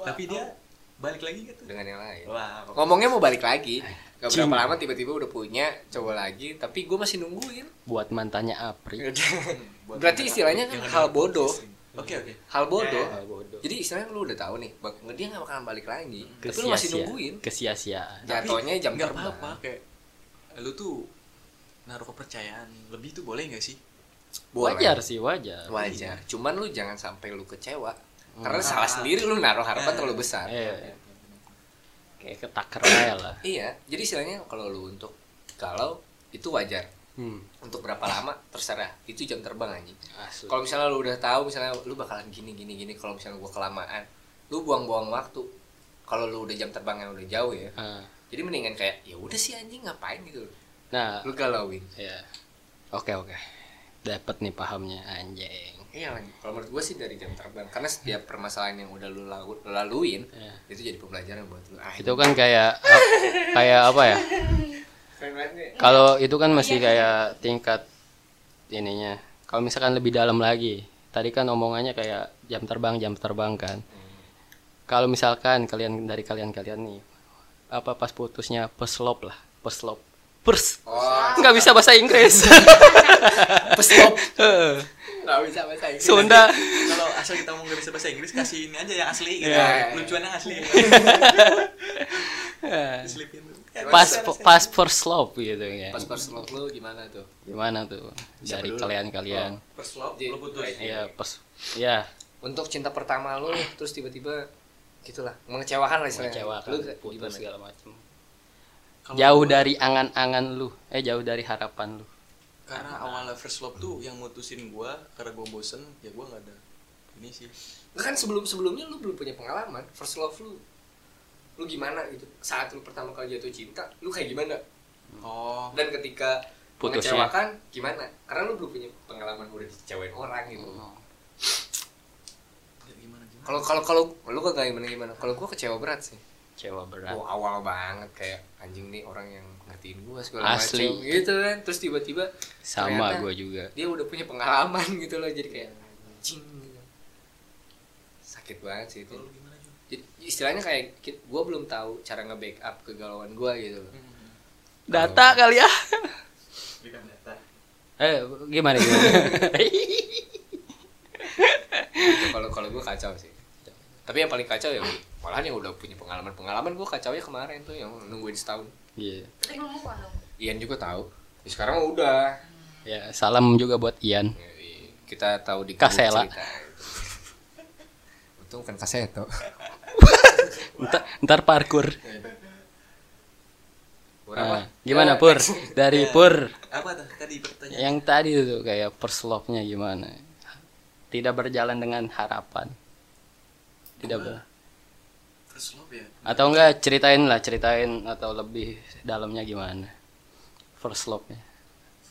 Tapi dia balik lagi gitu dengan yang lain. Wah ngomongnya mau balik lagi gak berapa lama tiba-tiba udah punya cowok lagi tapi gue masih nungguin. Buat mantannya Apri. Buat berarti istilahnya kan hal bodoh. Oke oke. Hal bodoh. Ah, bodoh. jadi istilahnya lu udah tahu nih bak- dia gak bakalan balik lagi. Tapi lu masih nungguin. kesia-siaan. Jatuhnya jam nggak apa-apa kayak lu tuh naruh kepercayaan. Lebih tuh boleh nggak sih? Boleh. wajar sih wajar. Wajar. Cuman lu jangan sampai lu kecewa. Hmm. karena salah sendiri lu naruh harapan Ah. terlalu besar. Iya. Kayak ketaker aja lah. Iya jadi istilahnya kalau lu untuk galau itu wajar. Hmm. untuk berapa lama terserah. Itu jam terbang anjing. Kalau misalnya lu udah tahu misalnya lu bakalan gini gini gini kalau misalnya gua kelamaan lu buang-buang waktu. Kalau lu udah jam terbang yang udah jauh ya Ah. jadi mendingan kayak ya udah sih anjing ngapain gitu? Nah. Lu galauin. Ya oke oke. Dapat nih pahamnya anjing iya kalau menurut gua sih dari jam terbang karena setiap permasalahan yang udah lu lalu- laluin Ya. itu jadi pembelajaran buat lu. Ah, itu kan kayak kayak apa ya? Kalau itu kan masih kayak tingkat ininya. Kalau misalkan lebih dalam lagi tadi kan omongannya kayak jam terbang jam terbang kan. Kalau misalkan kalian dari kalian kalian nih apa pas putusnya peslop lah peslop pers. Oh. Nggak bisa bahasa Inggris. *laughs* Peslop nggak bisa bahasa Inggris. Sunda. Kalau asal kita mau nggak bisa bahasa Inggris kasih ini aja yang asli gitu. Iya. lucuan yang asli. Diselipin pas pas first love gitu ya. Pas peslop lu gimana tuh? Gimana tuh? Siapa dari dulu? kalian kalian. First love Jadi, lu putus. iya pas ya untuk cinta pertama lu terus tiba-tiba gitulah mengecewakan lah istilahnya. Mengecewakan lu putus gimana? segala macam. Jauh dari angan-angan lu eh jauh dari harapan lu karena awalnya first love tuh yang mutusin gua karena gua bosen ya gua nggak ada ini sih. Kan sebelum sebelumnya lu belum punya pengalaman first love lu. Lu gimana gitu? Saat lu pertama kali jatuh cinta lu kayak gimana? Oh. Dan ketika Putusnya. mengecewakan gimana? Karena lu belum punya pengalaman udah dicewain orang gitu. Ya gimana gimana? Kalau kalau kalau lu kagak gimana gimana kalau gua kecewa berat sih cewa berat. Gua awal banget kayak anjing nih orang yang ngertiin gua segala Asli. macam gitu kan terus tiba-tiba sama gue juga. dia udah punya pengalaman gitu loh jadi kayak anjing gitu. sakit banget sih itu. Jadi, istilahnya kayak gue belum tahu cara nge-backup kegalauan gue gitu loh. Data kali ya? Data. Eh gimana gimana? Gitu, kalau kalau gue kacau sih. Tapi yang paling kacau ya malahan yang udah punya pengalaman pengalaman gue kacau ya kemarin tuh yang nungguin setahun. Iya. Dong. Ian juga tahu. Ya, sekarang udah. Ya salam juga buat Ian. Ya, i- kita tahu di Kasela. cerita. untung kan kaseto. *laughs* Ntar, ntar parkur. Berapa? Nah, gimana Pur? *laughs* Dari Pur. Apa tuh? Tadi pertanyaan. Yang tadi tuh kayak first love-nya gimana? Tidak berjalan dengan harapan. Tidak ber first love ya atau enggak ceritain lah ceritain atau lebih dalamnya gimana? First love-nya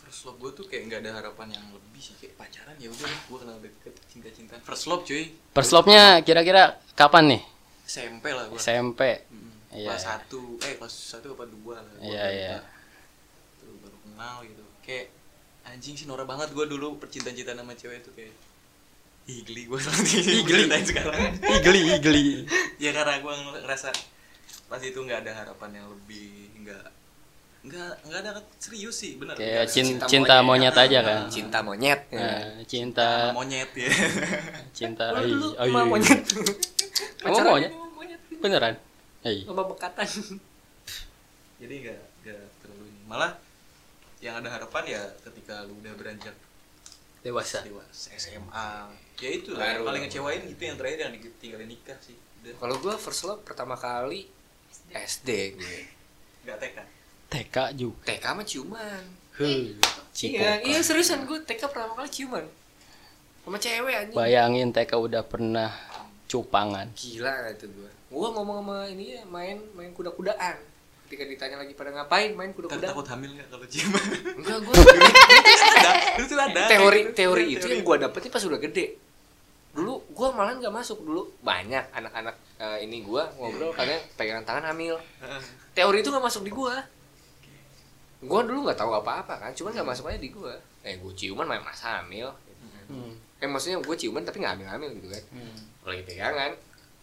first love gue tuh kayak nggak ada harapan yang lebih sih kayak pacaran ya udah gue kenal deket cinta cinta first love cuy. First love-nya kira-kira kapan nih? SMP lah gue SMP Iya, kelas iya. satu eh kelas satu apa dua lah Iya, iya. tuh baru kenal gitu. Kayak anjing sih norak banget gue dulu percintaan cintaan sama cewek itu kayak Ih, geli gue Ih, geli. sekarang igli igli ya karena gue ngerasa pas itu nggak ada harapan yang lebih nggak Enggak, enggak ada serius sih, benar. kayak Nggak cinta cinta, monyet. monyet aja kan *laughs* cinta monyet ya. Nah, cinta monyet ya. *laughs* cinta ai- dulu ai- sama monyet Kamu Pacarannya monyet? monyet beneran Hei. sama bekatan *laughs* Jadi enggak enggak terlalu ini. Malah yang ada harapan ya ketika lu udah beranjak dewasa. Dewasa SMA ya itu lah yang paling ngecewain gitu yang terakhir yang ditinggalin nikah sih. Kalau gue first love pertama kali SD gue. Nggak TK TK juga. TK mah ciuman. Heh, iya iya seriusan gue TK pertama kali ciuman. Sama cewek anjing. Bayangin TK udah pernah cupangan. Gila itu gue gue ngomong sama ini ya main main kuda-kudaan ketika ditanya lagi pada ngapain main Ntar kuda-kudaan takut hamil nggak kalau cium enggak gue ada itu tuh ada teori gitu. teori Iya, itu yang gue dapetin pas udah gede dulu gue malah nggak masuk dulu banyak anak-anak eh, ini gue ngobrol kadang pegangan tangan hamil Heeh. teori itu nggak masuk di gue gue dulu nggak tahu apa-apa kan cuman nggak masuk aja di gue eh gue ciuman main masa hamil Hmm. eh maksudnya gue ciuman tapi nggak hamil hamil gitu kan Hmm. lagi pegangan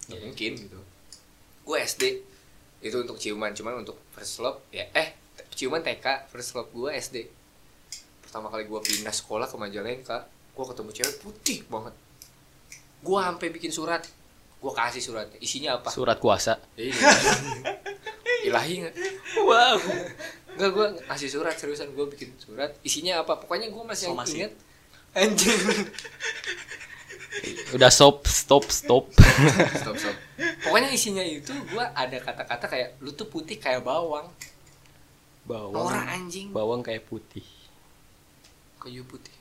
ya mungkin gitu gue SD itu untuk ciuman cuman untuk first love ya eh ciuman TK first love gue SD pertama kali gue pindah sekolah ke Majalengka gue ketemu cewek putih banget. Gue sampai bikin surat. Gue kasih suratnya isinya apa? Surat kuasa. Iya. ilahi nggak? Wow. Enggak, gue ngasih surat seriusan gue bikin surat. Isinya apa? Pokoknya gue masih Somasi. inget anjing udah stop stop stop. Stop stop. Pokoknya isinya itu gue ada kata-kata kayak lu tuh putih kayak bawang. Bawang. Norak anjing. Bawang kayak putih. Kayu putih?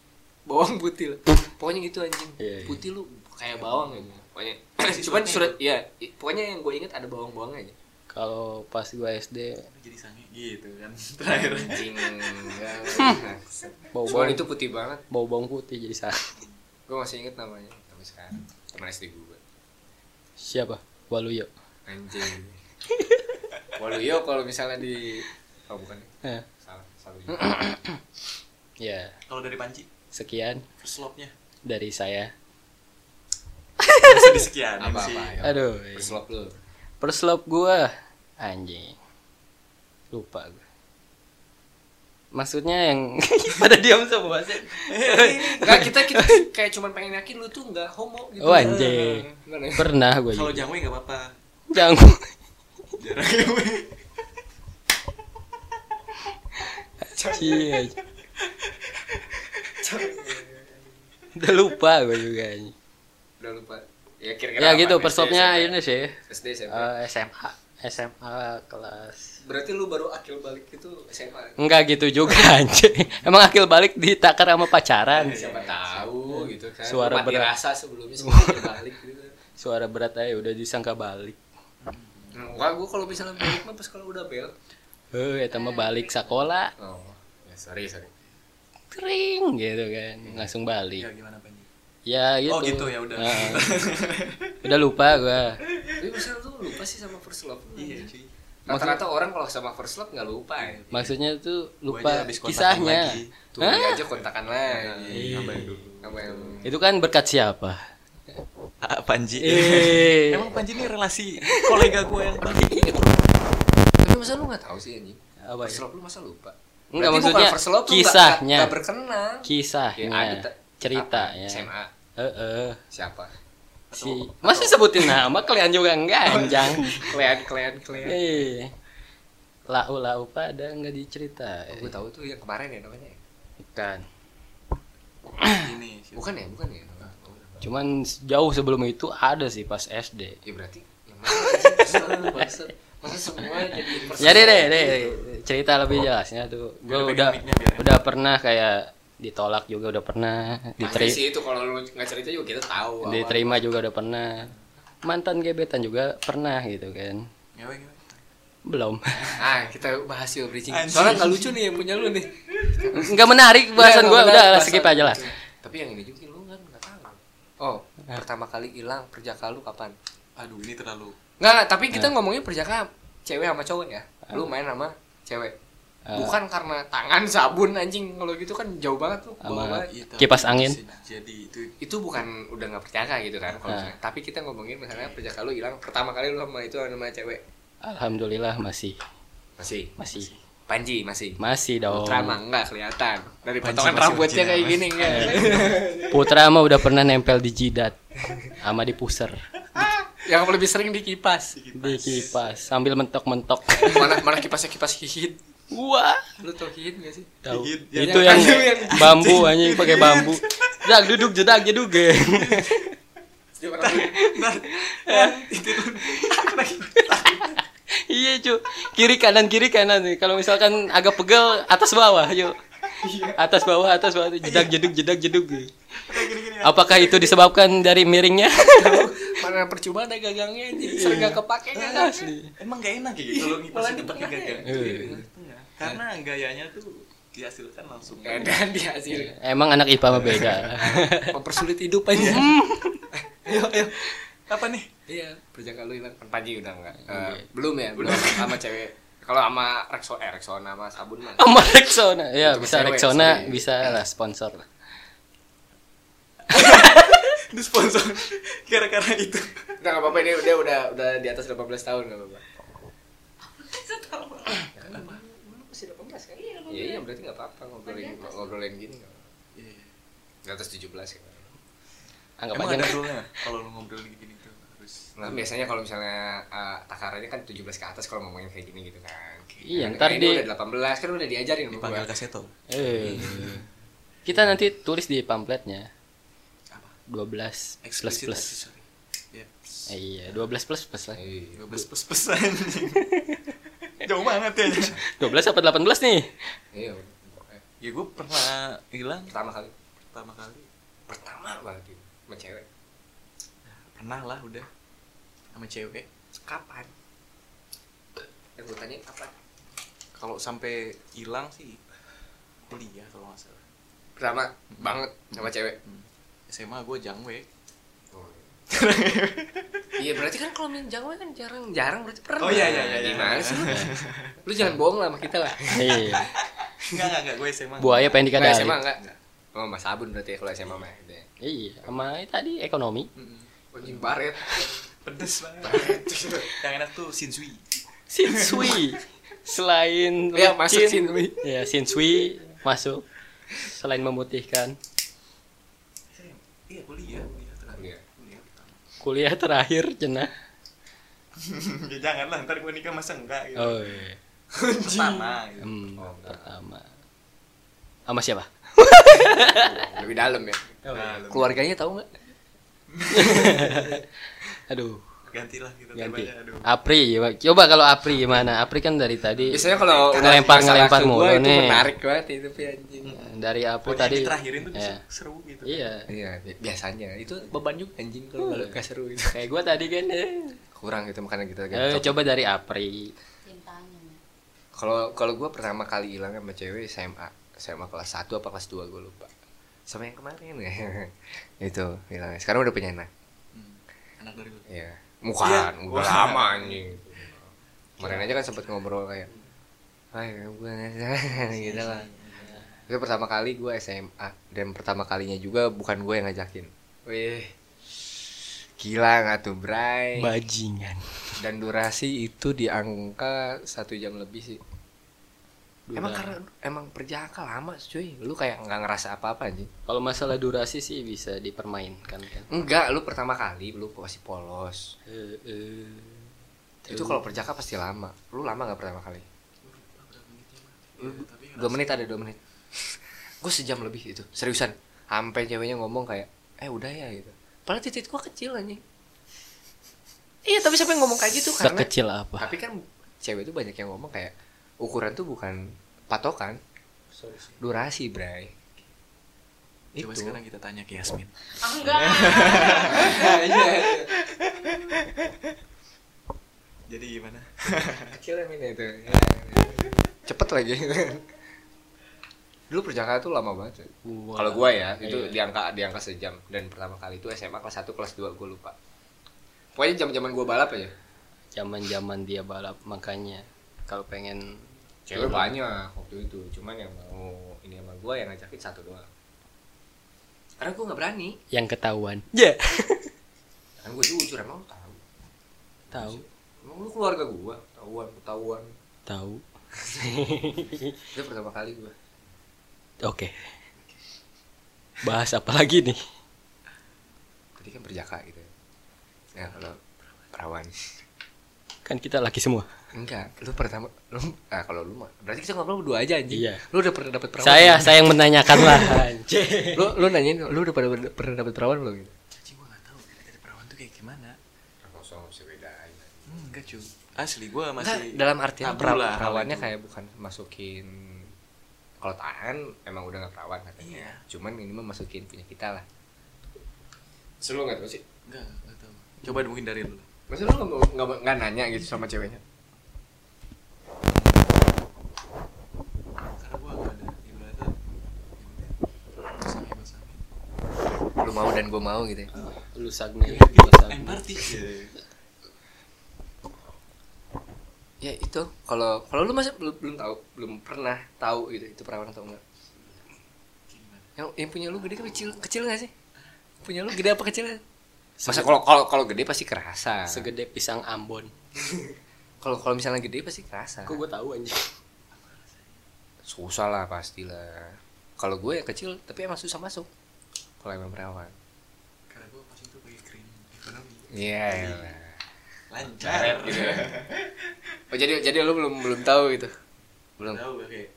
Bawang putih lah. Pokoknya gitu anjing. Iya, iya. putih lu kayak bawang aja pokoknya. Cuman surat iya i- pokoknya yang gue inget ada bawang-bawang aja. Kalau pas gua SD jadi sange gitu kan *laughs* terakhir. Anjing bau cuman bawang itu putih banget. Bau bawang putih jadi sah gue masih inget namanya sampai sekarang. Teman SD gue siapa? Waluyo. Anjing. *laughs* Waluyo kalau misalnya di oh bukan eh, salah salah juga. *clears throat* ya. Kalau dari Panji sekian. First love-nya? Dari saya. Bisa disekian apa sih. apa ya. Aduh. Berselop lu. Love gua. Anjing. Lupa gua maksudnya yang *laughs* ada diam semua sih. Enggak kita kita kayak cuman pengen yakin lu tuh enggak homo gitu. Oh anjing. Enggak, nih. pernah gua kalau jangwe nggak apa-apa. Jangan jarang jangwe. Cie. udah lupa gua juga udah lupa. Ya kira-kira ya gitu love-nya SMP? ini sih. SD SMP eh, SMA SMA kelas berarti lu baru akil balik itu SMA Enggak gitu juga *laughs* anjing. Emang akil balik ditakar sama pacaran. siapa tahu gitu kan Suara mati berat. rasa sebelumnya sebelum akil *laughs* balik gitu Suara berat aja udah disangka balik. enggak gua kalau misalnya balik mah pas kalau udah bel Eh, eta mah balik sekolah oh ya sorry sorry kering gitu kan. Langsung balik. ya gimana Panji Ya gitu. oh gitu ya udah Heeh. udah lupa gua. tapi misalnya lu lupa sih sama first love iya cuy rata-rata orang kalau sama first love nggak lupa ya Maksudnya tuh lupa kisahnya. lagi. tuh Hah? aja kontakan lagi Iya. Apa yang dulu apa yang Itu kan berkat siapa? Ah, Panji Eh. *laughs* emang Panji ini relasi kolega gue yang baik tapi masa lu nggak tahu sih anjing Apa first ya? love lu masa lupa Enggak Berarti maksudnya first love kisahnya. nggak berkenang Kisahnya. Ya, ada te- ceritanya. apa? SMA Heeh. siapa Si Masa sebutin nama kalian juga enggak anjang. klien klien klien Eh. Lau lau pada enggak dicerita. gue tahu tuh yang kemarin ya namanya ya? Bukan. ini bukan ya bukan ya Cuman jauh sebelum itu ada sih pas SD. ya berarti? Maksud- masa semua jadi first Ya deh deh deh gitu? cerita lebih jelasnya tuh. Gue udah udah pernah kayak ditolak juga udah pernah, Pasti diteri sih itu kalau lu nggak cerita juga kita tahu diterima juga udah pernah. Mantan gebetan juga pernah gitu kan. Ngewe, ngewe. Belum. *laughs* ah kita bahas yuk bridging Anjing. soalnya nggak lucu nih yang punya lu nih Enggak menarik bahasan Nggak, gua nggak udah skip aja lah. tapi yang ini juga lu kan nggak tahu oh pertama kali hilang perjaka lu kapan aduh ini terlalu nggak nggak tapi kita ngomongin perjaka cewek sama cowok ya lu main sama cewek Ah. bukan karena tangan *laughs* sabun anjing. Kalau gitu kan jauh banget tuh bawah banget tapi Kipas angin. jadi itu itu. Bukan udah nggak perjaka gitu kan kalau misalnya. tapi kita ngomongin misalnya perjaka lu hilang pertama kali lu sama itu sama cewek. Alhamdulillah masih. Masih? Masih. Panji masih? Masih dong. Putra mah enggak kelihatan. Dari Panji potongan rambutnya kayak Mas. gini enggak Putra mah udah pernah nempel di jidat sama di puser, *laughs* yang lebih sering di kipas. Di kipas sambil mentok-mentok. mana mana kipasnya kipas hihit Wah, lu tau hihit gak sih? Tahu. Hihit, Itu yang- yang yang- bambu anjing pakai bambu. Jedak duduk jedak jeduk ge. Iya cu, kiri kanan kiri kanan. Nih. Kalau misalkan agak pegel atas bawah yuk. Atas bawah atas bawah. Jedak jeduk jedak jeduk. Apakah itu disebabkan dari miringnya? mana percuma ada gagangnya sering gak kepake kan Asli. Emang gak enak ya kalau Malah ngipas pakai gagang. Ya? Iya. Karena gayanya tuh dihasilkan langsung. *laughs* dan dihasil Emang anak IPA mah beda. mempersulit hidup aja ayo ayo Apa nih? iya perjaka lu hilang kan Panji udah enggak Eh, Iya. belum ya belum sama cewek kalau sama Rexo eh Rexona sama sabun mah Sama Rexona. Ya, Itu bisa cewek, Rexona, sorry. bisa lah sponsor lah. *laughs* Itu sponsor gara-gara itu. Enggak nggak apa-apa ini dia udah udah di atas 18 tahun enggak apa-apa. Masih 18 kan? Iya, Iya iya berarti enggak apa-apa ngobrolin ngobrolin gini nggak apa-apa. Iya. Di atas 17 kan. Anggap Emang aja ada rule kalau lu ngobrol gini tuh harus Nah, biasanya kalau misalnya uh, takarannya kan 17 ke atas kalau ngomongin kayak gini gitu kan. Iya, Nah, ntar ini di- udah 18 kan udah diajarin dipanggil kaseto. Eh. *laughs* Kita nanti tulis di pamfletnya. Apa? 12 plus plus. Iya. Eh, iya, 12 plus plus lah. Iya. 12 plus plus anjing. *laughs* Jauh banget ya. 12 apa 18 nih? Iya. Ya gue pernah hilang Pertama kali. pertama kali. Pertama banget itu sama cewek. Pernah lah udah sama cewek. Kapan? Yang gue tanya kapan? Kalau sampai hilang sih kuliah kalau nggak salah. Pertama banget sama cewek. Hmm. SMA gue jangwe. Iya berarti *laughs* kan kalau main jangwe kan jarang-jarang berarti pernah. Oh, iya, iya, iya, iya. Gimana sih lu? lu jangan bohong lah sama kita lah. Iya. Enggak enggak enggak gue SMA. Buaya pengen Enggak dikadali. SMA enggak? Oh, Mas Abun berarti ya kalau SMA mah. ya. Iya, sama tadi ekonomi. Anjing baret. Pedes banget. Yang enak tuh Shinsui. Sinsui. Selain Iya, masuk licin. Shinsui. Ya, Sinsui masuk. Selain memutihkan. Iya. Kuliah. Kuliah terakhir cenah. *laughs* ya jangan lah, ntar gue nikah masa enggak gitu. Oh, iya. Pertama gitu. Hmm, Oh, pertama. Sama siapa? *laughs* Lebih dalam ya. Nah, lu Keluarganya tahu nggak? *laughs* Aduh, gantilah gitu ganti. aduh. Apri, coba kalau Apri gimana? Apri kan dari tadi Biasanya kalau ngelempar ngelempar mulu itu nih. menarik banget itu anjing. Dari Apri tadi. diterakhirin tuh bisa Ya. seru gitu. Iya. Iya, bi- biasanya itu beban juga anjing kalau kalau nggak seru itu. Kayak gua tadi kan. Eh, Kurang gitu makanya kita Eh, ganti. coba dari Apri. Kalau kalau gue pertama kali hilang sama cewek SMA, SMA kelas 1 apa kelas 2 gue lupa. Sama yang kemarin ya. *laughs* itu hilang. Sekarang udah punya anak. Hmm. Anak dari lu. Iya. Bukan, Iya. udah lama anjing. Kemarin aja kan sempet ngobrol kayak Hai, gue gitu lah. Itu pertama kali gue SMA dan pertama kalinya juga bukan gue yang ngajakin. Wih. Gila nggak tuh, Bray? Bajingan. Dan durasi itu di angka satu jam lebih sih. Emang karena emang perjaka lama cuy. Lu kayak nggak ngerasa apa-apa anjing. Kalau masalah durasi sih bisa dipermainkan kan. Enggak, lu pertama kali lu pasti polos. Eh, eh. Itu kalau perjaka pasti lama. Lu lama nggak pertama kali? Iya, Dua menit ada dua menit. *laughs* gue sejam lebih itu seriusan. Sampai ceweknya ngomong kayak, eh udah ya gitu. Padahal titik gua kecil anjing. Iya tapi siapa yang ngomong kayak gitu karena Sekecil apa? tapi kan cewek itu banyak yang ngomong kayak ukuran tuh bukan patokan? Durasi bray. Coba itu. sekarang kita tanya ke Yasmin. Ah, enggak. *laughs* Jadi gimana? *laughs* kecil ya Min, itu. Cepet lagi. *laughs* Dulu perjaka tuh lama banget Wah. kalau gua ya itu Iya. di angka di angka sejam. Dan pertama kali itu SMA kelas 1 kelas 2 gue lupa. Pokoknya jam zaman gua balap aja. Zaman-zaman dia balap makanya. Kalau pengen cewek banyak waktu itu cuman yang mau ini sama gua yang ngajakin satu doang. Karena gua nggak berani. Yang ketahuan. Ya. kan gua jujur emang lu tahu? Tahu, emang lu keluarga gua? Tahuan ketahuan. Tahu. itu pertama kali gue oke. Bahas apa lagi nih? Tadi kan berjaka gitu. Ya kalau perawan. Kan kita laki semua enggak lu pertama lu ah kalau lu mah berarti kita ngobrol berdua aja anjing Iya. lu udah pernah dapet perawan saya belum? saya yang menanyakan lah *laughs* anjing. lu lu nanyain lu udah pernah pernah dapet perawan belum gitu Anjing gua gak tahu dari perawan tuh kayak gimana. langsung bisa bedain Enggak cuy. Asli gua Enggak, masih dalam artian lah hal perawannya kayak bukan masukin kalau tahan emang udah gak perawan katanya Iya. cuman ini mah masukin punya kita lah Selalu nggak tahu sih enggak enggak tahu. Coba mungkin dari lu. Masa lu nggak mau- nggak mau- nggak nanya gitu sama ceweknya Karena gua enggak ada ibaratnya. Pasangan pasangan. Lu mau dan gue mau gitu ya. Lu sagne gitu. sagne. Ya itu. Kalau kalau lu masih belum belum tahu belum pernah tahu gitu itu perawan atau enggak. Yang yang punya lu gede kecil kecil nggak sih? Punya lu gede apa kecil? Masa kalau kalau kalau gede pasti kerasa. Segede pisang Ambon. *laughs* Kalau kalau misalnya gede pasti kerasa. Kok gue tahu anjing? Susah lah pastilah. Kalau gue ya kecil tapi emang susah masuk kalau emang perawan Karena gua pas itu pakai krim ekonomi. iya yeah, Lancar. Gitu ya. oh jadi jadi lu belum belum tahu gitu? Belum. Tahu kayak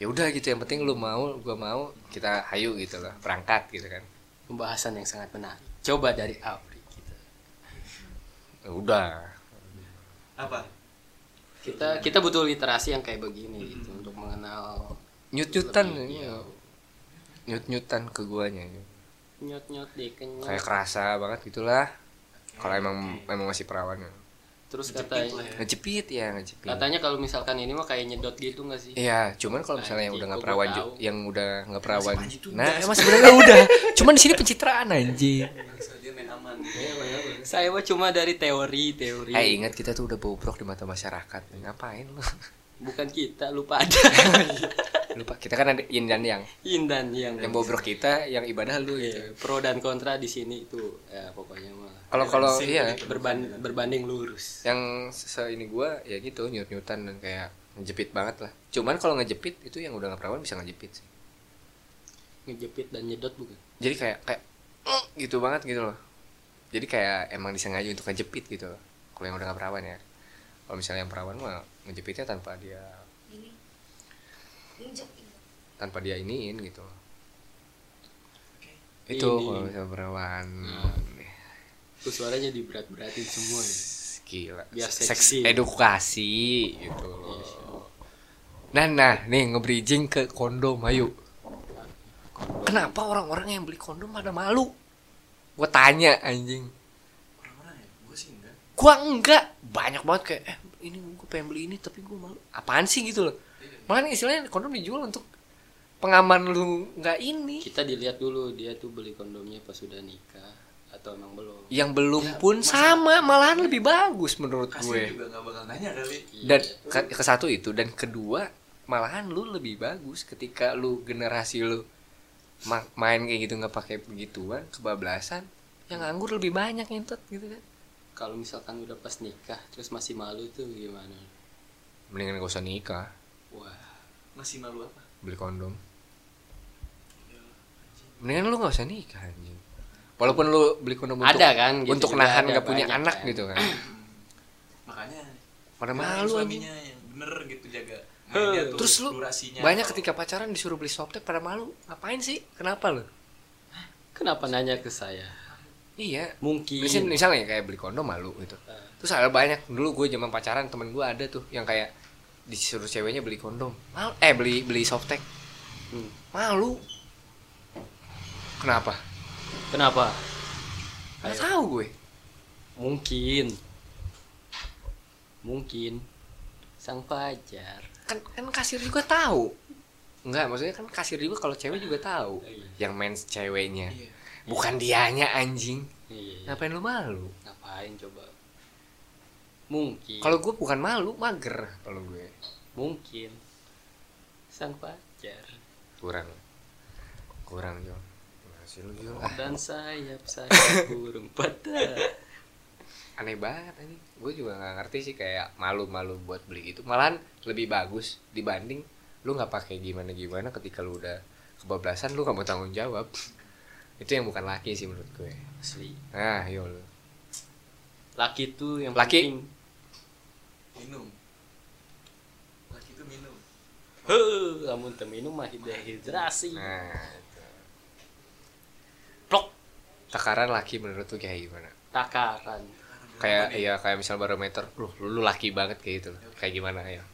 ya udah gitu yang penting lu mau gua mau kita hayu gitu lah berangkat gitu kan. Pembahasan yang sangat menarik coba dari Apri kita ya udah. Apa? kita kita butuh literasi yang kayak begini gitu untuk mengenal nyut nyutan Lebih, iya. nyut nyutan ke guanya nyot nyot deh kayak kerasa banget gitulah kalau emang emang masih perawan ya. terus Ngejepit katanya ya. ngejepit ya ngejepit katanya kalau misalkan ini mah kayak nyedot gitu nggak sih Iya, cuman kalau misalnya yang udah nggak perawan, yang udah nggak perawan, nah emang sebenarnya udah, *laughs* cuman di sini pencitraan anjing. Bangsa dia main aman. saya mah cuma dari teori teori Eh ingat kita tuh udah bobrok di mata masyarakat, ngapain lu? bukan kita lupa ada *laughs* Lupa kita kan ada yin dan yang, Indan yang yang bobrok kita, yang ibadah lu gitu. Iya, pro dan kontra di sini itu ya pokoknya mah Kalau kalau iya, berban berbanding lurus yang se ini gua ya gitu nyut nyutan dan kayak ngejepit banget lah. Cuman kalau ngejepit itu yang udah nggak perawan bisa ngejepit sih. ngejepit dan nyedot bukan Jadi kayak kayak gitu banget gitu loh. Jadi kayak emang disengaja untuk ngejepit gitu. Kalau yang udah nggak perawan ya. Kalau misalnya yang perawan mah ngejepitnya tanpa dia tanpa dia iniin gitu loh. Oke. Itu Ini. kalau misalnya perawan. terus suaranya diberat-beratin semua ya Gila. Biar Seks seksi. edukasi gitu loh. Nah, nah, nih nge-bridging ke kondom, ayo. Kenapa orang-orang yang beli kondom pada malu? Gue tanya anjing. Orang-orang ya? Gue sih enggak. Gua enggak. Banyak banget kayak eh ini gue pengen beli ini tapi gue malu. Apaan sih gitu loh. Malah istilahnya kondom dijual untuk pengaman lu nggak ini. kita dilihat dulu dia tuh beli kondomnya pas sudah nikah atau emang belum Yang belum Ya, pun sama, malahan lebih bagus menurut Kasih gue. juga gak bakal nanya kali. Dan Iya. ke, ke satu itu dan kedua malahan lu lebih bagus ketika lu generasi lu ma- main kayak gitu nggak pakai begituan kebablasan yang nganggur lebih banyak ngentot gitu kan kalau misalkan udah pas nikah terus masih malu tuh gimana mendingan gak usah nikah wah Masih malu apa? beli kondom Ya, anjing. mendingan lu nggak usah nikah anjing walaupun lu beli kondom untuk ada kan gitu untuk nahan ada nggak punya anak kan. gitu kan *clears throat* Makanya pada malu anjing suaminya yang bener gitu jaga. Heh. Mainnya tuh terus lu banyak Kalau- ketika pacaran disuruh beli softtek pada malu ngapain sih kenapa lu kenapa nanya ke saya iya mungkin Misalnya, misalnya kayak beli kondom malu gitu. Terus ada banyak dulu gue zaman pacaran temen gue ada tuh yang kayak disuruh ceweknya beli kondom. Mal eh beli beli softtek. Hmm. Malu. Kenapa? kenapa Gak tahu gue. mungkin mungkin sang pacar Kan kan kasir juga tahu. Enggak, maksudnya kan kasir juga kalau cewek juga tahu. Iya. Yang main ceweknya. Iya. Bukan dianya anjing. iya, iya. Ngapain lu malu? ngapain coba mungkin Kalau gue bukan malu, mager kalau gue. mungkin sang pacar Kurang. Kurang, Jo. Masih lu. Ah, dan sayap *laughs* sayap burung patah aneh banget ini gue juga nggak ngerti sih kayak malu-malu buat beli gitu malahan lebih bagus dibanding lu nggak pakai gimana gimana ketika lu udah kebablasan lu nggak mau tanggung jawab itu yang bukan laki sih menurut gue asli nah yo lu laki tuh yang Laki? penting minum. Laki itu minum. Heh lamun teu minum mah dehidrasi. Nah itu. plok! Takaran laki menurut tuh kayak gimana? Takaran. Kayak iya kayak misal barometer. Lu lu laki banget kayak gitu loh. kayak gimana ya?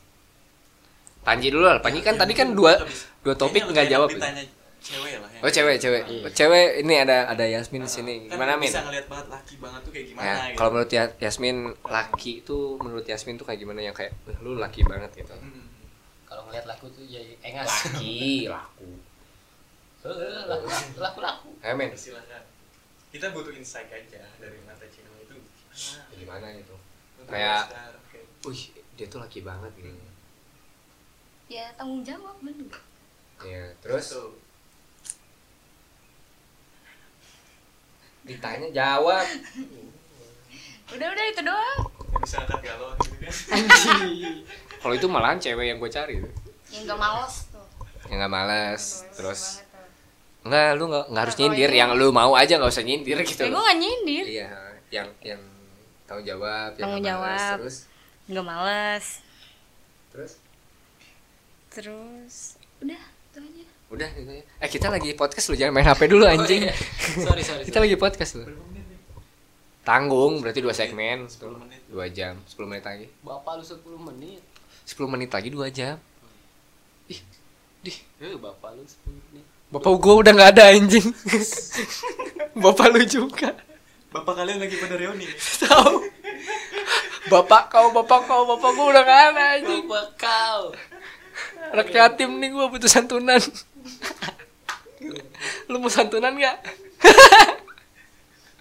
Panji dulu lah. Panji kan tadi kan dua dua topik nggak jawab gitu. ditanya cewek lah ya. Oh cewek cewek. Iya. cewek ini ada ada Yasmin di sini. Kan gimana Min? bisa ngeliat banget laki banget tuh kayak gimana ya gitu. kalau menurut Ya- Yasmin laki itu menurut Yasmin tuh kayak gimana? Yang kayak "Wah, lu laki banget gitu. Hmm. kalau ngeliat laku tuh ya engas laki laku. Heeh, laku laku laku. Eh men silakan. Kita butuh insight aja dari mata cewek itu. Gimana gitu Untuk Kayak- wih dia tuh laki banget gitu. Ya tanggung jawab bener. Ya terus ditanya jawab. Udah udah itu doang. Yang bisa angkat galon gitu kan. *laughs* Kalau itu malahan cewek yang gue cari. Tuh yang gak males tuh. Yang nggak males terus banget tuh. nggak lu nggak nggak harus nyindir. yang lu mau aja nggak usah nyindir gitu ya gue gak nyindir. Iya yang yang tanggung jawab yang Tanggung nggak males, jawab. terus? Gak males. Terus? Terus udah udah gitu ya. Eh kita lagi podcast lu jangan main hp dulu anjing. Oh, iya. sorry *laughs* sorry kita lagi podcast lu. Tanggung berarti dua segmen. 10 menit. Dua jam. 10 menit lagi. Bapak lu 10 menit. 10 menit lagi dua jam. Ih dih. Eh bapak lu 10 menit. Bapak gua udah nggak ada anjing. *laughs* Bapak lu juga. Bapak kalian lagi pada reuni. *laughs* Tahu. Bapak kau bapak kau bapak gua udah nggak ada anjing. Bapak kau. Anak yatim nih gua butuh santunan lu mau santunan nggak?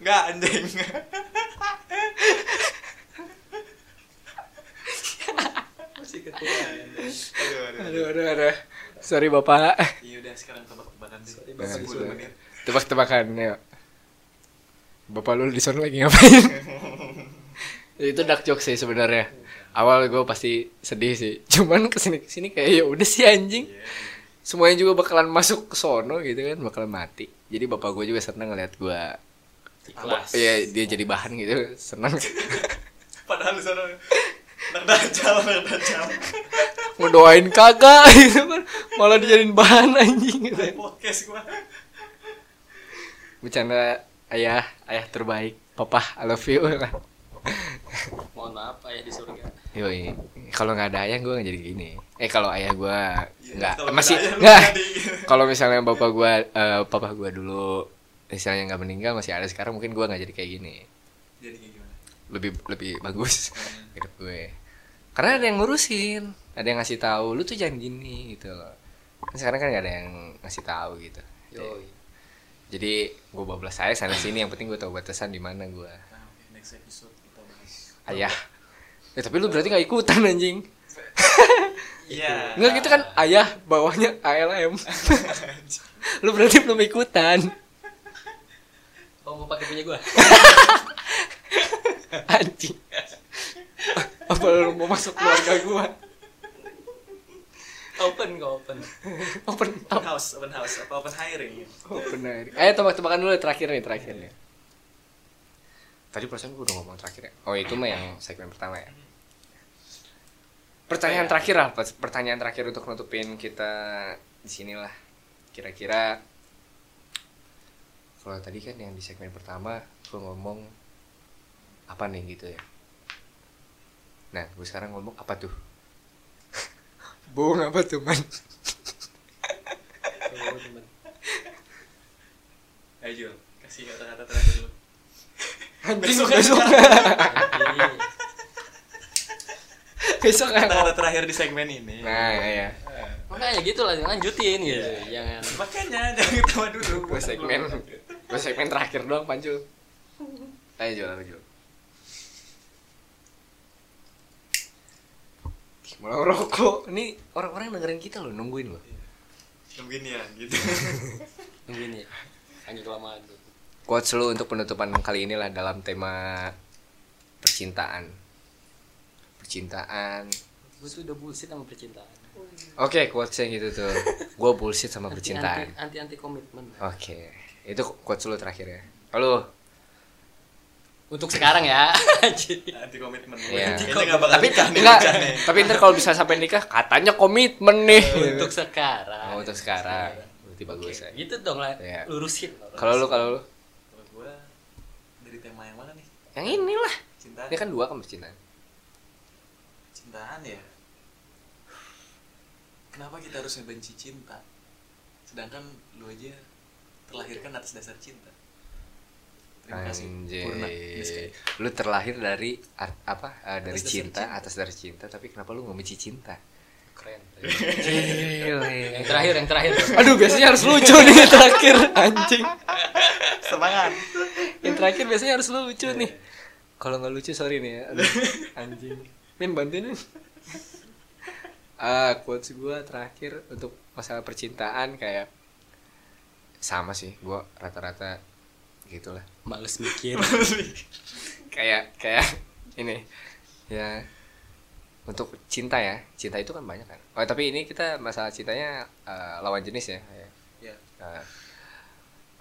Enggak anjing. Masih ketuaan aduh aduh aduh aduh. aduh sorry bapak. Iya udah sekarang tebak-tebakan deh. Bapak. 10 sudah. menit. Tebak-tebakan ya bapak lu di sana lagi ngapain? *laughs* Itu dark joke sih sebenarnya. Awal gue pasti sedih sih. Cuman ke sini ke sini kayak ya udah sih anjing. Iya. Semuanya juga bakalan masuk ke sono gitu kan bakalan mati. Jadi bapak gue juga seneng ngeliat gue ikhlas. Iya dia jadi bahan gitu seneng. *laughs* Padahal di sana anak dajal dajal ngedoain kagak gitu kan malah dijadiin bahan anjing gitu. Podcast gua. Bercanda ayah ayah terbaik. Papa I love you. Mohon maaf ayah di surga. Yoi, kalau nggak ada ayah gue nggak jadi gini. Eh kalau ayah gue nggak Iya, masih nggak ada, lu nggak. Kalau misalnya bapak gue, eh, papa gue dulu, misalnya nggak meninggal masih ada sekarang mungkin gue nggak jadi kayak gini. jadi kayak gimana Lebih lebih bagus Hmm. hidup gue. Karena ada yang ngurusin, ada yang ngasih tahu, lu tuh jangan gini gitu loh. Kan sekarang kan nggak ada yang ngasih tahu gitu. Yoi. Jadi gue bablas saya sana sini, yang penting gue tahu batasan di mana gue. nah oke next episode kita bahas Ayah. Eh tapi lu berarti gak ikutan anjing. *laughs* iya Enggak gitu kan ayah bawahnya ALM. *laughs* lu berarti belum ikutan. oh mau pakai punya gua *laughs* Anjing. Apa lu mau masuk keluarga gua? open kok open Open open house open house apa open hiring open air. Ayo tebak-tebakan dulu terakhir nih, terakhir nih. Tadi perasaan gua udah ngomong terakhir ya. Oh, itu mah yang segmen pertama ya. Pertanyaan terakhir lah, pertanyaan terakhir untuk nutupin kita di sinilah. Kira-kira kalau tadi kan yang di segmen pertama gua ngomong apa nih gitu ya. Nah, gue sekarang ngomong apa tuh? *laughs* Bohong apa tuh, man? *laughs* Ayo kasih kata-kata terakhir dulu Besok, besok. *laughs* Besok yang kata-kata terakhir di segmen ini Nah, ya. makanya gitu lah lanjutin gitu jangan makanya jangan ketawa dulu Gue segmen, gue segmen terakhir doang, Pancul. Ayo, Jul, ayo. Malah rokok. Ini orang-orang dengerin kita loh, nungguin loh. nungguin ya gitu *laughs* nungguin ya hanya kelamaan tuh Quotes lu untuk penutupan kali ini lah dalam tema percintaan percintaan. Gue tuh udah bullshit sama percintaan. Oke quotesnya gitu tuh. Gue bullshit sama percintaan. anti anti, komitmen oke. Itu quotes lu terakhir ya. Lalu untuk sekarang ya. *laughs* Anti komitmen Iya. Bakal tapi enggak tapi ntar kalau bisa sampai nikah katanya komitmen nih. *laughs* Untuk sekarang. Oh, untuk sekarang. Berarti bagus ya. gitu dong lah. Iya. lurusin kalau lu kalau lu? Kalau gua dari tema yang mana nih? Yang inilah. Cinta. Ini kan dua kan percintaan cintaan ya kenapa kita harus ngebenci cinta sedangkan lu aja terlahirkan atas dasar cinta terima kasih Purna Anjay. Lu terlahir dari apa? eh, dari Atas dasar cinta, cinta. atas dari cinta, tapi kenapa lu membenci cinta? keren yang terakhir yang terakhir Aduh, biasanya harus lucu nih yang terakhir, anjing. semangat Yang terakhir biasanya harus lucu nih. Kalau nggak lucu sorry nih ya. Aduh, anjing. Min bantuin Min. Ah, quotes gua terakhir untuk masalah percintaan kayak sama sih, gua rata-rata gitulah. *laughs* males mikir. Kayak kayak ini ya untuk cinta ya. Cinta itu kan banyak kan. Oh tapi ini kita masalah cintanya eh, lawan jenis ya. Ya. Ah,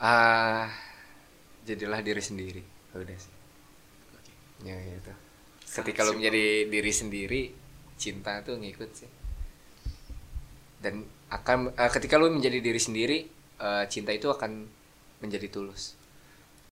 ah jadilah diri sendiri. Udah sih. Oke. Ya gitu ketika lo menjadi diri sendiri cinta tuh ngikut sih. Dan akan eh, ketika lo menjadi diri sendiri eh, cinta itu akan menjadi tulus